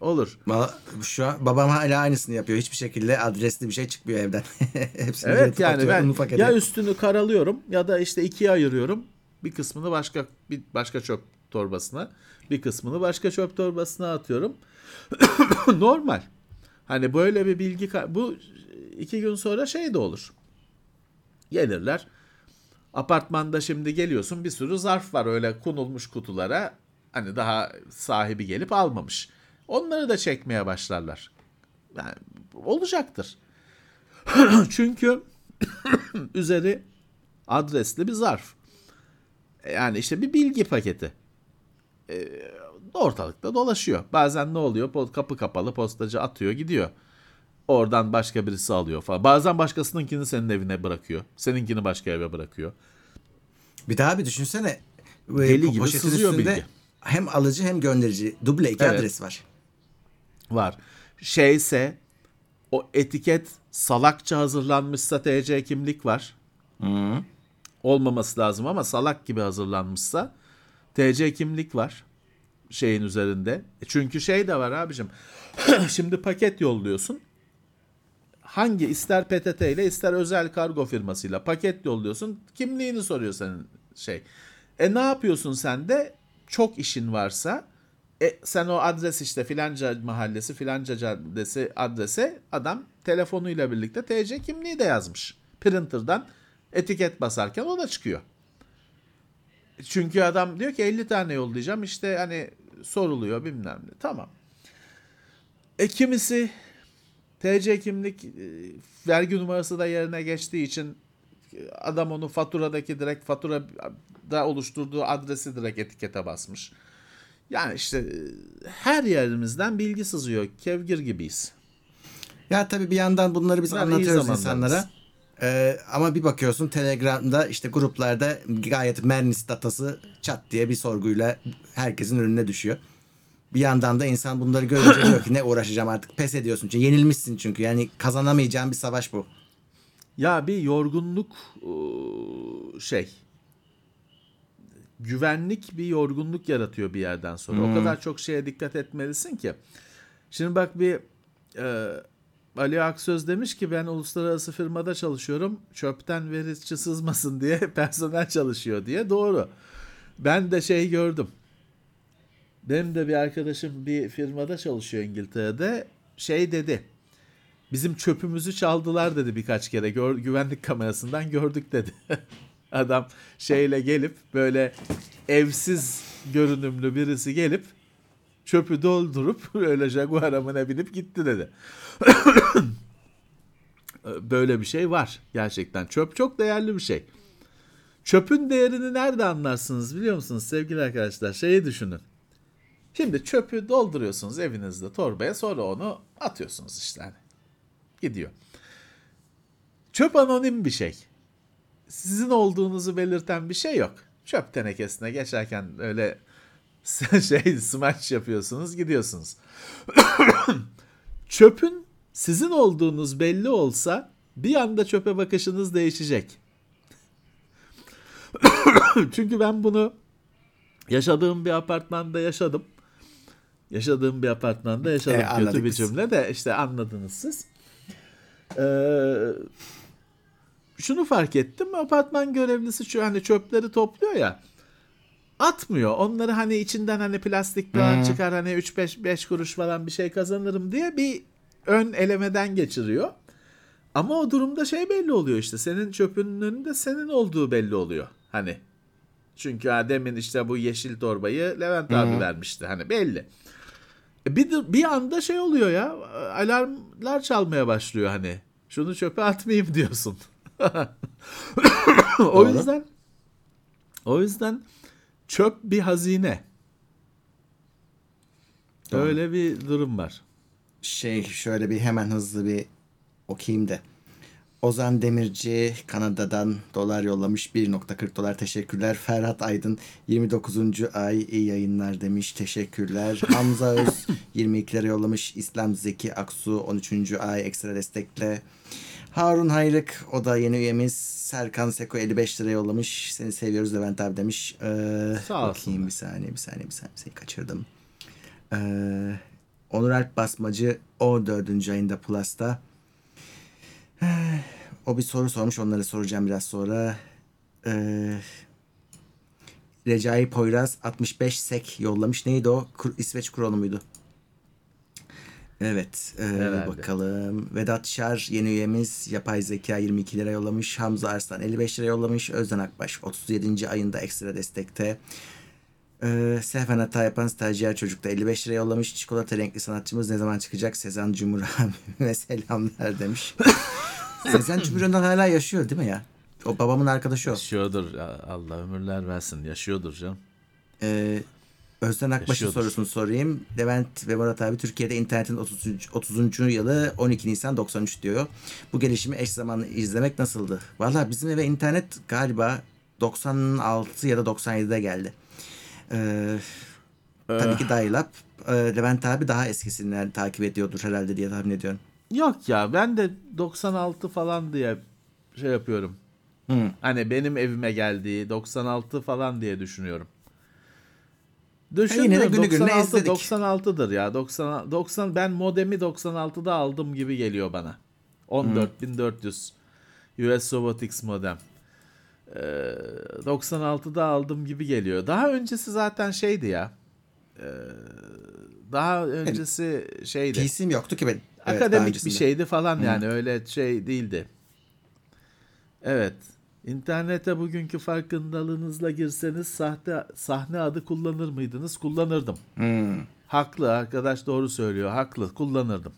S4: Olur.
S3: Valla Şu an babam hala aynısını yapıyor. Hiçbir şekilde adresli bir şey çıkmıyor evden. Hepsini
S4: Evet yani ben ya üstünü karalıyorum ya da işte ikiye ayırıyorum. Bir kısmını başka bir başka çöp torbasına, bir kısmını başka çöp torbasına atıyorum. Normal. Hani böyle bir bilgi bu iki gün sonra şey de olur. Gelirler. Apartmanda şimdi geliyorsun bir sürü zarf var öyle konulmuş kutulara. Hani daha sahibi gelip almamış. Onları da çekmeye başlarlar. Yani olacaktır. Çünkü üzeri adresli bir zarf. Yani işte bir bilgi paketi. Ee, ortalıkta dolaşıyor. Bazen ne oluyor? Kapı kapalı postacı atıyor gidiyor. Oradan başka birisi alıyor falan. Bazen başkasınınkini senin evine bırakıyor. Seninkini başka eve bırakıyor.
S3: Bir daha bir düşünsene. e,
S4: Deli gibi sızıyor bilgi.
S3: Hem alıcı hem gönderici. Duble iki
S4: Evet.
S3: adres var.
S4: Var. Şeyse o etiket salakça hazırlanmışsa TC kimlik var. Olmaması lazım ama salak gibi hazırlanmışsa TC kimlik var şeyin üzerinde. E Çünkü şey de var abicim. Şimdi paket yolluyorsun. Hangi ister PTT ile ister özel kargo firmasıyla paket yolluyorsun. Kimliğini soruyor senin şey. E ne yapıyorsun sen de? Çok işin varsa e, sen o adres işte filanca mahallesi filanca caddesi adrese adam telefonuyla birlikte TC kimliği de yazmış. Printer'dan etiket basarken o da çıkıyor. Çünkü adam diyor ki 50 tane yollayacağım işte hani soruluyor bilmem ne. Tamam. E kimisi TC kimlik e, vergi numarası da yerine geçtiği için e, adam onu faturadaki direkt faturada oluşturduğu adresi direkt etikete basmış. Yani işte e, her yerimizden bilgi sızıyor. Kevgir gibiyiz.
S3: Ya tabii bir yandan bunları biz
S4: Yani
S3: anlatıyoruz insanlara. Ee, ama bir bakıyorsun Telegram'da işte gruplarda gayet Mernis datası çat diye bir sorguyla herkesin önüne düşüyor. Bir yandan da insan bunları görünce diyor ki ne uğraşacağım artık pes ediyorsun. Çünkü yenilmişsin çünkü yani kazanamayacağın bir savaş bu.
S4: Ya bir yorgunluk ıı, şey güvenlik bir yorgunluk yaratıyor bir yerden sonra. O kadar çok şeye dikkat etmelisin ki. Şimdi bak bir e, Ali Aksöz demiş ki ben uluslararası firmada çalışıyorum. Çöpten verici sızmasın diye personel çalışıyor diye. Doğru. Ben de şey gördüm. Benim de bir arkadaşım bir firmada çalışıyor İngiltere'de. Şey dedi. Bizim çöpümüzü çaldılar dedi birkaç kere. Gör, güvenlik kamerasından gördük dedi. Adam şeyle gelip böyle evsiz görünümlü birisi gelip çöpü doldurup öyle Jaguar'a binip gitti dedi. böyle bir şey var gerçekten. Çöp çok değerli bir şey. Çöpün değerini nerede anlarsınız biliyor musunuz sevgili arkadaşlar? Şeyi düşünün. Şimdi çöpü dolduruyorsunuz evinizde torbaya sonra onu atıyorsunuz işte hani. Gidiyor. Çöp anonim bir şey. Sizin olduğunuzu belirten bir şey yok. Çöp tenekesine geçerken öyle şey smaç yapıyorsunuz gidiyorsunuz. Çöpün sizin olduğunuz belli olsa bir anda çöpe bakışınız değişecek. Çünkü ben bunu yaşadığım bir apartmanda yaşadım. Yaşadığım bir apartmanda yaşadım.
S3: E,
S4: Kötü bir
S3: biz.
S4: cümle de işte anladınız siz. Ee, şunu fark ettim. Apartman görevlisi şu hani çöpleri topluyor ya. Atmıyor. Onları hani içinden hani plastik falan çıkar hani 3-5 5 kuruş falan bir şey kazanırım diye bir ön elemeden geçiriyor. Ama o durumda şey belli oluyor işte. Senin çöpünün önünde senin olduğu belli oluyor. Hani çünkü ha, demin işte bu yeşil torbayı Levent abi vermişti. Hani belli. E Bir, bir anda şey oluyor ya alarmlar çalmaya başlıyor hani. Şunu çöpe atmayayım diyorsun. o yüzden o yüzden çöp bir hazine. Öyle bir durum var.
S3: Şey şöyle bir hemen hızlı bir okuyayım da. Ozan Demirci Kanada'dan dolar yollamış 1.40 dolar teşekkürler. Ferhat Aydın 29. ay iyi yayınlar demiş teşekkürler. Hamza Öz 22 lira yollamış. İslam Zeki Aksu 13. ay ekstra destekle. Harun Hayrık o da yeni üyemiz. Serkan Seko 55 lira yollamış. Seni seviyoruz Levent abi demiş. Ee,
S4: Sağ olsun.
S3: Bakayım bir saniye bir saniye bir saniye seni kaçırdım. Ee, Onur Alp Basmacı 14. ayında Plus'ta. O bir soru sormuş onları soracağım biraz sonra. Ee, Recai Poyraz 65 sek yollamış. Neydi o? Kur- İsveç kuronu muydu? Evet. e,
S4: Herhalde.
S3: bakalım. Vedat Şar yeni üyemiz. Yapay zeka 22 lira yollamış. Hamza Arslan 55 lira yollamış. Özden Akbaş 37. ayında ekstra destekte. Ee, sehven hata yapan stajyer çocuk da 55 lira yollamış. Çikolata renkli sanatçımız ne zaman çıkacak? Sezen Cumhur abime selamlar demiş. Sezen Cumhur Önder hala yaşıyor değil mi ya? O babamın arkadaşı o.
S4: Yaşıyordur. Allah ömürler versin. Yaşıyordur canım.
S3: Ee, Özden Akbaş'ın sorusunu sorayım. Levent ve Murat abi Türkiye'de internetin 30. 30. yılı 12 Nisan 93 diyor. Bu gelişimi eş zamanlı izlemek nasıldı? Valla bizim eve internet galiba 96 ya da 97'de geldi. Ee, tabii ki dial-up. Ee, Levent abi daha eskisinden takip ediyordur herhalde diye tahmin ediyorum.
S4: Yok ya ben de 96 falan diye şey yapıyorum.
S3: Hı.
S4: Hani benim evime geldiği 96 falan diye düşünüyorum. Düşündüm
S3: yine de günü gününe
S4: 96
S3: izledik.
S4: 96'dır ya. 90 90 ben modemi 96'da aldım gibi geliyor bana. 14400 US Robotics modem. Ee, 96'da aldım gibi geliyor. Daha öncesi zaten şeydi ya. Ee, daha öncesi şeydi.
S3: PC'm yoktu ki benim. Evet,
S4: Akademik bir şeydi falan yani öyle şey değildi. Evet. İnternete bugünkü farkındalığınızla girseniz sahte sahne adı kullanır mıydınız? Kullanırdım.
S3: Hmm.
S4: Haklı arkadaş doğru söylüyor. Haklı kullanırdım.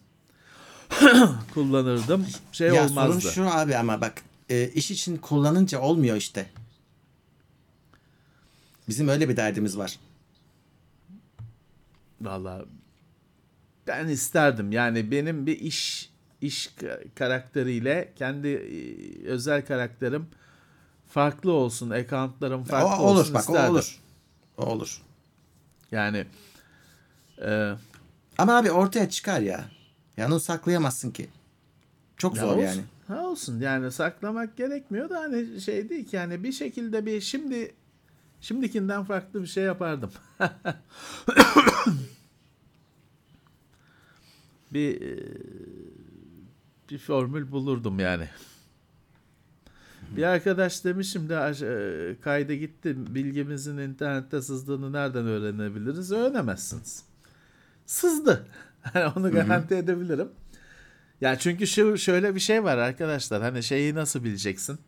S4: kullanırdım. Şey
S3: ya
S4: olmazdı.
S3: sorun şu abi ama bak e, iş için kullanınca olmuyor işte. Bizim öyle bir derdimiz var.
S4: Vallahi ben isterdim. Yani benim bir iş iş ka- karakteriyle kendi e, özel karakterim farklı olsun. Accountlarım
S3: O,
S4: farklı
S3: olur
S4: olsun
S3: bak
S4: isterdim.
S3: o olur. O olur.
S4: Yani e,
S3: Ama abi ortaya çıkar ya. Yani onu saklayamazsın ki. Çok
S4: ya
S3: zor
S4: olsun,
S3: yani.
S4: Ha olsun yani saklamak gerekmiyor da hani şey değil ki yani bir şekilde bir şimdi şimdikinden farklı bir şey yapardım. bir e, bir formül bulurdum yani. Bir arkadaş demişim de e, kayda gitti bilgimizin internette sızdığını nereden öğrenebiliriz? Öğrenemezsiniz. Sızdı. Onu garanti edebilirim. Ya çünkü şu şöyle bir şey var arkadaşlar. Hani şeyi nasıl bileceksin?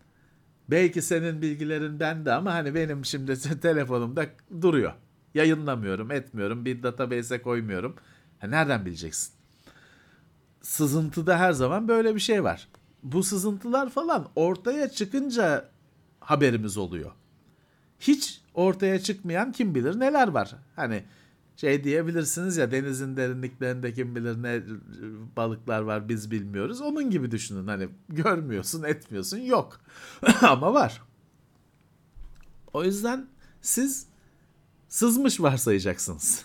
S4: Belki senin bilgilerin bende ama hani benim şimdi te- telefonumda duruyor. Yayınlamıyorum, etmiyorum, bir database'e koymuyorum. Ha, nereden bileceksin? Sızıntıda her zaman böyle bir şey var. Bu sızıntılar falan ortaya çıkınca haberimiz oluyor. Hiç ortaya çıkmayan kim bilir neler var. Hani şey diyebilirsiniz ya denizin derinliklerinde kim bilir ne balıklar var biz bilmiyoruz. Onun gibi düşünün hani görmüyorsun etmiyorsun yok ama var. O yüzden siz sızmış varsayacaksınız.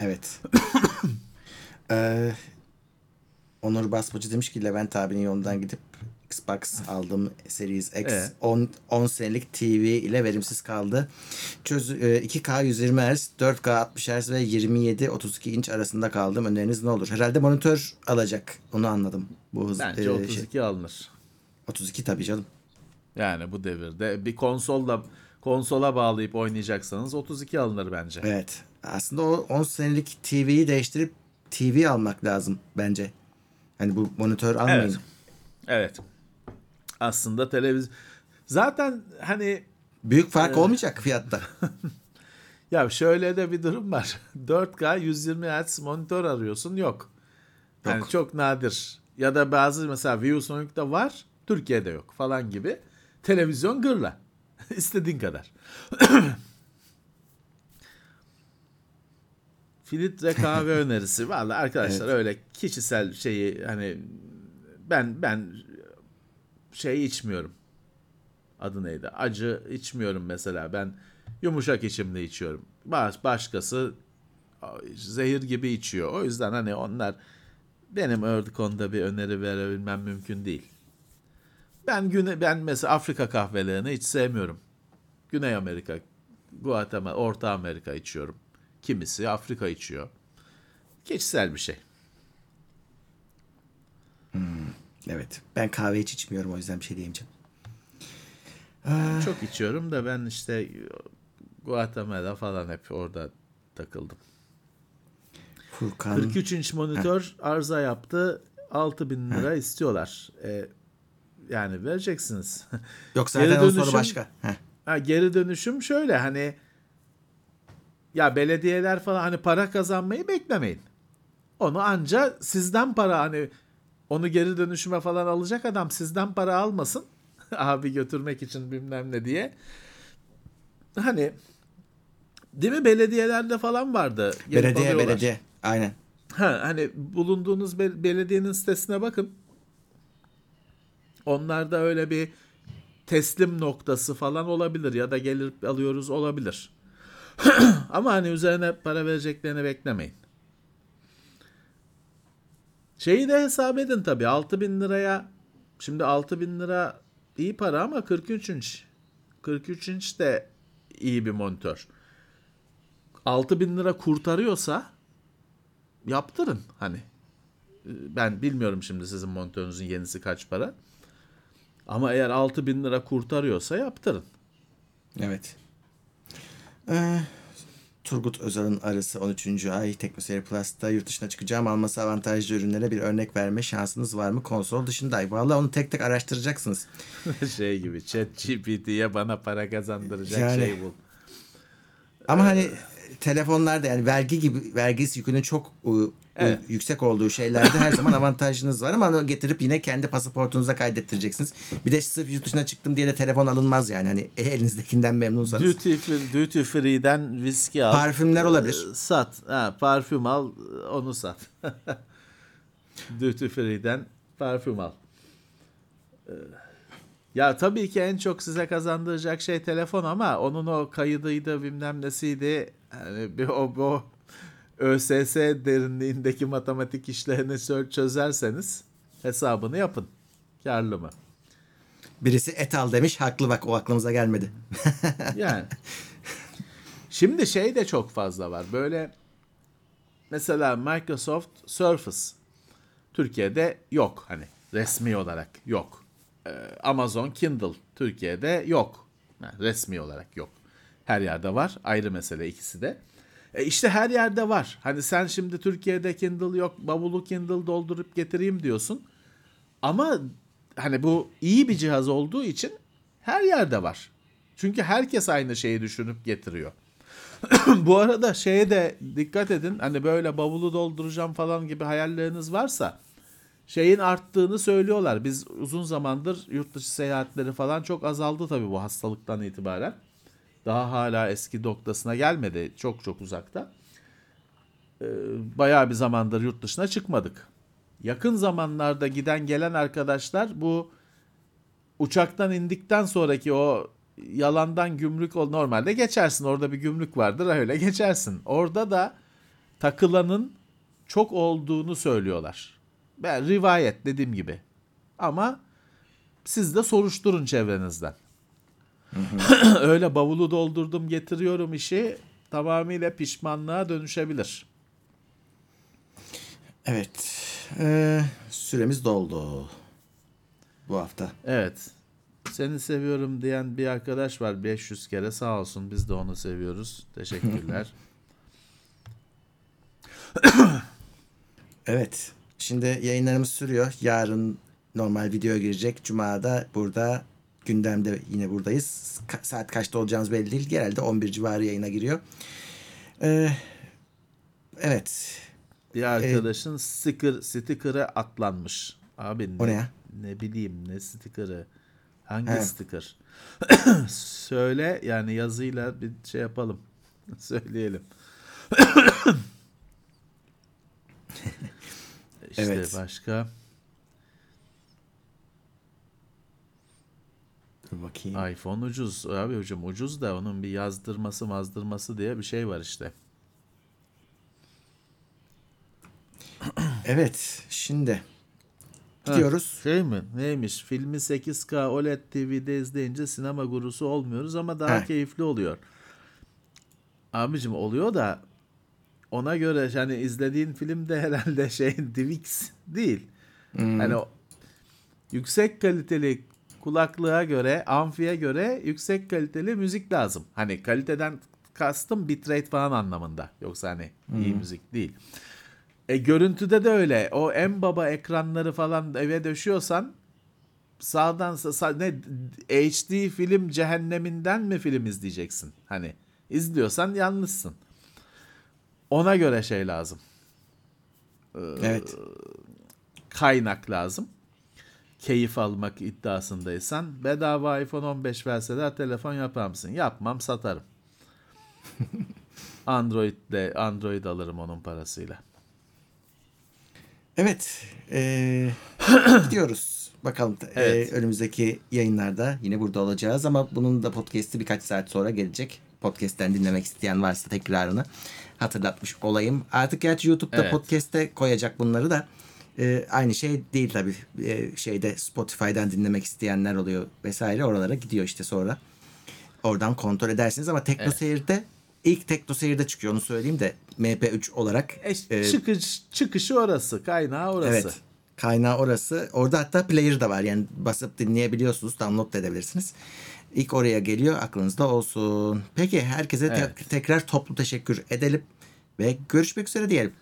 S3: Evet. Ee, Onur Basmacı demiş ki Levent abinin yolundan gidip Xbox aldım Series X.
S4: Evet.
S3: 10, 10 senelik TV ile verimsiz kaldı. Çöz, e, 2K 120 Hz, 4K 60 Hz ve 27-32 inç arasında kaldım. Öneriniz ne olur? Herhalde monitör alacak. Onu anladım. Bu hız,
S4: Bence
S3: e,
S4: 32
S3: şey.
S4: alınır.
S3: 32 tabii canım.
S4: Yani bu devirde bir konsolla konsola bağlayıp oynayacaksanız 32 alınır bence.
S3: Evet. Aslında o 10 senelik TV'yi değiştirip TV almak lazım bence. Hani bu monitör almayın.
S4: Evet. Evet. Aslında televizyon zaten hani
S3: Büyük fark olmayacak fiyatta.
S4: ya şöyle de bir durum var. 4K 120 Hz monitör arıyorsun yok. Yani
S3: Yok.
S4: çok nadir. Ya da bazı mesela ViewSonic'te var, Türkiye'de yok falan gibi. Televizyon gırla. İstediğin kadar. Filtre kahve önerisi. Vallahi arkadaşlar öyle kişisel şeyi hani ben ben şey içmiyorum. Adı neydi? Acı içmiyorum mesela. Ben yumuşak içimli içiyorum. Baş, başkası zehir gibi içiyor. O yüzden hani onlar benim öyle konuda bir öneri verebilmem mümkün değil. Ben güne ben mesela Afrika kahvelerini hiç sevmiyorum. Güney Amerika, Guatemala, Orta Amerika içiyorum. Kimisi Afrika içiyor. Kişisel bir şey.
S3: Evet. Ben kahve hiç içmiyorum o yüzden bir şey diyemeyeceğim.
S4: Çok içiyorum da ben işte Guatemala falan hep orada takıldım.
S3: Furkan.
S4: 43 inç monitör arıza yaptı. 6000 lira istiyorlar. E, yani vereceksiniz.
S3: Yok
S4: Geri
S3: zaten o soru
S4: dönüşüm-
S3: başka. Heh.
S4: Ha, geri dönüşüm şöyle hani ya belediyeler falan hani para kazanmayı beklemeyin. Onu anca sizden para hani onu geri dönüşüme falan alacak adam sizden para almasın. Abi götürmek için bilmem ne diye. Hani değil mi belediyelerde falan vardı.
S3: Belediye
S4: alıyorlar.
S3: belediye. Aynen.
S4: Ha, hani bulunduğunuz bel- belediyenin sitesine bakın. Onlarda öyle bir teslim noktası falan olabilir ya da gelip alıyoruz olabilir. Ama hani üzerine para vereceklerini beklemeyin. Şeyi de hesap edin tabii 6000 liraya şimdi 6000 lira iyi para ama 43 inç 43 inç de iyi bir monitör. 6000 lira kurtarıyorsa yaptırın hani. Ben bilmiyorum şimdi sizin monitörünüzün yenisi kaç para. Ama eğer 6000 lira kurtarıyorsa yaptırın.
S3: Evet. Ee, Turgut Özal'ın arısı 13. ay Teknoseyir Plus'ta yurt dışına çıkacağım. Alması avantajlı ürünlere bir örnek verme şansınız var mı? Konsol dışında. Vallahi onu tek tek araştıracaksınız.
S4: şey gibi chat GPT'ye bana para kazandıracak
S3: Yani-
S4: şey bul.
S3: Ama hani telefonlarda yani vergi gibi vergisi yükünün çok ıı,
S4: Evet.
S3: yüksek olduğu şeylerde her zaman avantajınız var ama getirip yine kendi pasaportunuza kaydettireceksiniz. Bir de sırf yurt dışına çıktım diye de telefon alınmaz yani. Hani elinizdekinden memnunsanız.
S4: Duty, free, duty free'den viski al.
S3: Parfümler olabilir.
S4: Ee, Sat. Ha, parfüm al onu sat. duty free'den parfüm al. Ee, Ya tabii ki en çok size kazandıracak şey telefon ama onun o kaydıydı bilmem nesiydi. Yani bir o, o ÖSS derinliğindeki matematik işlerini çö- çözerseniz hesabını yapın. Karlı mı?
S3: Birisi et al demiş. Haklı bak o aklımıza gelmedi.
S4: Yani. Şimdi şey de çok fazla var. Böyle mesela Microsoft Surface Türkiye'de yok hani resmi olarak yok. Ee, Amazon Kindle Türkiye'de yok. Yani resmi olarak yok. Her yerde var. Ayrı mesele ikisi de. E işte her yerde var. Hani sen şimdi Türkiye'de Kindle yok, bavulu Kindle doldurup getireyim diyorsun. Ama hani bu iyi bir cihaz olduğu için her yerde var. Çünkü herkes aynı şeyi düşünüp getiriyor. Bu arada şeye de dikkat edin. Hani böyle bavulu dolduracağım falan gibi hayalleriniz varsa şeyin arttığını söylüyorlar. Biz uzun zamandır yurt dışı seyahatleri falan çok azaldı tabii bu hastalıktan itibaren. Daha hala eski noktasına gelmedi. Çok çok uzakta. Ee, bayağı bir zamandır yurt dışına çıkmadık. Yakın zamanlarda giden gelen arkadaşlar bu uçaktan indikten sonraki o yalandan gümrük ol normalde geçersin. Orada bir gümrük vardır öyle geçersin. Orada da takılanın çok olduğunu söylüyorlar. Ben rivayet dediğim gibi. Ama siz de soruşturun çevrenizden. öyle bavulu doldurdum getiriyorum işi tamamıyla pişmanlığa dönüşebilir.
S3: Evet. Ee, süremiz doldu. Bu hafta.
S4: Evet. Seni seviyorum diyen bir arkadaş var 500 kere sağ olsun biz de onu seviyoruz. Teşekkürler.
S3: Evet. Şimdi yayınlarımız sürüyor. Yarın normal video girecek. Cuma'da burada gündemde yine buradayız. Ka- saat kaçta olacağımız belli değil. Genelde 11 civarı yayına giriyor. Ee, evet.
S4: bir arkadaşın sticker sticker'ı atlanmış. Abi
S3: O
S4: ne,
S3: ne ya?
S4: ne bileyim ne sticker'ı. Hangi
S3: He.
S4: sticker? Söyle yani yazıyla bir şey yapalım. Söyleyelim. işte
S3: Evet.
S4: başka.
S3: Dur bakayım.
S4: iPhone ucuz abi hocam ucuz da onun bir yazdırması mazdırması diye bir şey var işte.
S3: Evet şimdi gidiyoruz.
S4: Şey mi? Neymiş? Filmi 8K OLED TV'de izleyince sinema gurusu olmuyoruz ama daha
S3: Heh.
S4: keyifli oluyor. Abicim oluyor da ona göre yani izlediğin film de herhalde şey DivX değil. Hani o yüksek kaliteli kulaklığa göre, amfiye göre yüksek kaliteli müzik lazım. Hani kaliteden kastım bitrate falan anlamında. Yoksa hani iyi müzik değil. E görüntüde de öyle. O en baba ekranları falan eve döşüyorsan sağdan sa- sa- ne HD film cehenneminden mi film izleyeceksin? Hani izliyorsan yanlışsın. Ona göre şey lazım.
S3: Evet.
S4: Kaynak lazım. Keyif almak iddiasındaysan bedava iPhone 15 verseler telefon yapar mısın? Yapmam satarım. Android'de Android alırım onun parasıyla.
S3: Evet. eee, gidiyoruz. Bakalım eee,
S4: Evet.
S3: önümüzdeki yayınlarda yine burada olacağız ama bunun da podcast'i birkaç saat sonra gelecek. Podcast'ten dinlemek isteyen varsa tekrarını hatırlatmış olayım. Artık gerçi YouTube'da
S4: Evet.
S3: podcast'te koyacak bunları da eee, aynı şey değil tabii. Eee, şeyde Spotify'dan dinlemek isteyenler oluyor vesaire oralara gidiyor işte sonra. Oradan kontrol edersiniz ama Tekno Seyir'de ilk Tekno Seyir'de çıkıyor onu söyleyeyim de MP3 olarak.
S4: E,
S3: eee,
S4: çıkış, çıkışı orası, kaynağı orası.
S3: Evet. Kaynağı orası. Orada hatta player da var. Yani basıp dinleyebiliyorsunuz. Download da edebilirsiniz. İlk oraya geliyor. Aklınızda olsun. Peki herkese te-
S4: Evet.
S3: tekrar toplu teşekkür edelim. Ve görüşmek üzere diyelim.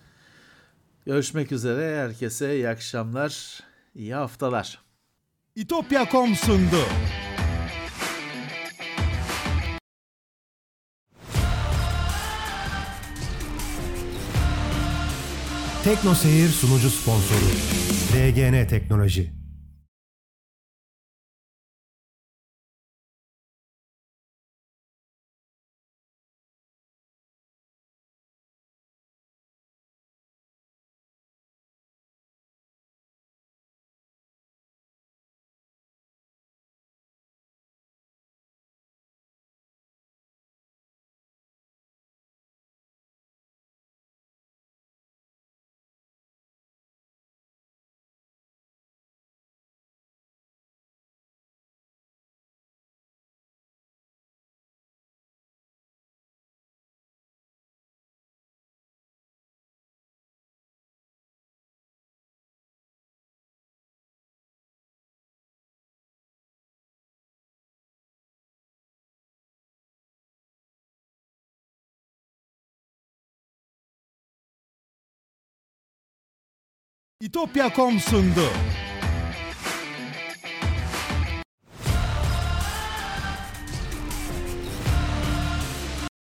S4: Görüşmek üzere. Herkese iyi akşamlar, iyi haftalar.
S2: İtopya.com sundu. Tekno Seyir sunucu sponsoru DGN Teknoloji. İtopya.com sundu.